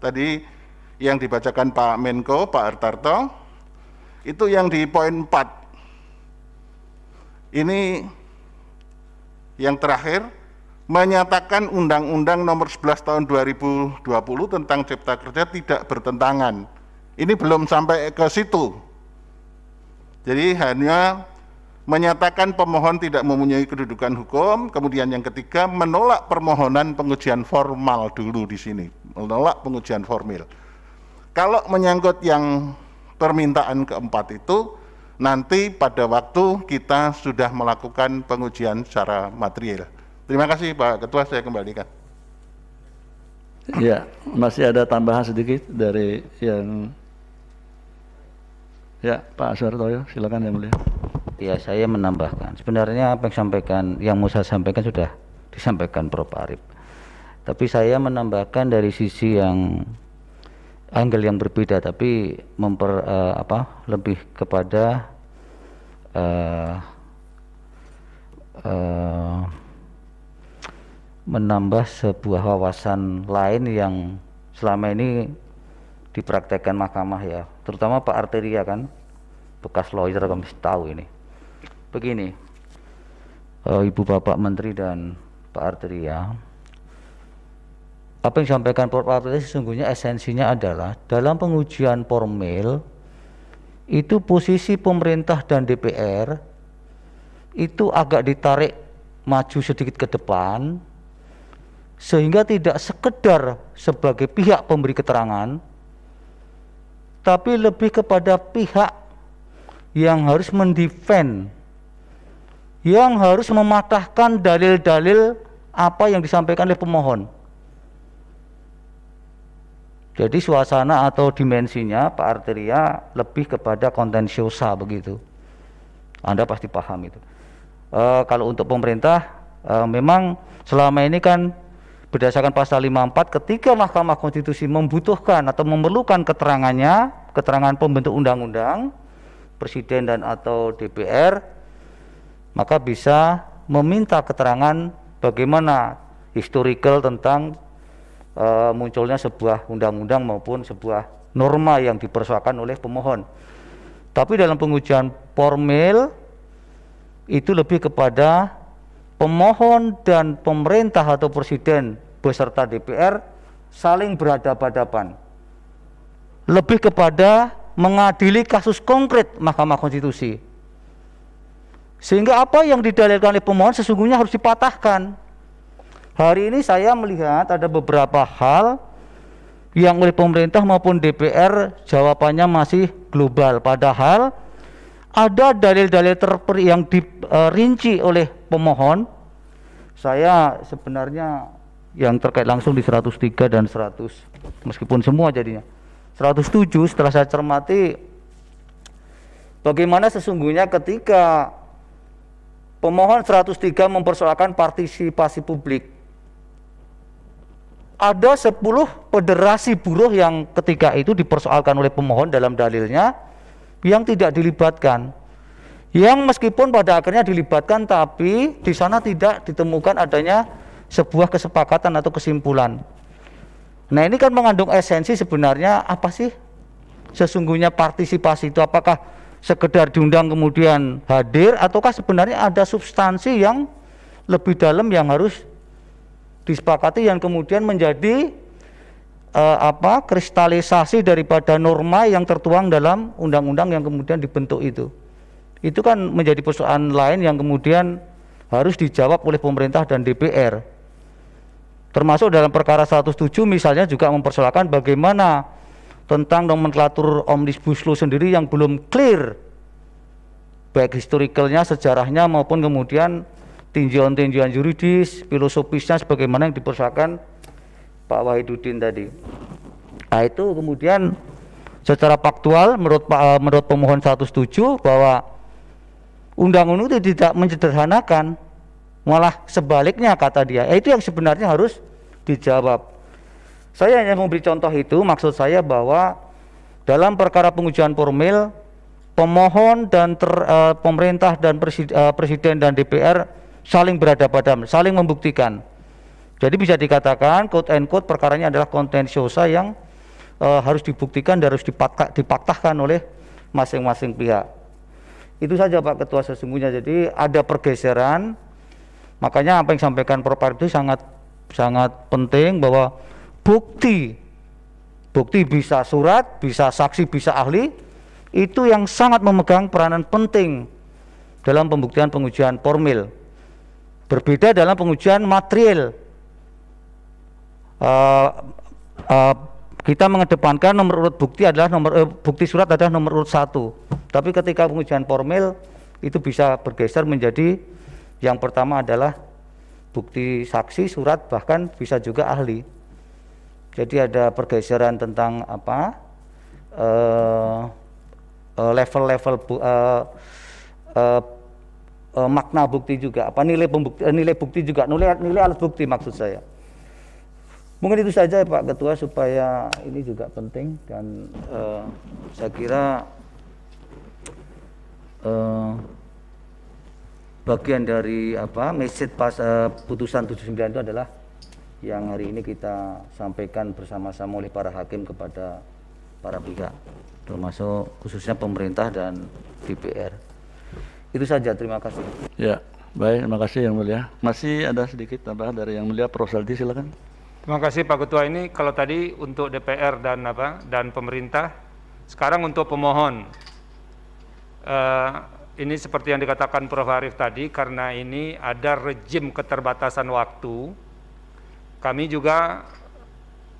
tadi yang dibacakan Pak Menko, Pak Hartarto, itu yang di poin 4. Ini yang terakhir menyatakan Undang-Undang Nomor 11 Tahun 2020 tentang Cipta Kerja tidak bertentangan. Ini belum sampai ke situ. Jadi hanya menyatakan pemohon tidak mempunyai kedudukan hukum, kemudian yang ketiga menolak permohonan pengujian formal dulu di sini, menolak pengujian formil. Kalau menyangkut yang permintaan keempat itu, nanti pada waktu kita sudah melakukan pengujian secara material. Terima kasih Pak Ketua, saya kembalikan. Ya, masih ada tambahan sedikit dari yang Ya, Pak Aswartoyo, silakan yang mulia. Ya, saya menambahkan. Sebenarnya apa yang sampaikan, yang mau saya sampaikan sudah disampaikan Prof. Arif. Tapi saya menambahkan dari sisi yang angle yang berbeda, tapi memper uh, apa lebih kepada uh, uh, menambah sebuah wawasan lain yang selama ini dipraktekkan mahkamah ya, terutama Pak Arteria kan, bekas lawyer kami tahu ini. Begini uh, Ibu Bapak Menteri dan Pak Arteria apa yang disampaikan Prof. Arteria sesungguhnya esensinya adalah dalam pengujian formil itu posisi pemerintah dan DPR itu agak ditarik maju sedikit ke depan sehingga tidak sekedar sebagai pihak pemberi keterangan tapi lebih kepada pihak yang harus mendefend yang harus mematahkan dalil-dalil apa yang disampaikan oleh pemohon. Jadi suasana atau dimensinya Pak Arteria lebih kepada kontensiosa begitu. Anda pasti paham itu. E, kalau untuk pemerintah e, memang selama ini kan berdasarkan pasal 54 ketika Mahkamah Konstitusi membutuhkan atau memerlukan keterangannya, keterangan pembentuk undang-undang, presiden dan atau DPR maka bisa meminta keterangan bagaimana historical tentang uh, munculnya sebuah undang-undang maupun sebuah norma yang dipersoalkan oleh pemohon. Tapi dalam pengujian formil itu lebih kepada pemohon dan pemerintah atau presiden beserta DPR saling berhadapan-hadapan. Lebih kepada mengadili kasus konkret Mahkamah Konstitusi sehingga apa yang didalilkan oleh pemohon sesungguhnya harus dipatahkan. Hari ini saya melihat ada beberapa hal yang oleh pemerintah maupun DPR jawabannya masih global. Padahal ada dalil-dalil terperi yang dirinci oleh pemohon. Saya sebenarnya yang terkait langsung di 103 dan 100 meskipun semua jadinya 107 setelah saya cermati bagaimana sesungguhnya ketika Pemohon 103 mempersoalkan partisipasi publik. Ada 10 federasi buruh yang ketika itu dipersoalkan oleh pemohon dalam dalilnya yang tidak dilibatkan. Yang meskipun pada akhirnya dilibatkan tapi di sana tidak ditemukan adanya sebuah kesepakatan atau kesimpulan. Nah, ini kan mengandung esensi sebenarnya apa sih sesungguhnya partisipasi itu apakah sekedar diundang kemudian hadir ataukah sebenarnya ada substansi yang lebih dalam yang harus disepakati yang kemudian menjadi uh, apa kristalisasi daripada norma yang tertuang dalam undang-undang yang kemudian dibentuk itu. Itu kan menjadi persoalan lain yang kemudian harus dijawab oleh pemerintah dan DPR. Termasuk dalam perkara 107 misalnya juga mempersoalkan bagaimana tentang nomenklatur Omnibus Law sendiri yang belum clear baik historicalnya, sejarahnya maupun kemudian tinjauan-tinjauan juridis, filosofisnya sebagaimana yang dipersoalkan Pak Wahidudin tadi. Nah itu kemudian secara faktual menurut eh, menurut pemohon 107 bahwa undang-undang itu tidak menyederhanakan, malah sebaliknya kata dia. Eh, itu yang sebenarnya harus dijawab. Saya hanya memberi contoh itu, maksud saya bahwa dalam perkara pengujian formil, pemohon dan ter, uh, pemerintah dan presiden, uh, presiden dan DPR saling berhadapan, saling membuktikan. Jadi bisa dikatakan quote and quote perkaranya adalah kontensiosa yang uh, harus dibuktikan dan harus dipaktahkan oleh masing-masing pihak. Itu saja Pak Ketua sesungguhnya. Jadi ada pergeseran. Makanya apa yang disampaikan Prof. itu sangat sangat penting bahwa bukti bukti bisa surat, bisa saksi, bisa ahli itu yang sangat memegang peranan penting dalam pembuktian pengujian formil. Berbeda dalam pengujian material uh, uh, kita mengedepankan nomor urut bukti adalah nomor uh, bukti surat adalah nomor urut satu. Tapi ketika pengujian formil itu bisa bergeser menjadi yang pertama adalah bukti saksi, surat, bahkan bisa juga ahli. Jadi ada pergeseran tentang apa level-level uh, uh, uh, uh, makna bukti juga, apa nilai pembukti, nilai bukti juga, nilai nilai alat bukti maksud saya. Mungkin itu saja Pak Ketua supaya ini juga penting dan uh, saya kira uh, bagian dari apa message pas uh, putusan 79 itu adalah yang hari ini kita sampaikan bersama-sama oleh para hakim kepada para pihak termasuk khususnya pemerintah dan DPR. Itu saja, terima kasih. Ya, baik, terima kasih Yang Mulia. Masih ada sedikit tambahan dari Yang Mulia Prof. Saldi, silakan. Terima kasih Pak Ketua ini kalau tadi untuk DPR dan apa dan pemerintah, sekarang untuk pemohon. Uh, ini seperti yang dikatakan Prof Arif tadi karena ini ada rejim keterbatasan waktu. Kami juga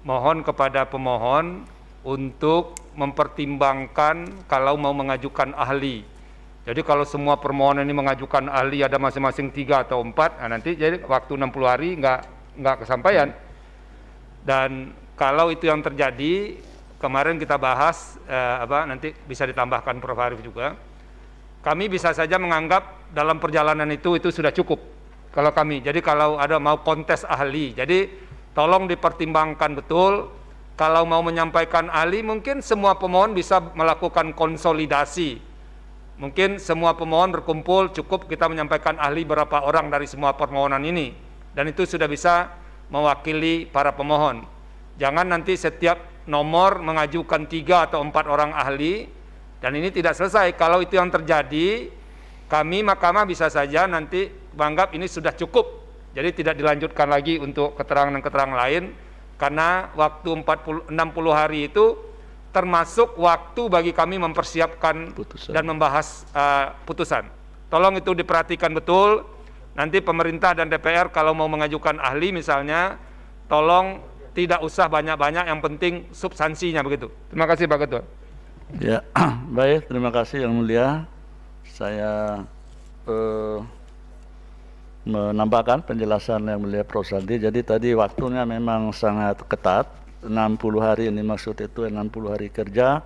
mohon kepada pemohon untuk mempertimbangkan kalau mau mengajukan ahli. Jadi kalau semua permohonan ini mengajukan ahli ada masing-masing tiga atau empat, nah nanti jadi waktu 60 hari nggak nggak kesampaian. Dan kalau itu yang terjadi, kemarin kita bahas eh, apa nanti bisa ditambahkan Prof Arif juga. Kami bisa saja menganggap dalam perjalanan itu itu sudah cukup kalau kami. Jadi kalau ada mau kontes ahli, jadi tolong dipertimbangkan betul. Kalau mau menyampaikan ahli, mungkin semua pemohon bisa melakukan konsolidasi. Mungkin semua pemohon berkumpul, cukup kita menyampaikan ahli berapa orang dari semua permohonan ini. Dan itu sudah bisa mewakili para pemohon. Jangan nanti setiap nomor mengajukan tiga atau empat orang ahli, dan ini tidak selesai. Kalau itu yang terjadi, kami mahkamah bisa saja nanti menganggap ini sudah cukup. Jadi tidak dilanjutkan lagi untuk keterangan-keterangan lain, karena waktu 40, 60 hari itu termasuk waktu bagi kami mempersiapkan putusan. dan membahas uh, putusan. Tolong itu diperhatikan betul, Nanti pemerintah dan DPR kalau mau mengajukan ahli misalnya, tolong tidak usah banyak-banyak, yang penting substansinya begitu. Terima kasih Pak Ketua. Ya, [clears throat] baik, terima kasih Yang Mulia. Saya eh, menambahkan penjelasan Yang Mulia Prof. Saldi. Jadi tadi waktunya memang sangat ketat, 60 hari ini maksud itu 60 hari kerja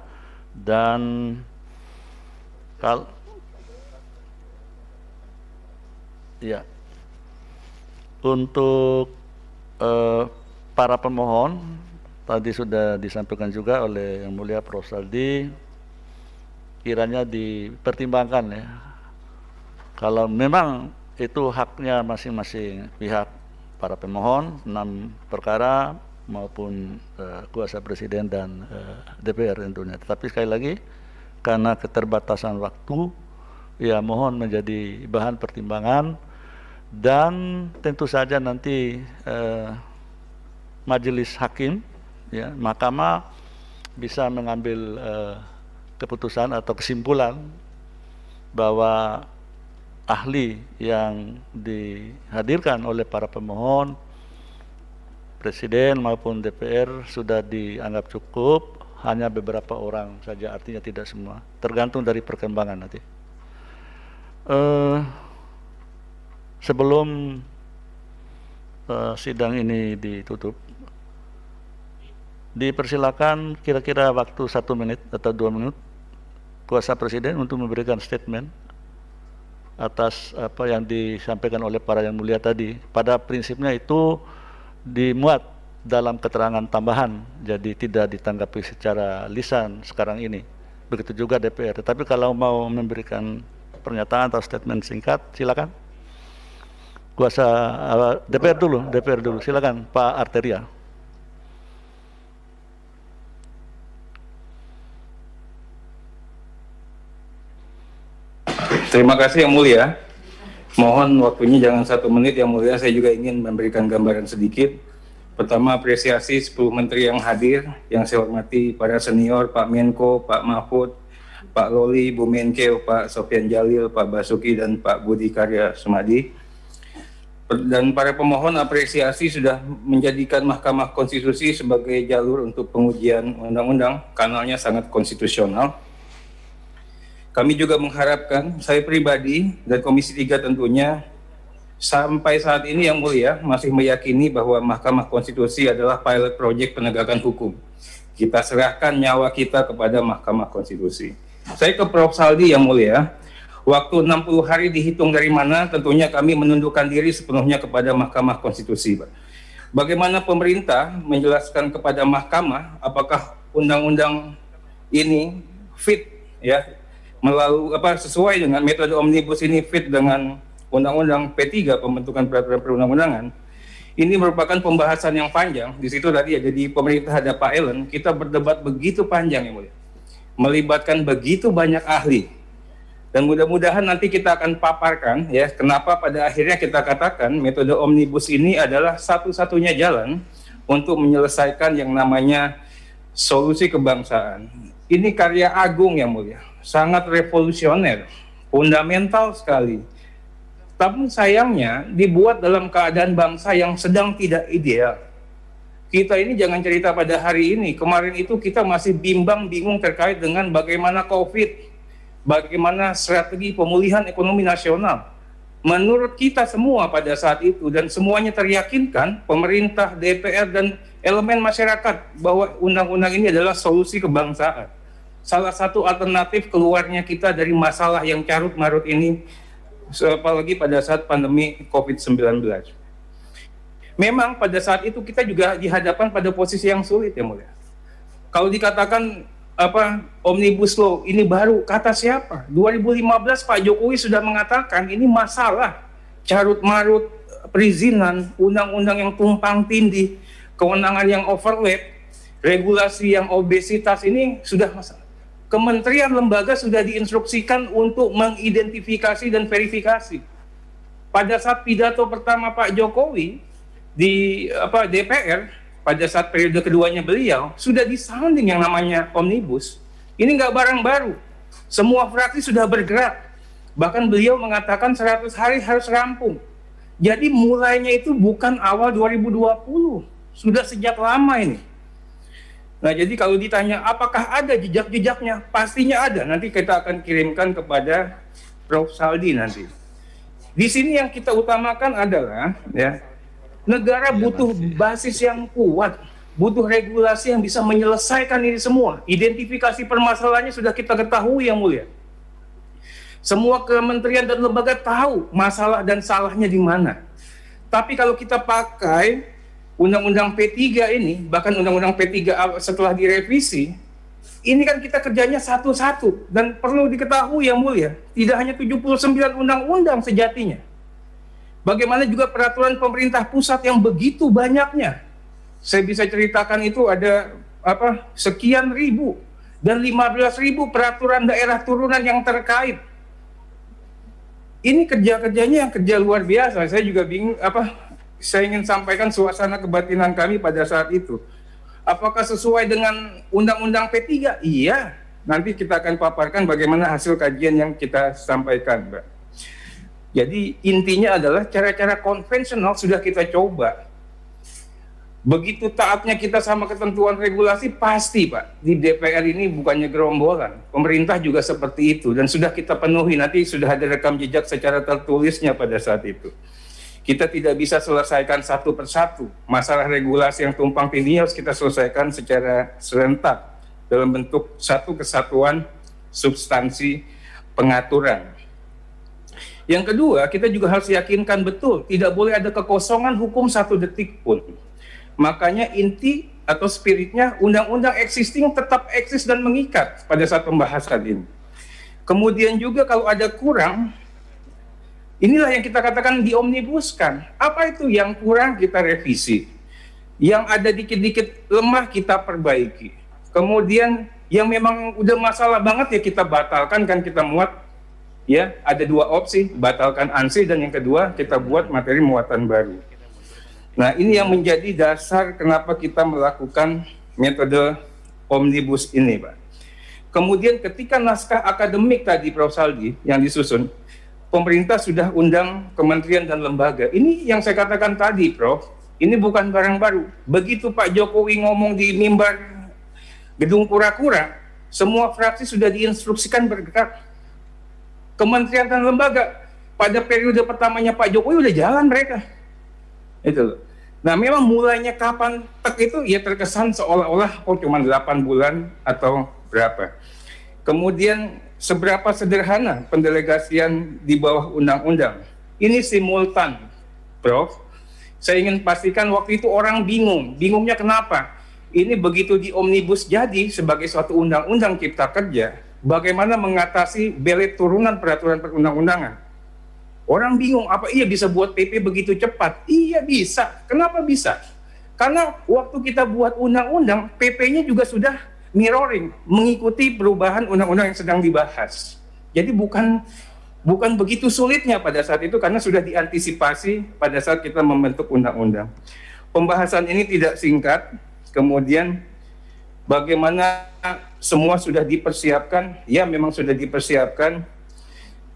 dan kalau Ya. Untuk eh, para pemohon tadi sudah disampaikan juga oleh Yang Mulia Prof. Saldi kiranya dipertimbangkan ya. Kalau memang itu haknya masing-masing pihak para pemohon enam perkara maupun uh, kuasa presiden dan uh, DPR tentunya. Tetapi sekali lagi karena keterbatasan waktu ya mohon menjadi bahan pertimbangan dan tentu saja nanti eh, majelis hakim ya mahkamah bisa mengambil eh, keputusan atau kesimpulan bahwa ahli yang dihadirkan oleh para pemohon presiden maupun DPR sudah dianggap cukup hanya beberapa orang saja artinya tidak semua. Tergantung dari perkembangan nanti. Uh, sebelum uh, sidang ini ditutup dipersilakan kira-kira waktu satu menit atau dua menit kuasa presiden untuk memberikan statement atas apa yang disampaikan oleh para yang mulia tadi. Pada prinsipnya itu dimuat dalam keterangan tambahan jadi tidak ditanggapi secara lisan sekarang ini begitu juga DPR tetapi kalau mau memberikan pernyataan atau statement singkat silakan kuasa uh, DPR dulu, DPR dulu. Silakan Pak Arteria. Terima kasih yang mulia. Mohon waktunya jangan satu menit yang mulia. Saya juga ingin memberikan gambaran sedikit. Pertama apresiasi 10 menteri yang hadir, yang saya hormati para senior Pak Menko, Pak Mahfud, Pak Loli, Bu Menkeu, Pak Sofian Jalil, Pak Basuki, dan Pak Budi Karya Sumadi dan para pemohon apresiasi sudah menjadikan Mahkamah Konstitusi sebagai jalur untuk pengujian undang-undang, kanalnya sangat konstitusional. Kami juga mengharapkan, saya pribadi dan Komisi 3 tentunya, sampai saat ini yang mulia masih meyakini bahwa Mahkamah Konstitusi adalah pilot project penegakan hukum. Kita serahkan nyawa kita kepada Mahkamah Konstitusi. Saya ke Prof. Saldi yang mulia, Waktu 60 hari dihitung dari mana, tentunya kami menundukkan diri sepenuhnya kepada Mahkamah Konstitusi. Bagaimana pemerintah menjelaskan kepada Mahkamah apakah undang-undang ini fit ya melalui apa sesuai dengan metode omnibus ini fit dengan undang-undang P3 pembentukan peraturan perundang-undangan. Ini merupakan pembahasan yang panjang. Di situ tadi ya jadi pemerintah ada Pak Ellen, kita berdebat begitu panjang ya mulia. Melibatkan begitu banyak ahli, dan mudah-mudahan nanti kita akan paparkan ya kenapa pada akhirnya kita katakan metode omnibus ini adalah satu-satunya jalan untuk menyelesaikan yang namanya solusi kebangsaan. Ini karya agung yang mulia, sangat revolusioner, fundamental sekali. Tapi sayangnya dibuat dalam keadaan bangsa yang sedang tidak ideal. Kita ini jangan cerita pada hari ini. Kemarin itu kita masih bimbang bingung terkait dengan bagaimana COVID bagaimana strategi pemulihan ekonomi nasional. Menurut kita semua pada saat itu dan semuanya teryakinkan pemerintah, DPR dan elemen masyarakat bahwa undang-undang ini adalah solusi kebangsaan. Salah satu alternatif keluarnya kita dari masalah yang carut marut ini apalagi pada saat pandemi COVID-19. Memang pada saat itu kita juga dihadapan pada posisi yang sulit ya mulia. Kalau dikatakan apa omnibus law ini baru kata siapa 2015 Pak Jokowi sudah mengatakan ini masalah carut marut perizinan undang-undang yang tumpang tindih kewenangan yang overlap regulasi yang obesitas ini sudah masalah kementerian lembaga sudah diinstruksikan untuk mengidentifikasi dan verifikasi pada saat pidato pertama Pak Jokowi di apa DPR pada saat periode keduanya beliau sudah disounding yang namanya omnibus. Ini nggak barang baru. Semua fraksi sudah bergerak. Bahkan beliau mengatakan 100 hari harus rampung. Jadi mulainya itu bukan awal 2020, sudah sejak lama ini. Nah, jadi kalau ditanya apakah ada jejak-jejaknya, pastinya ada. Nanti kita akan kirimkan kepada Prof Saldi nanti. Di sini yang kita utamakan adalah ya Negara iya, butuh basis yang kuat, butuh regulasi yang bisa menyelesaikan ini semua. Identifikasi permasalahannya sudah kita ketahui yang mulia. Semua kementerian dan lembaga tahu masalah dan salahnya di mana. Tapi kalau kita pakai Undang-Undang P3 ini, bahkan Undang-Undang P3 setelah direvisi, ini kan kita kerjanya satu-satu dan perlu diketahui yang mulia, tidak hanya 79 undang-undang sejatinya. Bagaimana juga peraturan pemerintah pusat yang begitu banyaknya. Saya bisa ceritakan itu ada apa sekian ribu dan 15 ribu peraturan daerah turunan yang terkait. Ini kerja-kerjanya yang kerja luar biasa. Saya juga bingung apa saya ingin sampaikan suasana kebatinan kami pada saat itu. Apakah sesuai dengan Undang-Undang P3? Iya. Nanti kita akan paparkan bagaimana hasil kajian yang kita sampaikan, Mbak. Jadi intinya adalah cara-cara konvensional sudah kita coba. Begitu taatnya kita sama ketentuan regulasi pasti Pak. Di DPR ini bukannya gerombolan. Pemerintah juga seperti itu dan sudah kita penuhi. Nanti sudah ada rekam jejak secara tertulisnya pada saat itu. Kita tidak bisa selesaikan satu persatu. Masalah regulasi yang tumpang tindih harus kita selesaikan secara serentak dalam bentuk satu kesatuan substansi pengaturan yang kedua, kita juga harus yakinkan betul tidak boleh ada kekosongan hukum satu detik pun. Makanya inti atau spiritnya undang-undang existing tetap eksis dan mengikat pada saat pembahasan ini. Kemudian juga kalau ada kurang Inilah yang kita katakan diomnibuskan. Apa itu yang kurang kita revisi. Yang ada dikit-dikit lemah kita perbaiki. Kemudian yang memang udah masalah banget ya kita batalkan kan kita muat ya ada dua opsi batalkan ANSI dan yang kedua kita buat materi muatan baru. Nah ini yang menjadi dasar kenapa kita melakukan metode omnibus ini Pak. Kemudian ketika naskah akademik tadi Prof. Saldi yang disusun, pemerintah sudah undang kementerian dan lembaga. Ini yang saya katakan tadi Prof, ini bukan barang baru. Begitu Pak Jokowi ngomong di mimbar gedung kura-kura, semua fraksi sudah diinstruksikan bergerak. Kementerian dan lembaga pada periode pertamanya Pak Jokowi udah jalan mereka. Itu Nah memang mulainya kapan tek itu ya terkesan seolah-olah oh cuma 8 bulan atau berapa. Kemudian seberapa sederhana pendelegasian di bawah undang-undang. Ini simultan, Prof. Saya ingin pastikan waktu itu orang bingung. Bingungnya kenapa? Ini begitu di omnibus jadi sebagai suatu undang-undang cipta kerja, bagaimana mengatasi belet turunan peraturan perundang-undangan. Orang bingung, apa iya bisa buat PP begitu cepat? Iya bisa. Kenapa bisa? Karena waktu kita buat undang-undang, PP-nya juga sudah mirroring, mengikuti perubahan undang-undang yang sedang dibahas. Jadi bukan bukan begitu sulitnya pada saat itu karena sudah diantisipasi pada saat kita membentuk undang-undang. Pembahasan ini tidak singkat, kemudian bagaimana semua sudah dipersiapkan, ya memang sudah dipersiapkan,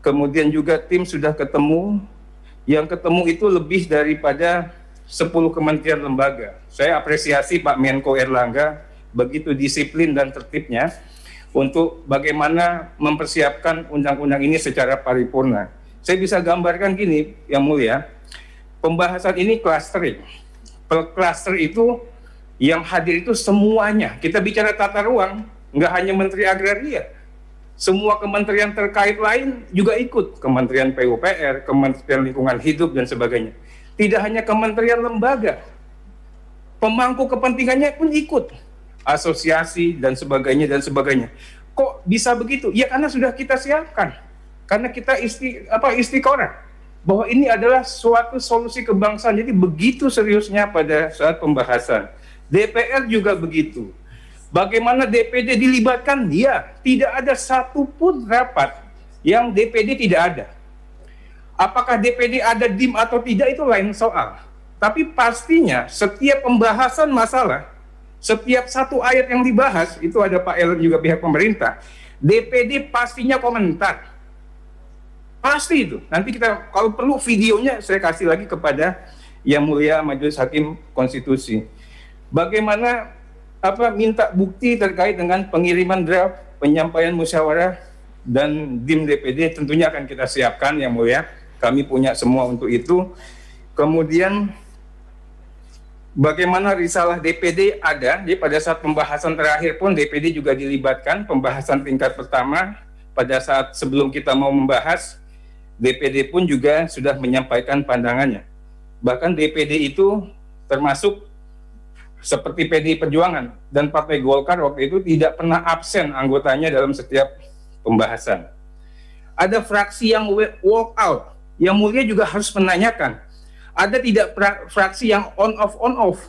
kemudian juga tim sudah ketemu, yang ketemu itu lebih daripada 10 kementerian lembaga. Saya apresiasi Pak Menko Erlangga begitu disiplin dan tertibnya untuk bagaimana mempersiapkan undang-undang ini secara paripurna. Saya bisa gambarkan gini, yang mulia, pembahasan ini clustering. Per cluster itu yang hadir itu semuanya. Kita bicara tata ruang, nggak hanya Menteri Agraria. Semua kementerian terkait lain juga ikut. Kementerian PUPR, Kementerian Lingkungan Hidup, dan sebagainya. Tidak hanya kementerian lembaga. Pemangku kepentingannya pun ikut. Asosiasi dan sebagainya dan sebagainya. Kok bisa begitu? Ya karena sudah kita siapkan. Karena kita isti, apa, istiqorah bahwa ini adalah suatu solusi kebangsaan. Jadi begitu seriusnya pada saat pembahasan. DPR juga begitu. Bagaimana DPD dilibatkan? Dia tidak ada satupun rapat yang DPD tidak ada. Apakah DPD ada DIM atau tidak itu lain soal. Tapi pastinya setiap pembahasan masalah, setiap satu ayat yang dibahas, itu ada Pak Ellen juga pihak pemerintah, DPD pastinya komentar. Pasti itu. Nanti kita kalau perlu videonya saya kasih lagi kepada Yang Mulia Majelis Hakim Konstitusi bagaimana apa minta bukti terkait dengan pengiriman draft penyampaian musyawarah dan dim DPD tentunya akan kita siapkan yang mulia kami punya semua untuk itu kemudian bagaimana risalah DPD ada jadi pada saat pembahasan terakhir pun DPD juga dilibatkan pembahasan tingkat pertama pada saat sebelum kita mau membahas DPD pun juga sudah menyampaikan pandangannya bahkan DPD itu termasuk seperti PDI Perjuangan dan Partai Golkar waktu itu tidak pernah absen anggotanya dalam setiap pembahasan. Ada fraksi yang walk out, yang mulia juga harus menanyakan. Ada tidak fraksi yang on off on off.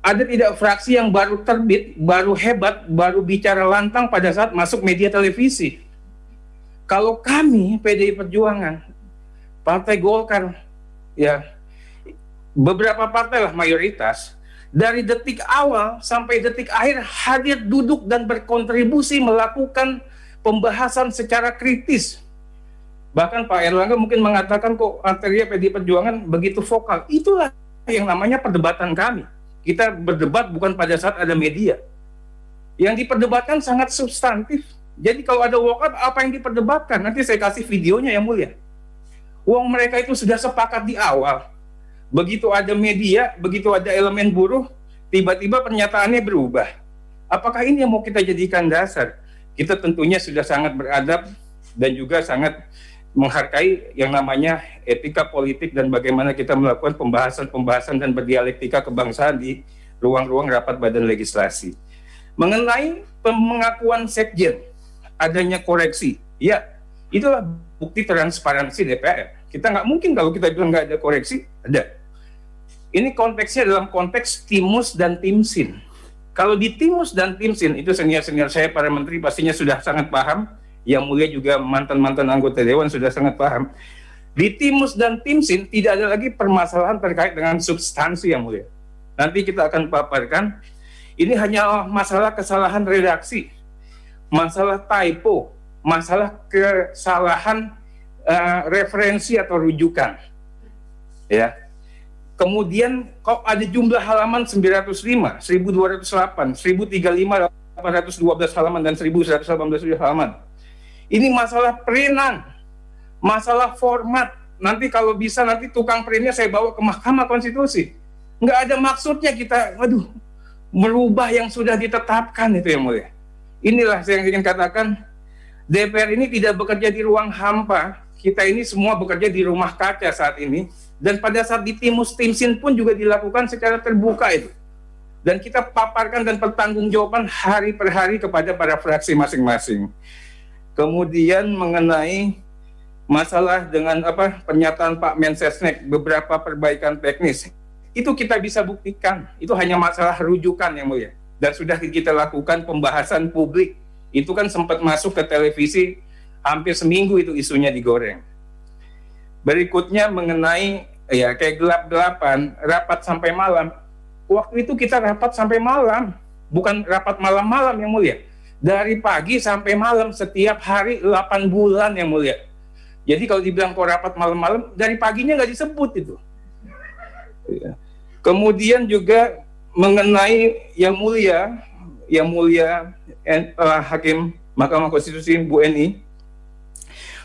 Ada tidak fraksi yang baru terbit, baru hebat, baru bicara lantang pada saat masuk media televisi. Kalau kami PDI Perjuangan, Partai Golkar, ya beberapa partai lah mayoritas dari detik awal sampai detik akhir hadir duduk dan berkontribusi melakukan pembahasan secara kritis. Bahkan Pak Erlangga mungkin mengatakan kok arteria PD Perjuangan begitu vokal. Itulah yang namanya perdebatan kami. Kita berdebat bukan pada saat ada media. Yang diperdebatkan sangat substantif. Jadi kalau ada walkout, apa yang diperdebatkan? Nanti saya kasih videonya yang mulia. Uang mereka itu sudah sepakat di awal Begitu ada media, begitu ada elemen buruh, tiba-tiba pernyataannya berubah. Apakah ini yang mau kita jadikan dasar? Kita tentunya sudah sangat beradab dan juga sangat menghargai yang namanya etika politik dan bagaimana kita melakukan pembahasan-pembahasan dan berdialektika kebangsaan di ruang-ruang rapat badan legislasi. Mengenai pengakuan sekjen, adanya koreksi, ya itulah bukti transparansi DPR. Kita nggak mungkin kalau kita bilang nggak ada koreksi, ada. Ini konteksnya dalam konteks Timus dan Timsin. Kalau di Timus dan Timsin, itu senior-senior saya, para menteri pastinya sudah sangat paham, yang mulia juga mantan-mantan anggota Dewan sudah sangat paham. Di Timus dan Timsin tidak ada lagi permasalahan terkait dengan substansi yang mulia. Nanti kita akan paparkan, ini hanya masalah kesalahan redaksi, masalah typo, masalah kesalahan uh, referensi atau rujukan. Ya. Kemudian kok ada jumlah halaman 905, 1208, 1035, 812 halaman dan 1118 halaman. Ini masalah perinan, masalah format. Nanti kalau bisa nanti tukang printnya saya bawa ke Mahkamah Konstitusi. Nggak ada maksudnya kita, waduh, merubah yang sudah ditetapkan itu yang mulia. Inilah saya ingin katakan, DPR ini tidak bekerja di ruang hampa, kita ini semua bekerja di rumah kaca saat ini, dan pada saat di Timus Timsin pun juga dilakukan secara terbuka itu. Dan kita paparkan dan pertanggungjawaban hari per hari kepada para fraksi masing-masing. Kemudian mengenai masalah dengan apa pernyataan Pak Mensesnek beberapa perbaikan teknis itu kita bisa buktikan. Itu hanya masalah rujukan yang mulia. Dan sudah kita lakukan pembahasan publik. Itu kan sempat masuk ke televisi hampir seminggu itu isunya digoreng. Berikutnya mengenai ya kayak gelap-gelapan, rapat sampai malam. Waktu itu kita rapat sampai malam, bukan rapat malam-malam yang mulia. Dari pagi sampai malam setiap hari 8 bulan yang mulia. Jadi kalau dibilang kok rapat malam-malam, dari paginya nggak disebut itu. Ya. Kemudian juga mengenai yang mulia, yang mulia uh, Hakim Mahkamah Konstitusi Bu Eni,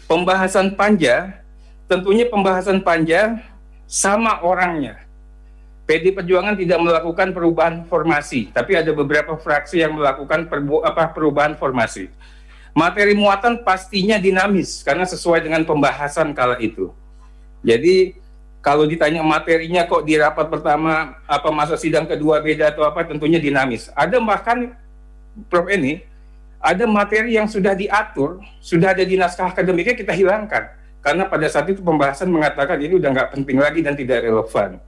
pembahasan panja, tentunya pembahasan panja sama orangnya. PD Perjuangan tidak melakukan perubahan formasi, tapi ada beberapa fraksi yang melakukan perbu apa, perubahan formasi. Materi muatan pastinya dinamis karena sesuai dengan pembahasan kala itu. Jadi kalau ditanya materinya kok di rapat pertama apa masa sidang kedua beda atau apa tentunya dinamis. Ada bahkan Prof ini ada materi yang sudah diatur, sudah ada di naskah akademiknya kita hilangkan karena pada saat itu pembahasan mengatakan ini udah nggak penting lagi dan tidak relevan.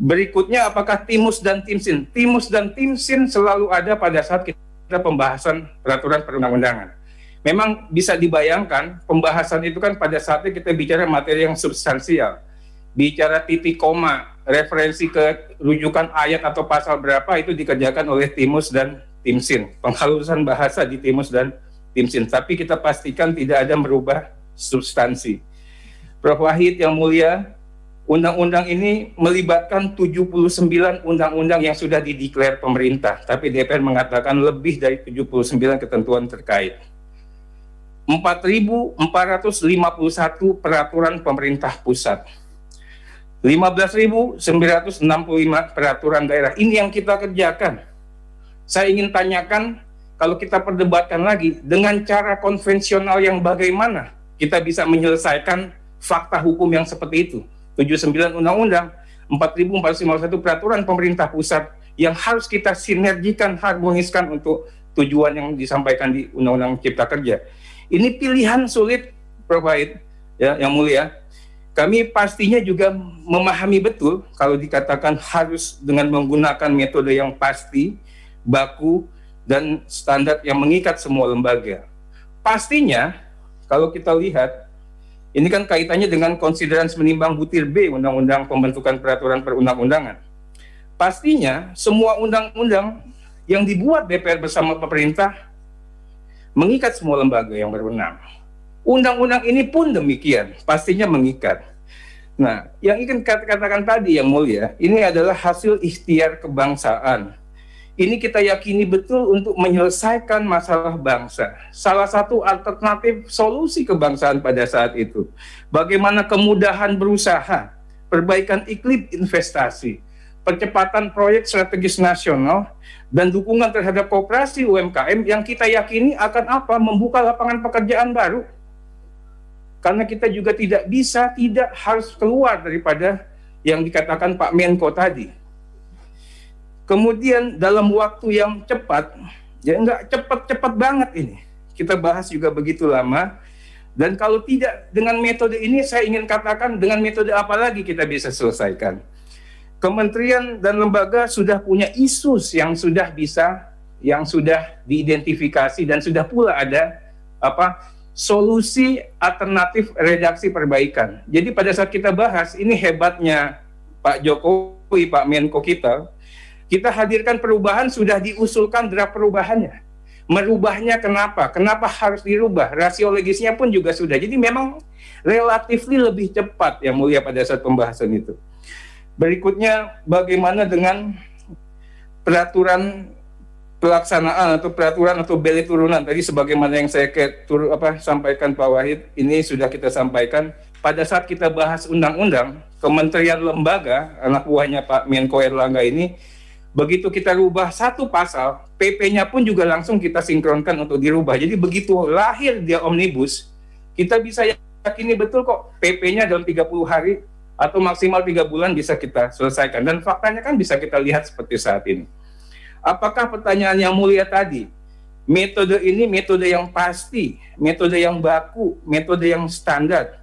Berikutnya apakah Timus dan Timsin? Timus dan Timsin selalu ada pada saat kita pembahasan peraturan perundang-undangan. Memang bisa dibayangkan pembahasan itu kan pada saatnya kita bicara materi yang substansial bicara titik koma, referensi ke rujukan ayat atau pasal berapa itu dikerjakan oleh Timus dan Timsin. Penghalusan bahasa di Timus dan Timsin. Tapi kita pastikan tidak ada merubah substansi. Prof. Wahid yang mulia, undang-undang ini melibatkan 79 undang-undang yang sudah dideklar pemerintah. Tapi DPR mengatakan lebih dari 79 ketentuan terkait. 4.451 peraturan pemerintah pusat 15.965 peraturan daerah. Ini yang kita kerjakan. Saya ingin tanyakan, kalau kita perdebatkan lagi, dengan cara konvensional yang bagaimana kita bisa menyelesaikan fakta hukum yang seperti itu. 79 undang-undang, 4.451 peraturan pemerintah pusat yang harus kita sinergikan, harmoniskan untuk tujuan yang disampaikan di Undang-Undang Cipta Kerja. Ini pilihan sulit, Prof. ya, yang mulia, kami pastinya juga memahami betul kalau dikatakan harus dengan menggunakan metode yang pasti, baku, dan standar yang mengikat semua lembaga. Pastinya, kalau kita lihat, ini kan kaitannya dengan konsideran menimbang butir B Undang-Undang Pembentukan Peraturan Perundang-Undangan. Pastinya, semua undang-undang yang dibuat DPR bersama pemerintah mengikat semua lembaga yang berwenang Undang-undang ini pun demikian, pastinya mengikat. Nah, yang ingin katakan tadi yang mulia, ini adalah hasil ikhtiar kebangsaan. Ini kita yakini betul untuk menyelesaikan masalah bangsa. Salah satu alternatif solusi kebangsaan pada saat itu. Bagaimana kemudahan berusaha, perbaikan iklim investasi, percepatan proyek strategis nasional, dan dukungan terhadap kooperasi UMKM yang kita yakini akan apa? Membuka lapangan pekerjaan baru karena kita juga tidak bisa, tidak harus keluar daripada yang dikatakan Pak Menko tadi. Kemudian dalam waktu yang cepat, ya enggak cepat-cepat banget ini. Kita bahas juga begitu lama. Dan kalau tidak dengan metode ini, saya ingin katakan dengan metode apa lagi kita bisa selesaikan. Kementerian dan lembaga sudah punya isus yang sudah bisa, yang sudah diidentifikasi dan sudah pula ada apa solusi alternatif redaksi perbaikan. Jadi pada saat kita bahas, ini hebatnya Pak Jokowi, Pak Menko kita, kita hadirkan perubahan sudah diusulkan draft perubahannya merubahnya kenapa? Kenapa harus dirubah? Rasio legisnya pun juga sudah. Jadi memang relatif lebih cepat yang mulia pada saat pembahasan itu. Berikutnya bagaimana dengan peraturan pelaksanaan atau peraturan atau beli turunan tadi sebagaimana yang saya ke, tur, apa, sampaikan Pak Wahid ini sudah kita sampaikan pada saat kita bahas undang-undang kementerian lembaga anak buahnya Pak Menko Erlangga ini Begitu kita rubah satu pasal, PP-nya pun juga langsung kita sinkronkan untuk dirubah. Jadi begitu lahir dia omnibus, kita bisa yakini betul kok PP-nya dalam 30 hari atau maksimal tiga bulan bisa kita selesaikan. Dan faktanya kan bisa kita lihat seperti saat ini. Apakah pertanyaan yang mulia tadi, metode ini metode yang pasti, metode yang baku, metode yang standar?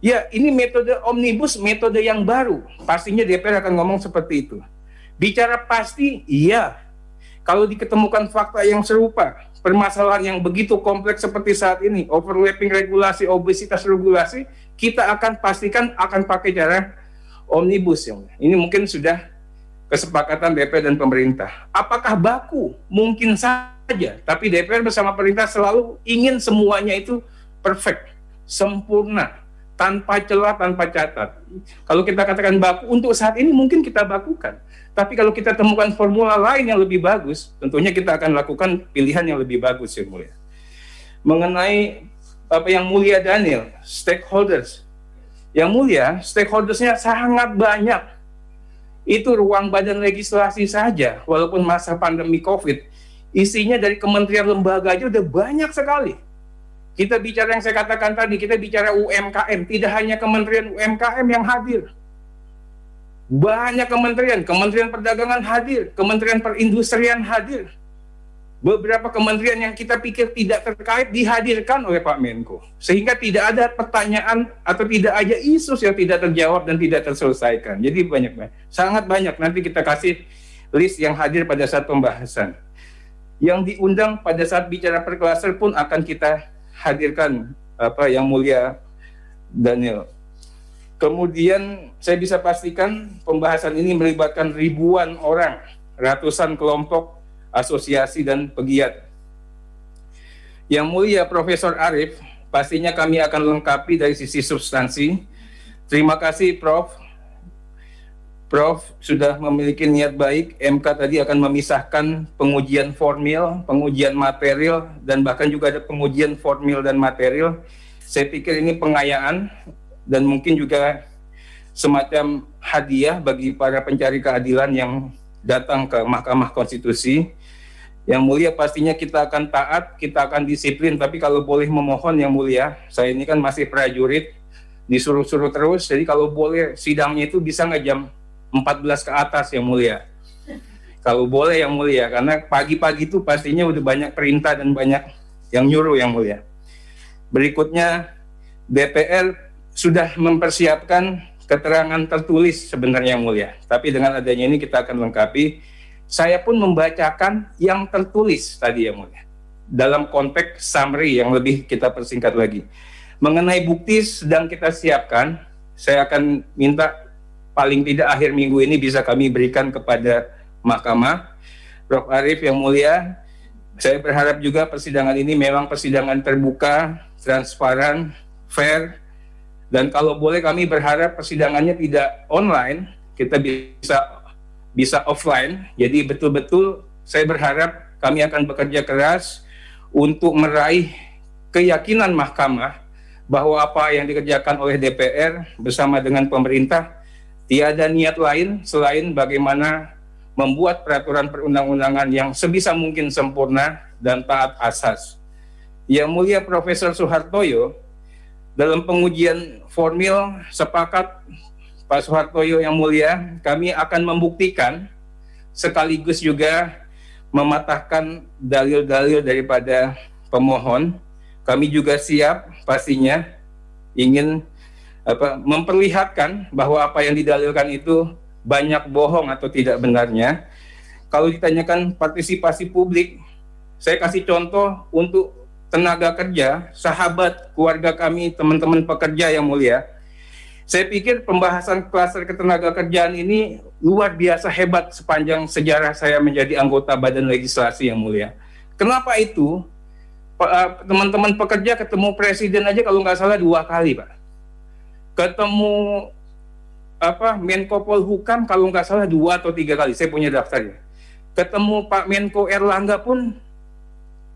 Ya, ini metode omnibus, metode yang baru. Pastinya DPR akan ngomong seperti itu. Bicara pasti, iya. Kalau diketemukan fakta yang serupa, permasalahan yang begitu kompleks seperti saat ini, overlapping regulasi, obesitas regulasi, kita akan pastikan akan pakai cara omnibus. Yang ini mungkin sudah kesepakatan DPR dan pemerintah. Apakah baku? Mungkin saja. Tapi DPR bersama pemerintah selalu ingin semuanya itu perfect, sempurna, tanpa celah, tanpa catat. Kalau kita katakan baku, untuk saat ini mungkin kita bakukan. Tapi kalau kita temukan formula lain yang lebih bagus, tentunya kita akan lakukan pilihan yang lebih bagus yang mulia. Mengenai apa yang mulia Daniel, stakeholders. Yang mulia, stakeholdersnya sangat banyak. Itu ruang badan legislasi saja, walaupun masa pandemi COVID, isinya dari kementerian lembaga aja udah banyak sekali. Kita bicara yang saya katakan tadi, kita bicara UMKM, tidak hanya kementerian UMKM yang hadir, banyak kementerian, Kementerian Perdagangan hadir, Kementerian Perindustrian hadir. Beberapa kementerian yang kita pikir tidak terkait dihadirkan oleh Pak Menko. Sehingga tidak ada pertanyaan atau tidak ada isu yang tidak terjawab dan tidak terselesaikan. Jadi banyak banyak. Sangat banyak. Nanti kita kasih list yang hadir pada saat pembahasan. Yang diundang pada saat bicara per klaster pun akan kita hadirkan apa yang mulia Daniel. Kemudian saya bisa pastikan pembahasan ini melibatkan ribuan orang, ratusan kelompok, asosiasi dan pegiat. Yang mulia Profesor Arif, pastinya kami akan lengkapi dari sisi substansi. Terima kasih Prof. Prof sudah memiliki niat baik. MK tadi akan memisahkan pengujian formil, pengujian material, dan bahkan juga ada pengujian formil dan material. Saya pikir ini pengayaan dan mungkin juga semacam hadiah bagi para pencari keadilan yang datang ke Mahkamah Konstitusi. Yang mulia pastinya kita akan taat, kita akan disiplin, tapi kalau boleh memohon yang mulia, saya ini kan masih prajurit, disuruh-suruh terus, jadi kalau boleh sidangnya itu bisa nggak jam 14 ke atas yang mulia. Kalau boleh yang mulia, karena pagi-pagi itu pastinya udah banyak perintah dan banyak yang nyuruh yang mulia. Berikutnya, DPR sudah mempersiapkan keterangan tertulis sebenarnya yang mulia. Tapi dengan adanya ini kita akan lengkapi. Saya pun membacakan yang tertulis tadi yang mulia. Dalam konteks summary yang lebih kita persingkat lagi. Mengenai bukti sedang kita siapkan, saya akan minta paling tidak akhir minggu ini bisa kami berikan kepada mahkamah. Prof. Arif yang mulia, saya berharap juga persidangan ini memang persidangan terbuka, transparan, fair, dan kalau boleh kami berharap persidangannya tidak online, kita bisa bisa offline. Jadi betul-betul saya berharap kami akan bekerja keras untuk meraih keyakinan mahkamah bahwa apa yang dikerjakan oleh DPR bersama dengan pemerintah tiada niat lain selain bagaimana membuat peraturan perundang-undangan yang sebisa mungkin sempurna dan taat asas. Yang mulia Profesor Soehartoyo dalam pengujian formil sepakat Pak Soehartoyo yang mulia, kami akan membuktikan sekaligus juga mematahkan dalil-dalil daripada pemohon. kami juga siap pastinya ingin apa memperlihatkan bahwa apa yang didalilkan itu banyak bohong atau tidak benarnya. Kalau ditanyakan partisipasi publik, saya kasih contoh untuk tenaga kerja, sahabat, keluarga kami, teman-teman pekerja yang mulia. Saya pikir pembahasan klaster ketenaga kerjaan ini luar biasa hebat sepanjang sejarah saya menjadi anggota badan legislasi yang mulia. Kenapa itu? Eh, teman-teman pekerja ketemu presiden aja kalau nggak salah dua kali, Pak. Ketemu apa Menko Polhukam kalau nggak salah dua atau tiga kali. Saya punya daftarnya. Ketemu Pak Menko Erlangga pun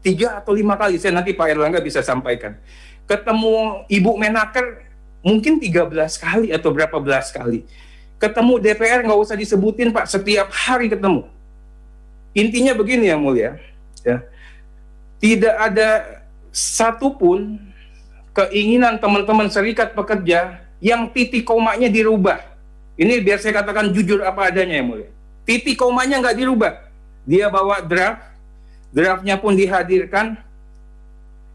tiga atau lima kali. Saya nanti Pak Erlangga bisa sampaikan. Ketemu Ibu Menaker mungkin 13 kali atau berapa belas kali. Ketemu DPR nggak usah disebutin Pak, setiap hari ketemu. Intinya begini yang mulia, ya tidak ada satupun keinginan teman-teman serikat pekerja yang titik komanya dirubah. Ini biar saya katakan jujur apa adanya yang mulia. Titik komanya nggak dirubah. Dia bawa draft, draftnya pun dihadirkan.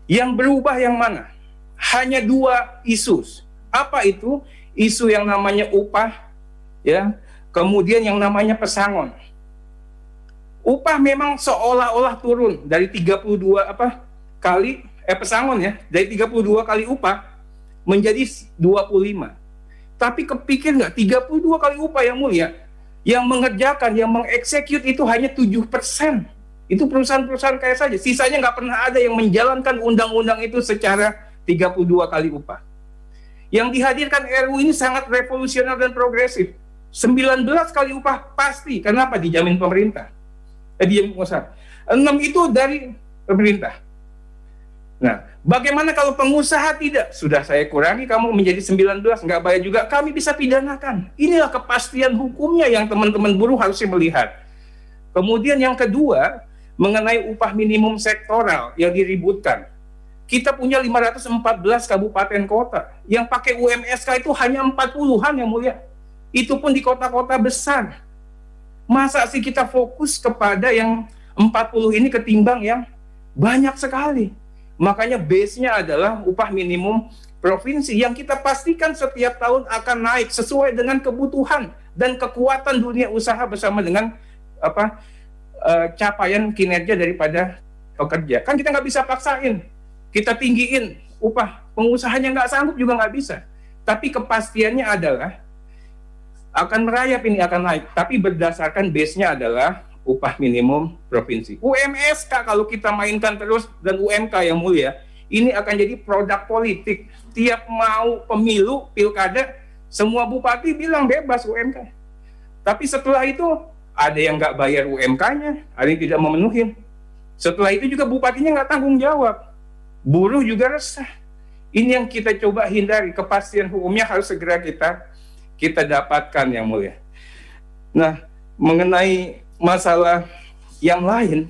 Yang berubah yang mana? Hanya dua isu. Apa itu? Isu yang namanya upah, ya. Kemudian yang namanya pesangon upah memang seolah-olah turun dari 32 apa kali eh pesangon ya dari 32 kali upah menjadi 25 tapi kepikir nggak? 32 kali upah yang mulia. Yang mengerjakan yang mengeksekut itu hanya 7 persen. Itu perusahaan-perusahaan kayak saja. Sisanya nggak pernah ada yang menjalankan undang-undang itu secara 32 kali upah. Yang dihadirkan RU ini sangat revolusioner dan progresif. 19 kali upah pasti. Kenapa dijamin pemerintah. Eh, dia pengusaha. Enam itu dari pemerintah. Nah, bagaimana kalau pengusaha tidak? Sudah saya kurangi, kamu menjadi 19, nggak bayar juga, kami bisa pidanakan. Inilah kepastian hukumnya yang teman-teman buruh harusnya melihat. Kemudian yang kedua, mengenai upah minimum sektoral yang diributkan. Kita punya 514 kabupaten kota. Yang pakai UMSK itu hanya 40-an yang mulia. Itu pun di kota-kota besar. Masa sih kita fokus kepada yang 40 ini ketimbang yang banyak sekali. Makanya base-nya adalah upah minimum provinsi yang kita pastikan setiap tahun akan naik sesuai dengan kebutuhan dan kekuatan dunia usaha bersama dengan apa uh, capaian kinerja daripada pekerja. Kan kita nggak bisa paksain, kita tinggiin upah pengusahanya nggak sanggup juga nggak bisa. Tapi kepastiannya adalah akan merayap ini akan naik, tapi berdasarkan base-nya adalah upah minimum provinsi. UMSK kalau kita mainkan terus dan UMK yang mulia, ini akan jadi produk politik. Tiap mau pemilu, pilkada, semua bupati bilang bebas UMK. Tapi setelah itu ada yang nggak bayar UMK-nya, ada yang tidak memenuhi. Setelah itu juga bupatinya nggak tanggung jawab. Buruh juga resah. Ini yang kita coba hindari. Kepastian hukumnya harus segera kita kita dapatkan yang mulia. Nah, mengenai masalah yang lain,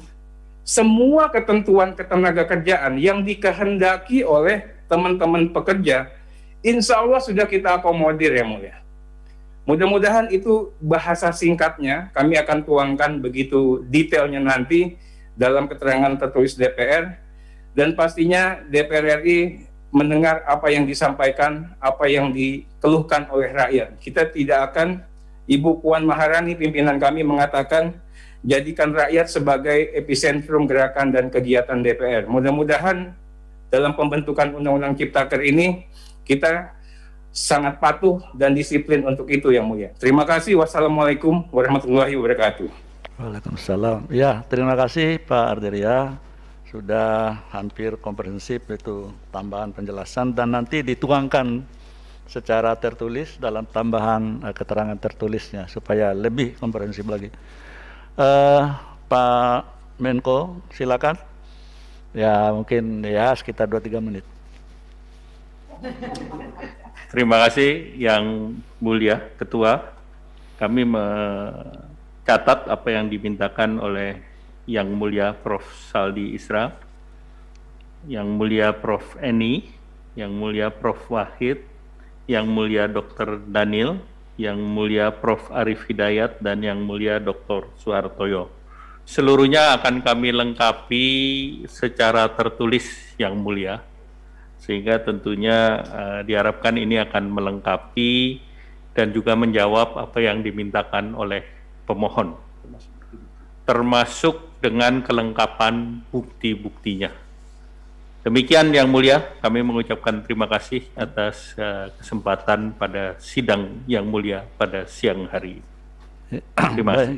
semua ketentuan ketenaga kerjaan yang dikehendaki oleh teman-teman pekerja, insya Allah sudah kita akomodir yang mulia. Mudah-mudahan itu bahasa singkatnya kami akan tuangkan begitu detailnya nanti dalam keterangan tertulis DPR dan pastinya DPR RI mendengar apa yang disampaikan, apa yang dikeluhkan oleh rakyat. Kita tidak akan Ibu Puan Maharani pimpinan kami mengatakan jadikan rakyat sebagai epicentrum gerakan dan kegiatan DPR. Mudah-mudahan dalam pembentukan Undang-Undang Ciptaker ini kita sangat patuh dan disiplin untuk itu yang mulia. Terima kasih. Wassalamualaikum warahmatullahi wabarakatuh. Waalaikumsalam. Ya, terima kasih Pak Arderia sudah hampir komprehensif itu tambahan penjelasan dan nanti dituangkan secara tertulis dalam tambahan uh, keterangan tertulisnya supaya lebih komprehensif lagi. Uh, Pak Menko, silakan. Ya mungkin ya sekitar 2-3 menit. Terima kasih yang mulia Ketua. Kami mencatat apa yang dimintakan oleh yang Mulia Prof. Saldi Isra, Yang Mulia Prof. Eni, Yang Mulia Prof. Wahid, Yang Mulia Dr. Daniel, Yang Mulia Prof. Arif Hidayat, dan Yang Mulia Dr. Suhartoyo. Seluruhnya akan kami lengkapi secara tertulis Yang Mulia sehingga tentunya uh, diharapkan ini akan melengkapi dan juga menjawab apa yang dimintakan oleh pemohon, termasuk dengan kelengkapan bukti-buktinya. Demikian yang mulia, kami mengucapkan terima kasih atas uh, kesempatan pada sidang yang mulia pada siang hari. [clears throat] Terima kasih.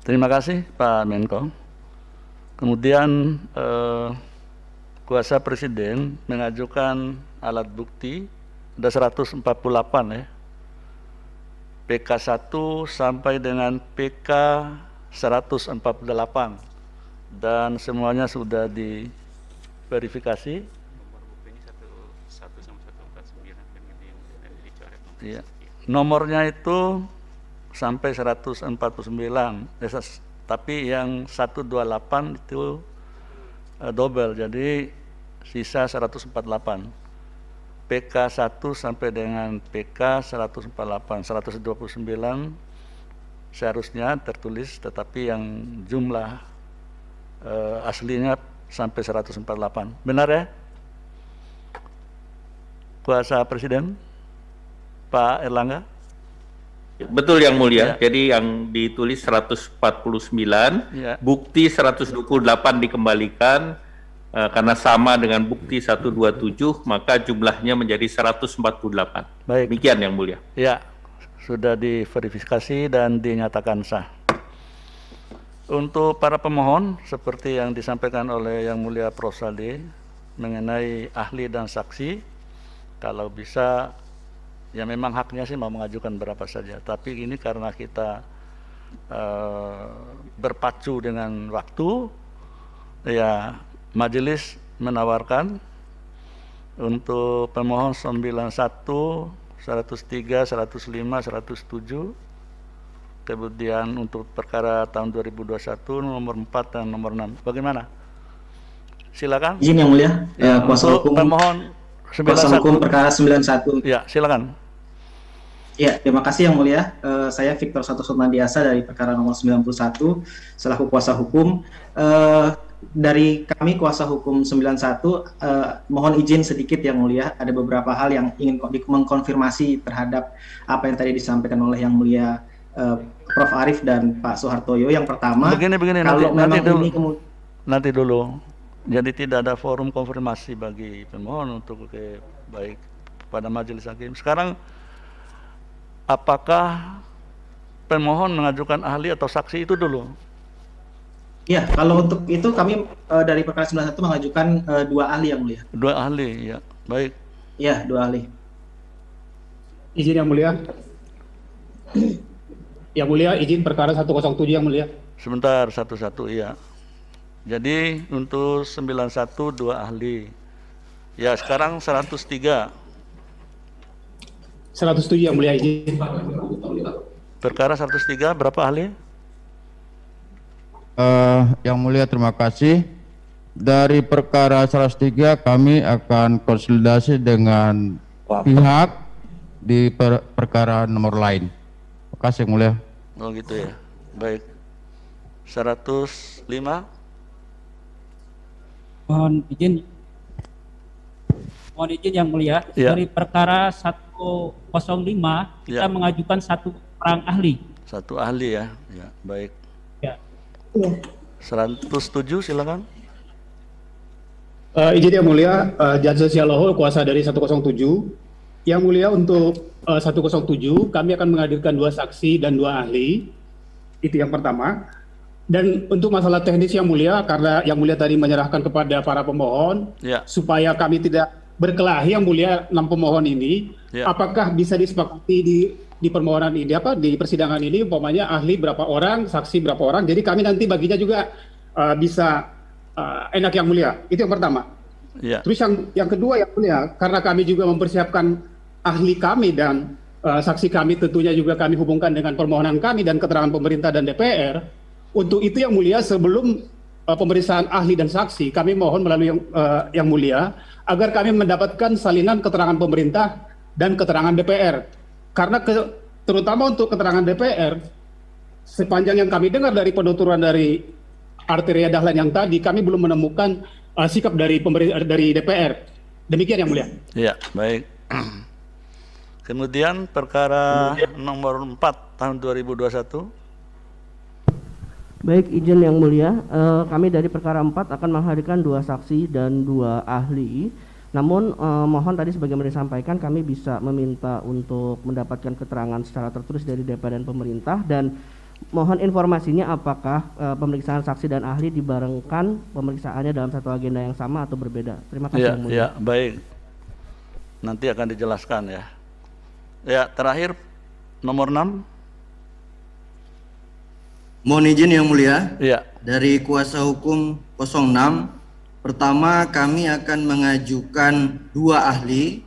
Terima kasih Pak Menko. Kemudian eh, kuasa Presiden mengajukan alat bukti ada 148 ya. PK 1 sampai dengan PK 148 dan semuanya sudah diverifikasi. Ya. Nomornya itu sampai 149 tapi yang 128 itu uh, double. Jadi sisa 148 PK 1 sampai dengan PK 148 129 seharusnya tertulis tetapi yang jumlah uh, aslinya sampai 148 benar ya kuasa presiden Pak Erlangga Betul yang mulia. Ya. Jadi yang ditulis 149, ya. bukti 128 dikembalikan uh, karena sama dengan bukti 127, maka jumlahnya menjadi 148. Baik. Demikian yang mulia. Ya, sudah diverifikasi dan dinyatakan sah. Untuk para pemohon, seperti yang disampaikan oleh Yang Mulia Prof. Saldi mengenai ahli dan saksi, kalau bisa ya memang haknya sih mau mengajukan berapa saja tapi ini karena kita uh, berpacu dengan waktu ya majelis menawarkan untuk pemohon 91 103 105 107 kemudian untuk perkara tahun 2021 nomor 4 dan nomor 6 bagaimana silakan izin yang mulia ya, kuasa hukum pemohon Kuasa hukum perkara 91. Ya, silakan. Ya, terima kasih Yang Mulia. Uh, saya Victor Satu Sultandiasa dari perkara nomor 91 selaku kuasa hukum. Uh, dari kami kuasa hukum 91 uh, eh, mohon izin sedikit Yang Mulia, ada beberapa hal yang ingin mengkonfirmasi terhadap apa yang tadi disampaikan oleh Yang Mulia uh, Prof Arif dan Pak Soehartoyo. Yang pertama, begini begini kalau nanti, memang nanti dulu, ini nanti dulu jadi tidak ada forum konfirmasi bagi pemohon untuk ke baik pada majelis hakim. Sekarang apakah pemohon mengajukan ahli atau saksi itu dulu? Ya, kalau untuk itu kami uh, dari perkara 91 mengajukan uh, dua ahli yang mulia. Dua ahli, ya. Baik. Ya, dua ahli. Izin yang mulia. Yang mulia, izin perkara 107 yang mulia. Sebentar, satu-satu, iya. Jadi untuk 91 dua ahli. Ya sekarang 103. 107 yang mulia izin. Perkara 103 berapa ahli? Uh, yang mulia terima kasih. Dari perkara 103 kami akan konsolidasi dengan pihak di per perkara nomor lain. Kasih yang mulia. Oh gitu ya. Baik. 105 mohon izin mohon izin yang mulia ya. dari perkara 105 kita ya. mengajukan satu orang ahli satu ahli ya ya baik ya, ya. 107 silakan uh, izin yang mulia uh, Jadza Sialoho kuasa dari 107 yang mulia untuk uh, 107 kami akan menghadirkan dua saksi dan dua ahli itu yang pertama dan untuk masalah teknis yang mulia, karena yang mulia tadi menyerahkan kepada para pemohon, ya. supaya kami tidak berkelahi yang mulia enam pemohon ini, ya. apakah bisa disepakati di di permohonan ini apa di persidangan ini, umpamanya ahli berapa orang, saksi berapa orang, jadi kami nanti baginya juga uh, bisa uh, enak yang mulia. Itu yang pertama. Ya. Terus yang yang kedua yang mulia, karena kami juga mempersiapkan ahli kami dan uh, saksi kami tentunya juga kami hubungkan dengan permohonan kami dan keterangan pemerintah dan DPR untuk itu yang mulia sebelum uh, pemeriksaan ahli dan saksi, kami mohon melalui yang, uh, yang mulia agar kami mendapatkan salinan keterangan pemerintah dan keterangan DPR. Karena ke, terutama untuk keterangan DPR, sepanjang yang kami dengar dari penuturan dari Arteria Dahlan yang tadi, kami belum menemukan uh, sikap dari dari DPR. Demikian yang mulia. Ya, baik. Kemudian perkara nomor 4 tahun 2021. Baik, izin yang mulia, eh, kami dari perkara 4 akan menghadirkan dua saksi dan dua ahli. Namun eh, mohon tadi sebagaimana disampaikan kami bisa meminta untuk mendapatkan keterangan secara tertulis dari DPR dan pemerintah dan mohon informasinya apakah eh, pemeriksaan saksi dan ahli dibarengkan pemeriksaannya dalam satu agenda yang sama atau berbeda. Terima kasih Ya, yang mulia. ya, baik. Nanti akan dijelaskan ya. Ya, terakhir nomor 6. Mohon izin yang mulia. Iya. Dari kuasa hukum 06, pertama kami akan mengajukan dua ahli,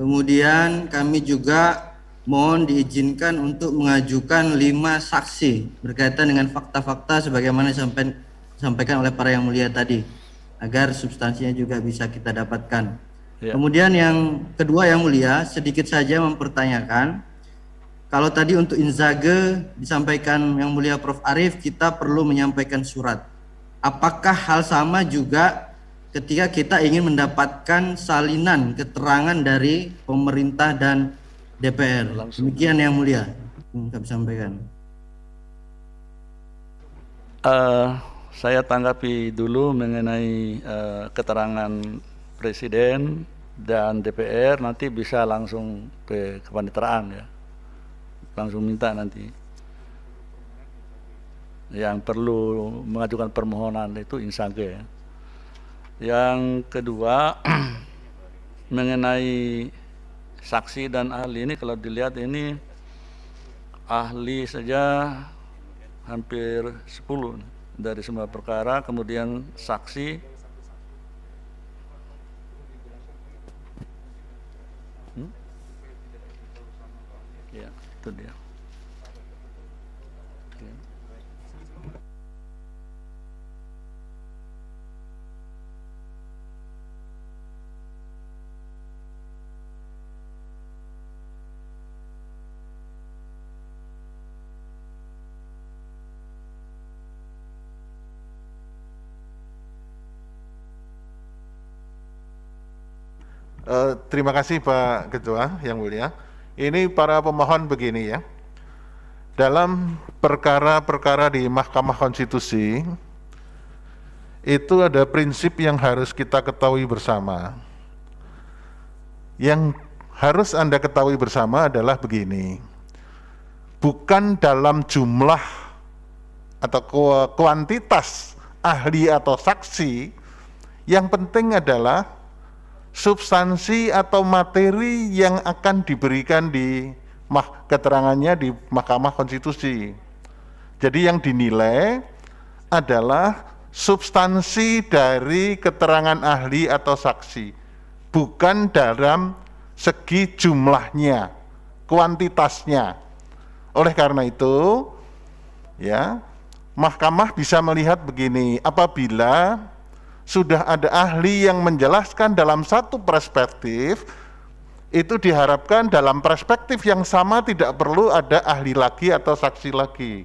kemudian kami juga mohon diizinkan untuk mengajukan lima saksi berkaitan dengan fakta-fakta sebagaimana disampaikan, disampaikan oleh para yang mulia tadi, agar substansinya juga bisa kita dapatkan. Ya. Kemudian yang kedua yang mulia, sedikit saja mempertanyakan kalau tadi untuk Inzage disampaikan yang mulia Prof Arif kita perlu menyampaikan surat. Apakah hal sama juga ketika kita ingin mendapatkan salinan keterangan dari pemerintah dan DPR? Demikian yang mulia yang kami sampaikan. Eh, saya tanggapi dulu mengenai eh, keterangan Presiden dan DPR nanti bisa langsung ke kepaniteraan ya, langsung minta nanti. Yang perlu mengajukan permohonan itu insage ya. Yang kedua [clears throat] mengenai saksi dan ahli ini kalau dilihat ini ahli saja hampir 10 dari semua perkara, kemudian saksi Hmm? Ya, itu dia. Eh, terima kasih Pak Ketua yang mulia. Ini para pemohon begini ya. Dalam perkara-perkara di Mahkamah Konstitusi itu ada prinsip yang harus kita ketahui bersama. Yang harus Anda ketahui bersama adalah begini. Bukan dalam jumlah atau ku- kuantitas ahli atau saksi, yang penting adalah substansi atau materi yang akan diberikan di mah, keterangannya di Mahkamah Konstitusi. Jadi yang dinilai adalah substansi dari keterangan ahli atau saksi, bukan dalam segi jumlahnya, kuantitasnya. Oleh karena itu, ya, Mahkamah bisa melihat begini, apabila sudah ada ahli yang menjelaskan dalam satu perspektif, itu diharapkan dalam perspektif yang sama tidak perlu ada ahli lagi atau saksi lagi.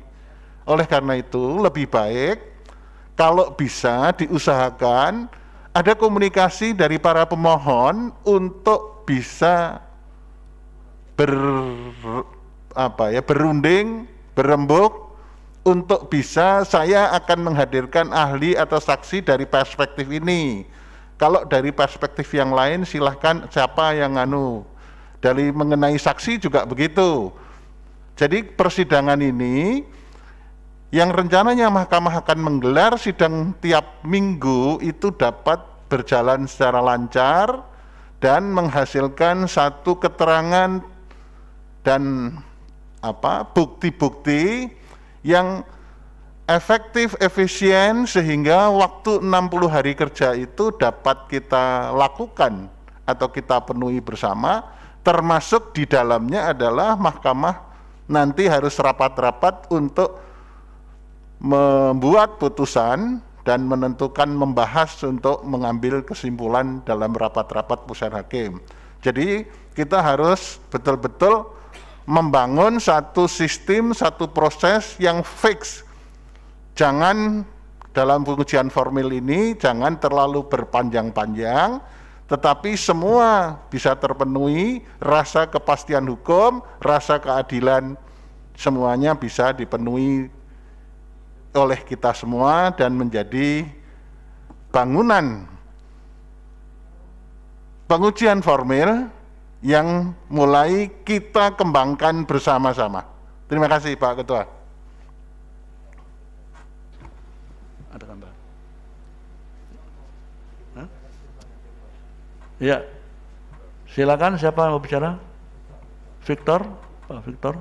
Oleh karena itu, lebih baik kalau bisa diusahakan ada komunikasi dari para pemohon untuk bisa ber apa ya berunding, berembuk untuk bisa saya akan menghadirkan ahli atau saksi dari perspektif ini. Kalau dari perspektif yang lain silahkan siapa yang nganu. Dari mengenai saksi juga begitu. Jadi persidangan ini yang rencananya mahkamah akan menggelar sidang tiap minggu itu dapat berjalan secara lancar dan menghasilkan satu keterangan dan apa bukti-bukti yang efektif, efisien sehingga waktu 60 hari kerja itu dapat kita lakukan atau kita penuhi bersama termasuk di dalamnya adalah mahkamah nanti harus rapat-rapat untuk membuat putusan dan menentukan membahas untuk mengambil kesimpulan dalam rapat-rapat pusat hakim. Jadi kita harus betul-betul membangun satu sistem, satu proses yang fix. Jangan dalam pengujian formil ini jangan terlalu berpanjang-panjang, tetapi semua bisa terpenuhi rasa kepastian hukum, rasa keadilan semuanya bisa dipenuhi oleh kita semua dan menjadi bangunan pengujian formil yang mulai kita kembangkan bersama-sama. Terima kasih Pak Ketua. Ada tambah? Hah? Ya, silakan siapa yang mau bicara? Victor, Pak Victor.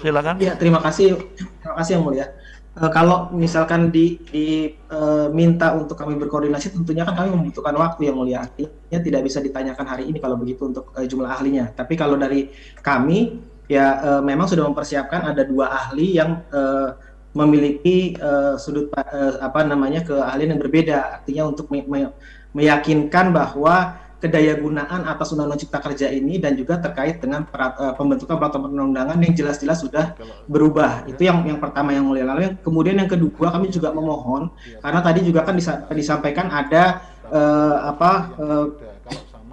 Silakan. Ya, terima kasih, terima kasih yang mulia. Uh, kalau misalkan di, diminta uh, untuk kami berkoordinasi, tentunya kan kami membutuhkan waktu yang mulia. Artinya tidak bisa ditanyakan hari ini kalau begitu untuk uh, jumlah ahlinya. Tapi kalau dari kami, ya uh, memang sudah mempersiapkan ada dua ahli yang uh, memiliki uh, sudut uh, apa namanya keahlian yang berbeda. Artinya untuk me me meyakinkan bahwa kedaya gunaan atas Undang-Undang Cipta Kerja ini dan juga terkait dengan perat, uh, pembentukan peraturan perundang-undangan yang jelas-jelas sudah berubah. Itu yang yang pertama yang mulia. Lalu yang kemudian yang kedua kami juga memohon karena tadi juga kan disa disampaikan ada uh, apa uh,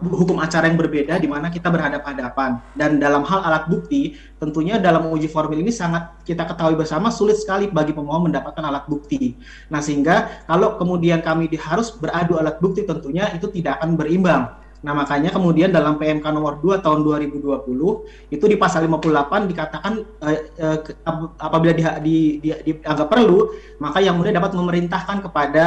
hukum acara yang berbeda di mana kita berhadapan-hadapan dan dalam hal alat bukti tentunya dalam uji formil ini sangat kita ketahui bersama sulit sekali bagi pemohon mendapatkan alat bukti. Nah sehingga kalau kemudian kami harus beradu alat bukti tentunya itu tidak akan berimbang. Nah, makanya kemudian dalam PMK nomor 2 tahun 2020 itu di pasal 58 dikatakan eh, eh, apabila di, di, di, dianggap perlu, maka yang mulia dapat memerintahkan kepada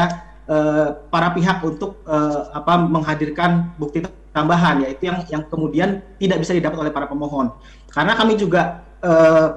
eh, para pihak untuk eh, apa menghadirkan bukti tambahan yaitu yang yang kemudian tidak bisa didapat oleh para pemohon. Karena kami juga eh,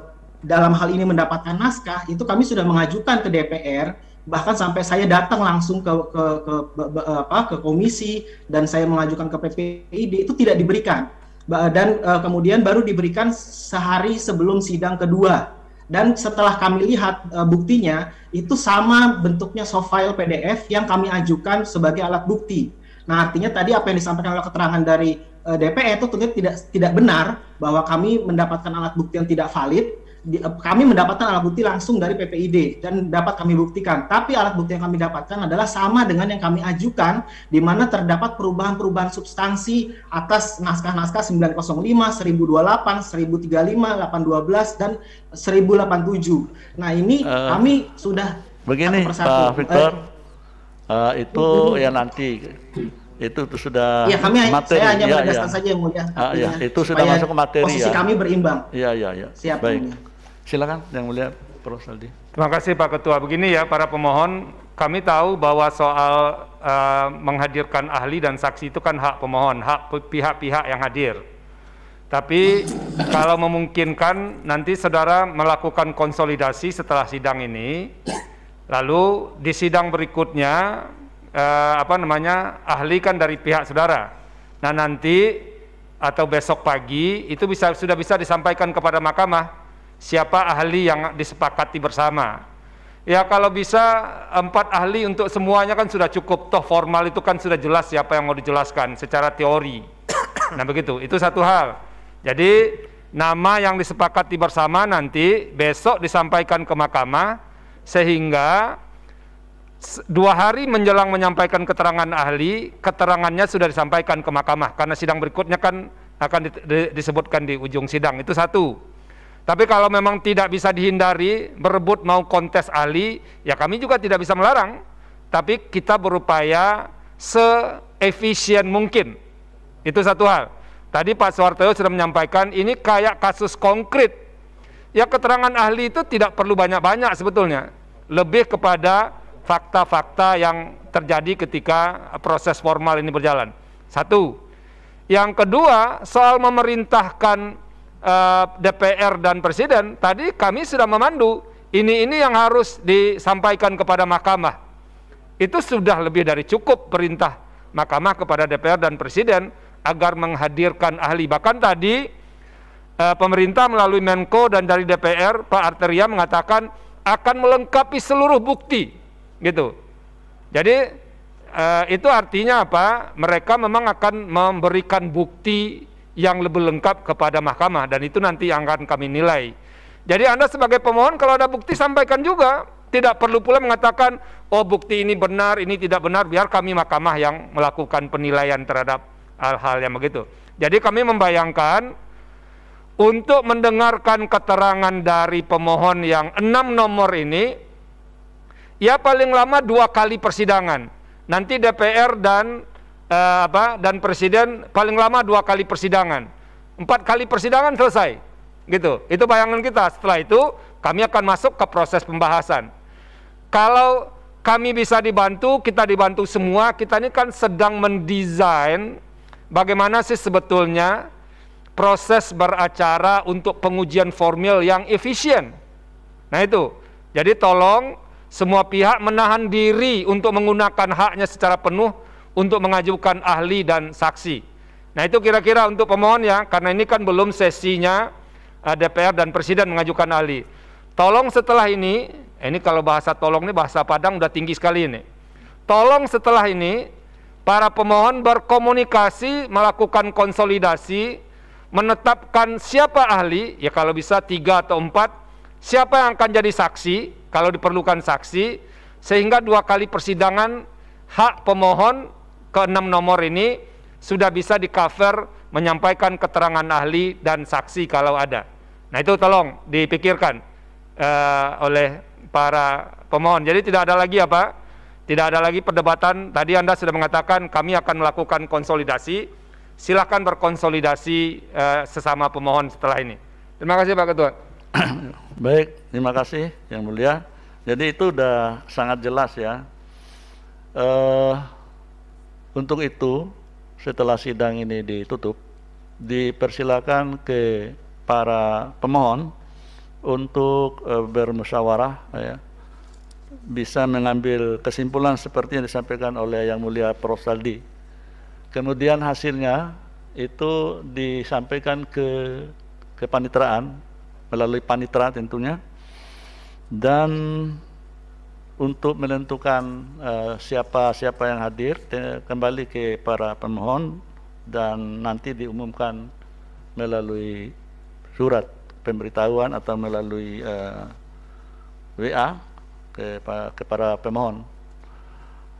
dalam hal ini mendapatkan naskah itu kami sudah mengajukan ke DPR bahkan sampai saya datang langsung ke ke ke, ke, apa ke komisi dan saya mengajukan ke PPID itu tidak diberikan. Dan uh, kemudian baru diberikan sehari sebelum sidang kedua. Dan setelah kami lihat uh, buktinya itu sama bentuknya soft file PDF yang kami ajukan sebagai alat bukti. Nah artinya tadi apa yang disampaikan oleh keterangan dari uh, DPR itu tentunya tidak tidak benar bahwa kami mendapatkan alat bukti yang tidak valid di, kami mendapatkan alat bukti langsung dari PPID dan dapat kami buktikan. Tapi alat bukti yang kami dapatkan adalah sama dengan yang kami ajukan, di mana terdapat perubahan-perubahan substansi atas naskah-naskah 905, 1028, 1035, 812, dan 1087. Nah ini uh, kami sudah begini Pak Victor, uh, uh, itu uh, ya nanti itu sudah ya, kami materi. Saya hanya ya, ya. saja yang mulia. Ah, ya, itu sudah masuk ke materi posisi ya. kami berimbang. Iya, iya, iya. Siap. Baik. Mulia. Silakan yang mulia Prof. Saldi. Terima kasih Pak Ketua. Begini ya para pemohon, kami tahu bahwa soal uh, menghadirkan ahli dan saksi itu kan hak pemohon, hak pihak-pihak yang hadir. Tapi kalau memungkinkan nanti saudara melakukan konsolidasi setelah sidang ini, lalu di sidang berikutnya eh, apa namanya ahli kan dari pihak saudara. Nah nanti atau besok pagi itu bisa sudah bisa disampaikan kepada mahkamah siapa ahli yang disepakati bersama. Ya kalau bisa empat ahli untuk semuanya kan sudah cukup. Toh formal itu kan sudah jelas siapa yang mau dijelaskan secara teori. [coughs] nah begitu, itu satu hal. Jadi nama yang disepakati bersama nanti besok disampaikan ke mahkamah sehingga dua hari menjelang menyampaikan keterangan ahli, keterangannya sudah disampaikan ke mahkamah karena sidang berikutnya kan akan disebutkan di ujung sidang. Itu satu. Tapi kalau memang tidak bisa dihindari, berebut mau kontes ahli, ya kami juga tidak bisa melarang. Tapi kita berupaya seefisien mungkin. Itu satu hal. Tadi Pak Soeharto sudah menyampaikan ini kayak kasus konkret. Ya keterangan ahli itu tidak perlu banyak-banyak sebetulnya. Lebih kepada fakta-fakta yang terjadi ketika proses formal ini berjalan. Satu. Yang kedua, soal memerintahkan eh, DPR dan Presiden, tadi kami sudah memandu ini ini yang harus disampaikan kepada Mahkamah. Itu sudah lebih dari cukup perintah Mahkamah kepada DPR dan Presiden agar menghadirkan ahli. Bahkan tadi uh, pemerintah melalui Menko dan dari DPR Pak Arteria mengatakan akan melengkapi seluruh bukti, gitu. Jadi uh, itu artinya apa? Mereka memang akan memberikan bukti yang lebih lengkap kepada mahkamah dan itu nanti yang akan kami nilai. Jadi Anda sebagai pemohon kalau ada bukti sampaikan juga. tidak perlu pula mengatakan oh bukti ini benar, ini tidak benar, biar kami mahkamah yang melakukan penilaian terhadap hal-hal yang begitu. Jadi kami membayangkan untuk mendengarkan keterangan dari pemohon yang enam nomor ini, ya paling lama dua kali persidangan. Nanti DPR dan uh, apa dan presiden paling lama dua kali persidangan, empat kali persidangan selesai, gitu. Itu bayangan kita. Setelah itu kami akan masuk ke proses pembahasan. Kalau kami bisa dibantu, kita dibantu semua. Kita ini kan sedang mendesain bagaimana sih sebetulnya proses beracara untuk pengujian formil yang efisien. Nah itu, jadi tolong semua pihak menahan diri untuk menggunakan haknya secara penuh untuk mengajukan ahli dan saksi. Nah itu kira-kira untuk pemohon ya, karena ini kan belum sesinya uh, DPR dan Presiden mengajukan ahli. Tolong setelah ini, ini kalau bahasa tolong ini bahasa Padang udah tinggi sekali ini. Tolong setelah ini para pemohon berkomunikasi, melakukan konsolidasi, menetapkan siapa ahli, ya kalau bisa tiga atau empat, siapa yang akan jadi saksi, kalau diperlukan saksi, sehingga dua kali persidangan hak pemohon ke enam nomor ini sudah bisa di cover menyampaikan keterangan ahli dan saksi kalau ada. Nah itu tolong dipikirkan uh, oleh para pemohon. Jadi tidak ada lagi apa? Tidak ada lagi perdebatan. Tadi Anda sudah mengatakan kami akan melakukan konsolidasi silahkan berkonsolidasi uh, sesama pemohon setelah ini. Terima kasih Pak Ketua. [coughs] Baik, terima kasih Yang Mulia. Jadi itu sudah sangat jelas ya. Uh, untuk itu, setelah sidang ini ditutup, dipersilakan ke para pemohon untuk uh, bermusyawarah ya, bisa mengambil kesimpulan seperti yang disampaikan oleh Yang Mulia Prof. Saldi. Kemudian hasilnya itu disampaikan ke kepanitraan melalui panitra tentunya. Dan untuk menentukan uh, siapa siapa yang hadir kembali ke para pemohon dan nanti diumumkan melalui surat pemberitahuan atau melalui uh, eh, WA ke, ke para pemohon.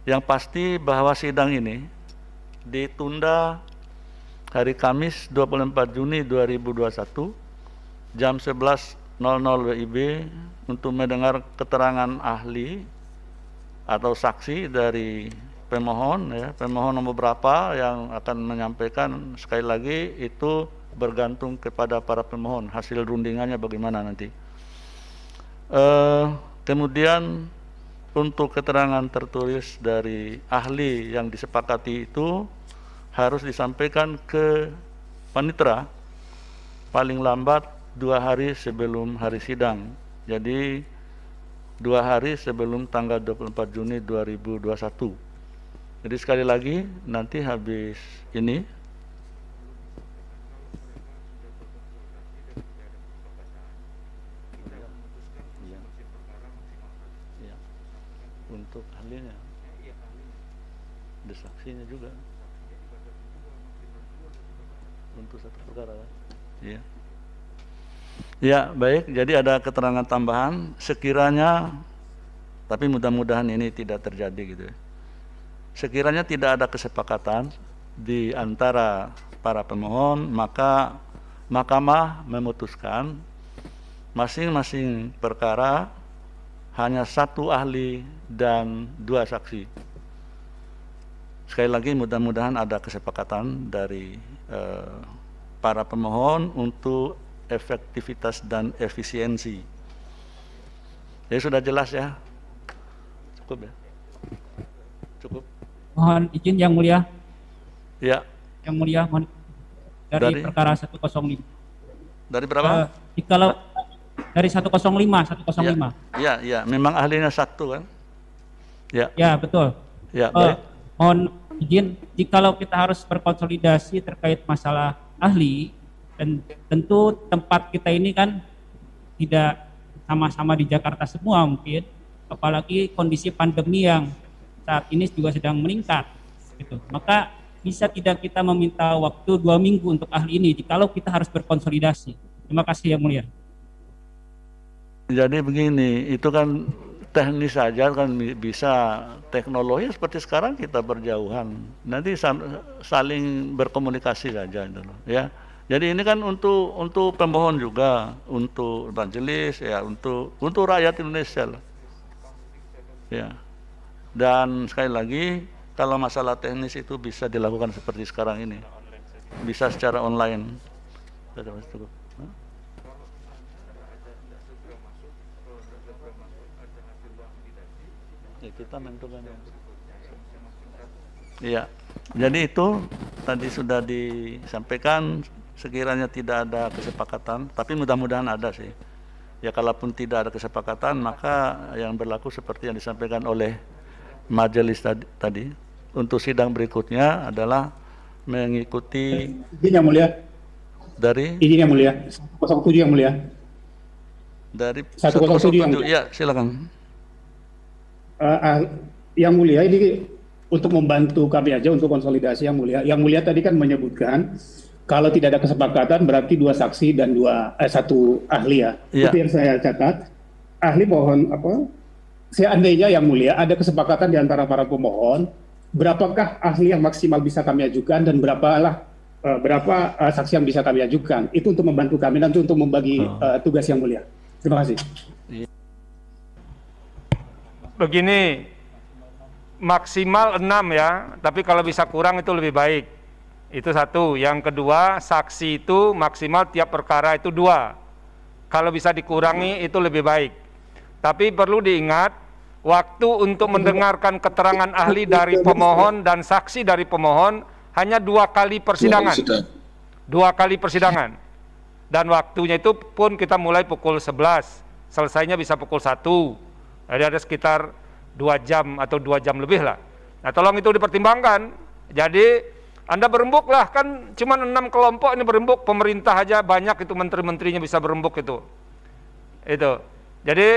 Yang pasti bahwa sidang ini ditunda hari Kamis 24 Juni 2021 jam 11.00 WIB untuk mendengar keterangan ahli atau saksi dari pemohon ya pemohon nomor berapa yang akan menyampaikan sekali lagi itu bergantung kepada para pemohon hasil rundingannya bagaimana nanti uh, kemudian untuk keterangan tertulis dari ahli yang disepakati itu harus disampaikan ke panitra paling lambat dua hari sebelum hari sidang. Jadi dua hari sebelum tanggal 24 Juni 2021. Jadi sekali lagi nanti habis ini untuk ahlinya, desaksinya juga untuk satu perkara? Iya. Ya, baik. Jadi ada keterangan tambahan sekiranya tapi mudah-mudahan ini tidak terjadi gitu ya. Sekiranya tidak ada kesepakatan di antara para pemohon, maka mahkamah memutuskan masing-masing perkara hanya satu ahli dan dua saksi. Sekali lagi mudah-mudahan ada kesepakatan dari eh, para pemohon untuk efektivitas dan efisiensi. Jadi sudah jelas ya. Cukup ya. Cukup. Mohon izin yang mulia. Ya. Yang mulia mohon dari, dari perkara 105. Dari berapa? Uh, kalau dari 105, 105. Ya, ya, ya, memang ahlinya satu kan? Ya. Ya, betul. Ya, baik. Uh, mohon izin jikalau kita harus berkonsolidasi terkait masalah ahli dan tentu tempat kita ini kan tidak sama-sama di Jakarta semua mungkin. Apalagi kondisi pandemi yang saat ini juga sedang meningkat gitu. Maka bisa tidak kita meminta waktu dua minggu untuk ahli ini jikalau kita harus berkonsolidasi? Terima kasih yang mulia. Jadi begini itu kan teknis saja kan bisa teknologi seperti sekarang kita berjauhan. Nanti saling berkomunikasi saja gitu ya jadi ini kan untuk untuk pemohon juga untuk majelis ya untuk untuk rakyat Indonesia lah. ya. Dan sekali lagi kalau masalah teknis itu bisa dilakukan seperti sekarang ini. Bisa secara online. Ya kita menentukan. Iya. Jadi itu tadi sudah disampaikan sekiranya tidak ada kesepakatan tapi mudah-mudahan ada sih. Ya kalaupun tidak ada kesepakatan maka yang berlaku seperti yang disampaikan oleh majelis tadi, tadi untuk sidang berikutnya adalah mengikuti izin yang mulia. Dari? Izin yang mulia. 07 yang mulia. Dari 107 yang mulia. ya silakan. Uh, uh, yang mulia ini untuk membantu kami aja untuk konsolidasi yang mulia. Yang mulia tadi kan menyebutkan kalau tidak ada kesepakatan berarti dua saksi dan dua eh, satu ahli ya. ya. Itu yang saya catat. Ahli mohon apa? Seandainya yang mulia ada kesepakatan di antara para pemohon, berapakah ahli yang maksimal bisa kami ajukan dan berapalah uh, berapa uh, saksi yang bisa kami ajukan? Itu untuk membantu kami nanti untuk membagi oh. uh, tugas yang mulia. Terima kasih. Begini maksimal enam ya, tapi kalau bisa kurang itu lebih baik. Itu satu. Yang kedua, saksi itu maksimal tiap perkara itu dua. Kalau bisa dikurangi itu lebih baik. Tapi perlu diingat, waktu untuk mendengarkan keterangan ahli dari pemohon dan saksi dari pemohon hanya dua kali persidangan. Dua kali persidangan. Dan waktunya itu pun kita mulai pukul 11, selesainya bisa pukul 1 jadi ada sekitar dua jam atau dua jam lebih lah. Nah tolong itu dipertimbangkan. Jadi anda berembuk lah kan cuma enam kelompok ini berembuk pemerintah aja banyak itu menteri-menterinya bisa berembuk itu. Itu. Jadi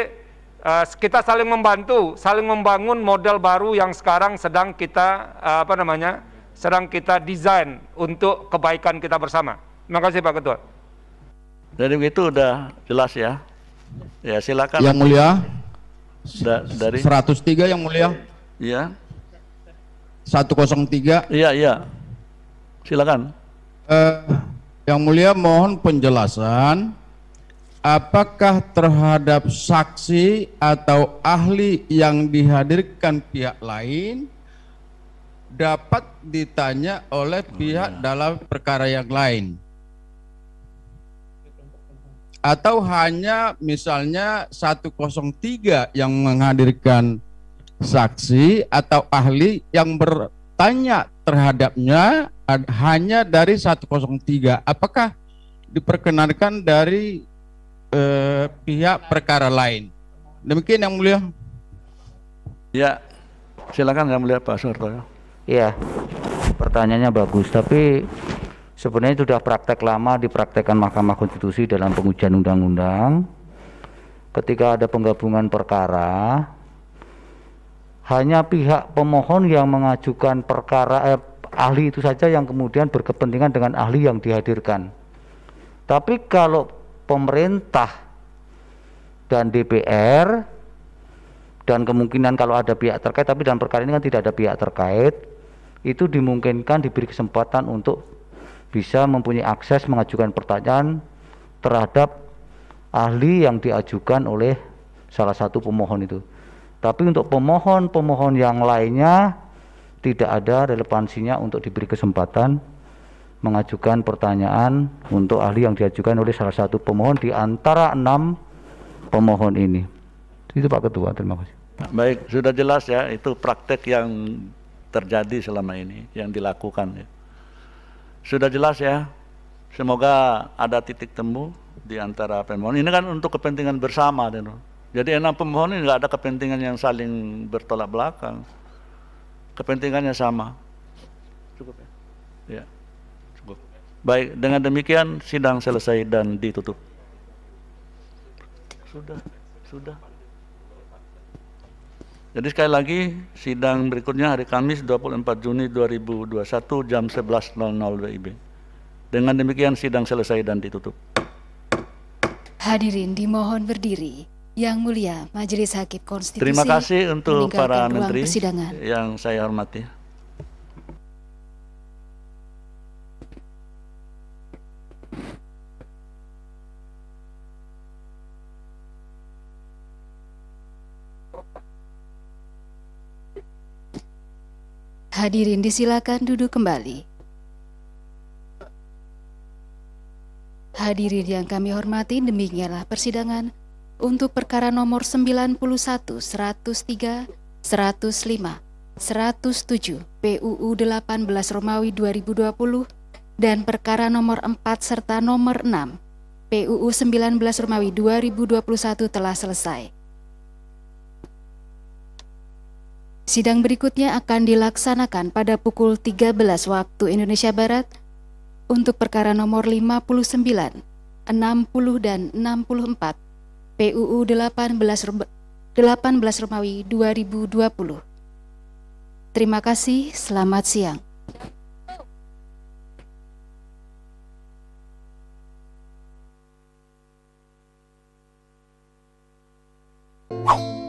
uh, kita saling membantu, saling membangun model baru yang sekarang sedang kita uh, apa namanya? sedang kita desain untuk kebaikan kita bersama. Terima kasih Pak Ketua. Jadi begitu udah jelas ya. Ya silakan. Yang mulia. Da, dari 103 yang mulia. Iya. 103. Iya, iya. Silakan. Uh, yang mulia mohon penjelasan apakah terhadap saksi atau ahli yang dihadirkan pihak lain dapat ditanya oleh pihak oh, iya. dalam perkara yang lain atau hanya misalnya 103 yang menghadirkan saksi atau ahli yang bertanya terhadapnya hanya dari 103 apakah diperkenankan dari eh, pihak perkara lain? Demikian yang mulia. Ya silakan yang mulia Pak Surto ya. Pertanyaannya bagus tapi sebenarnya sudah praktek lama dipraktekkan Mahkamah Konstitusi dalam pengujian undang-undang. Ketika ada penggabungan perkara hanya pihak pemohon yang mengajukan perkara eh, ahli itu saja yang kemudian berkepentingan dengan ahli yang dihadirkan tapi kalau pemerintah dan DPR dan kemungkinan kalau ada pihak terkait tapi dalam perkara ini kan tidak ada pihak terkait itu dimungkinkan diberi kesempatan untuk bisa mempunyai akses mengajukan pertanyaan terhadap ahli yang diajukan oleh salah satu pemohon itu. Tapi untuk pemohon-pemohon yang lainnya tidak ada relevansinya untuk diberi kesempatan mengajukan pertanyaan untuk ahli yang diajukan oleh salah satu pemohon di antara enam pemohon ini. Itu Pak Ketua, terima kasih. Baik, sudah jelas ya, itu praktek yang terjadi selama ini, yang dilakukan ya. Sudah jelas ya. Semoga ada titik temu di antara pemohon. Ini kan untuk kepentingan bersama. Jadi enam pemohon ini nggak ada kepentingan yang saling bertolak belakang. Kepentingannya sama. Cukup ya? Ya, cukup. Baik, dengan demikian sidang selesai dan ditutup. Sudah, sudah. Jadi sekali lagi sidang berikutnya hari Kamis 24 Juni 2021 jam 11.00 WIB. Dengan demikian sidang selesai dan ditutup. Hadirin dimohon berdiri. Yang Mulia Majelis Hakim Konstitusi Terima kasih untuk para menteri persidangan. yang saya hormati. Hadirin disilakan duduk kembali. Hadirin yang kami hormati, demikianlah persidangan untuk perkara nomor 91, 103, 105, 107 PUU 18 Romawi 2020 dan perkara nomor 4 serta nomor 6 PUU 19 Romawi 2021 telah selesai. Sidang berikutnya akan dilaksanakan pada pukul 13 waktu Indonesia Barat untuk perkara nomor 59, 60 dan 64 PUU 18 18 Romawi 2020. Terima kasih, selamat siang. Wow.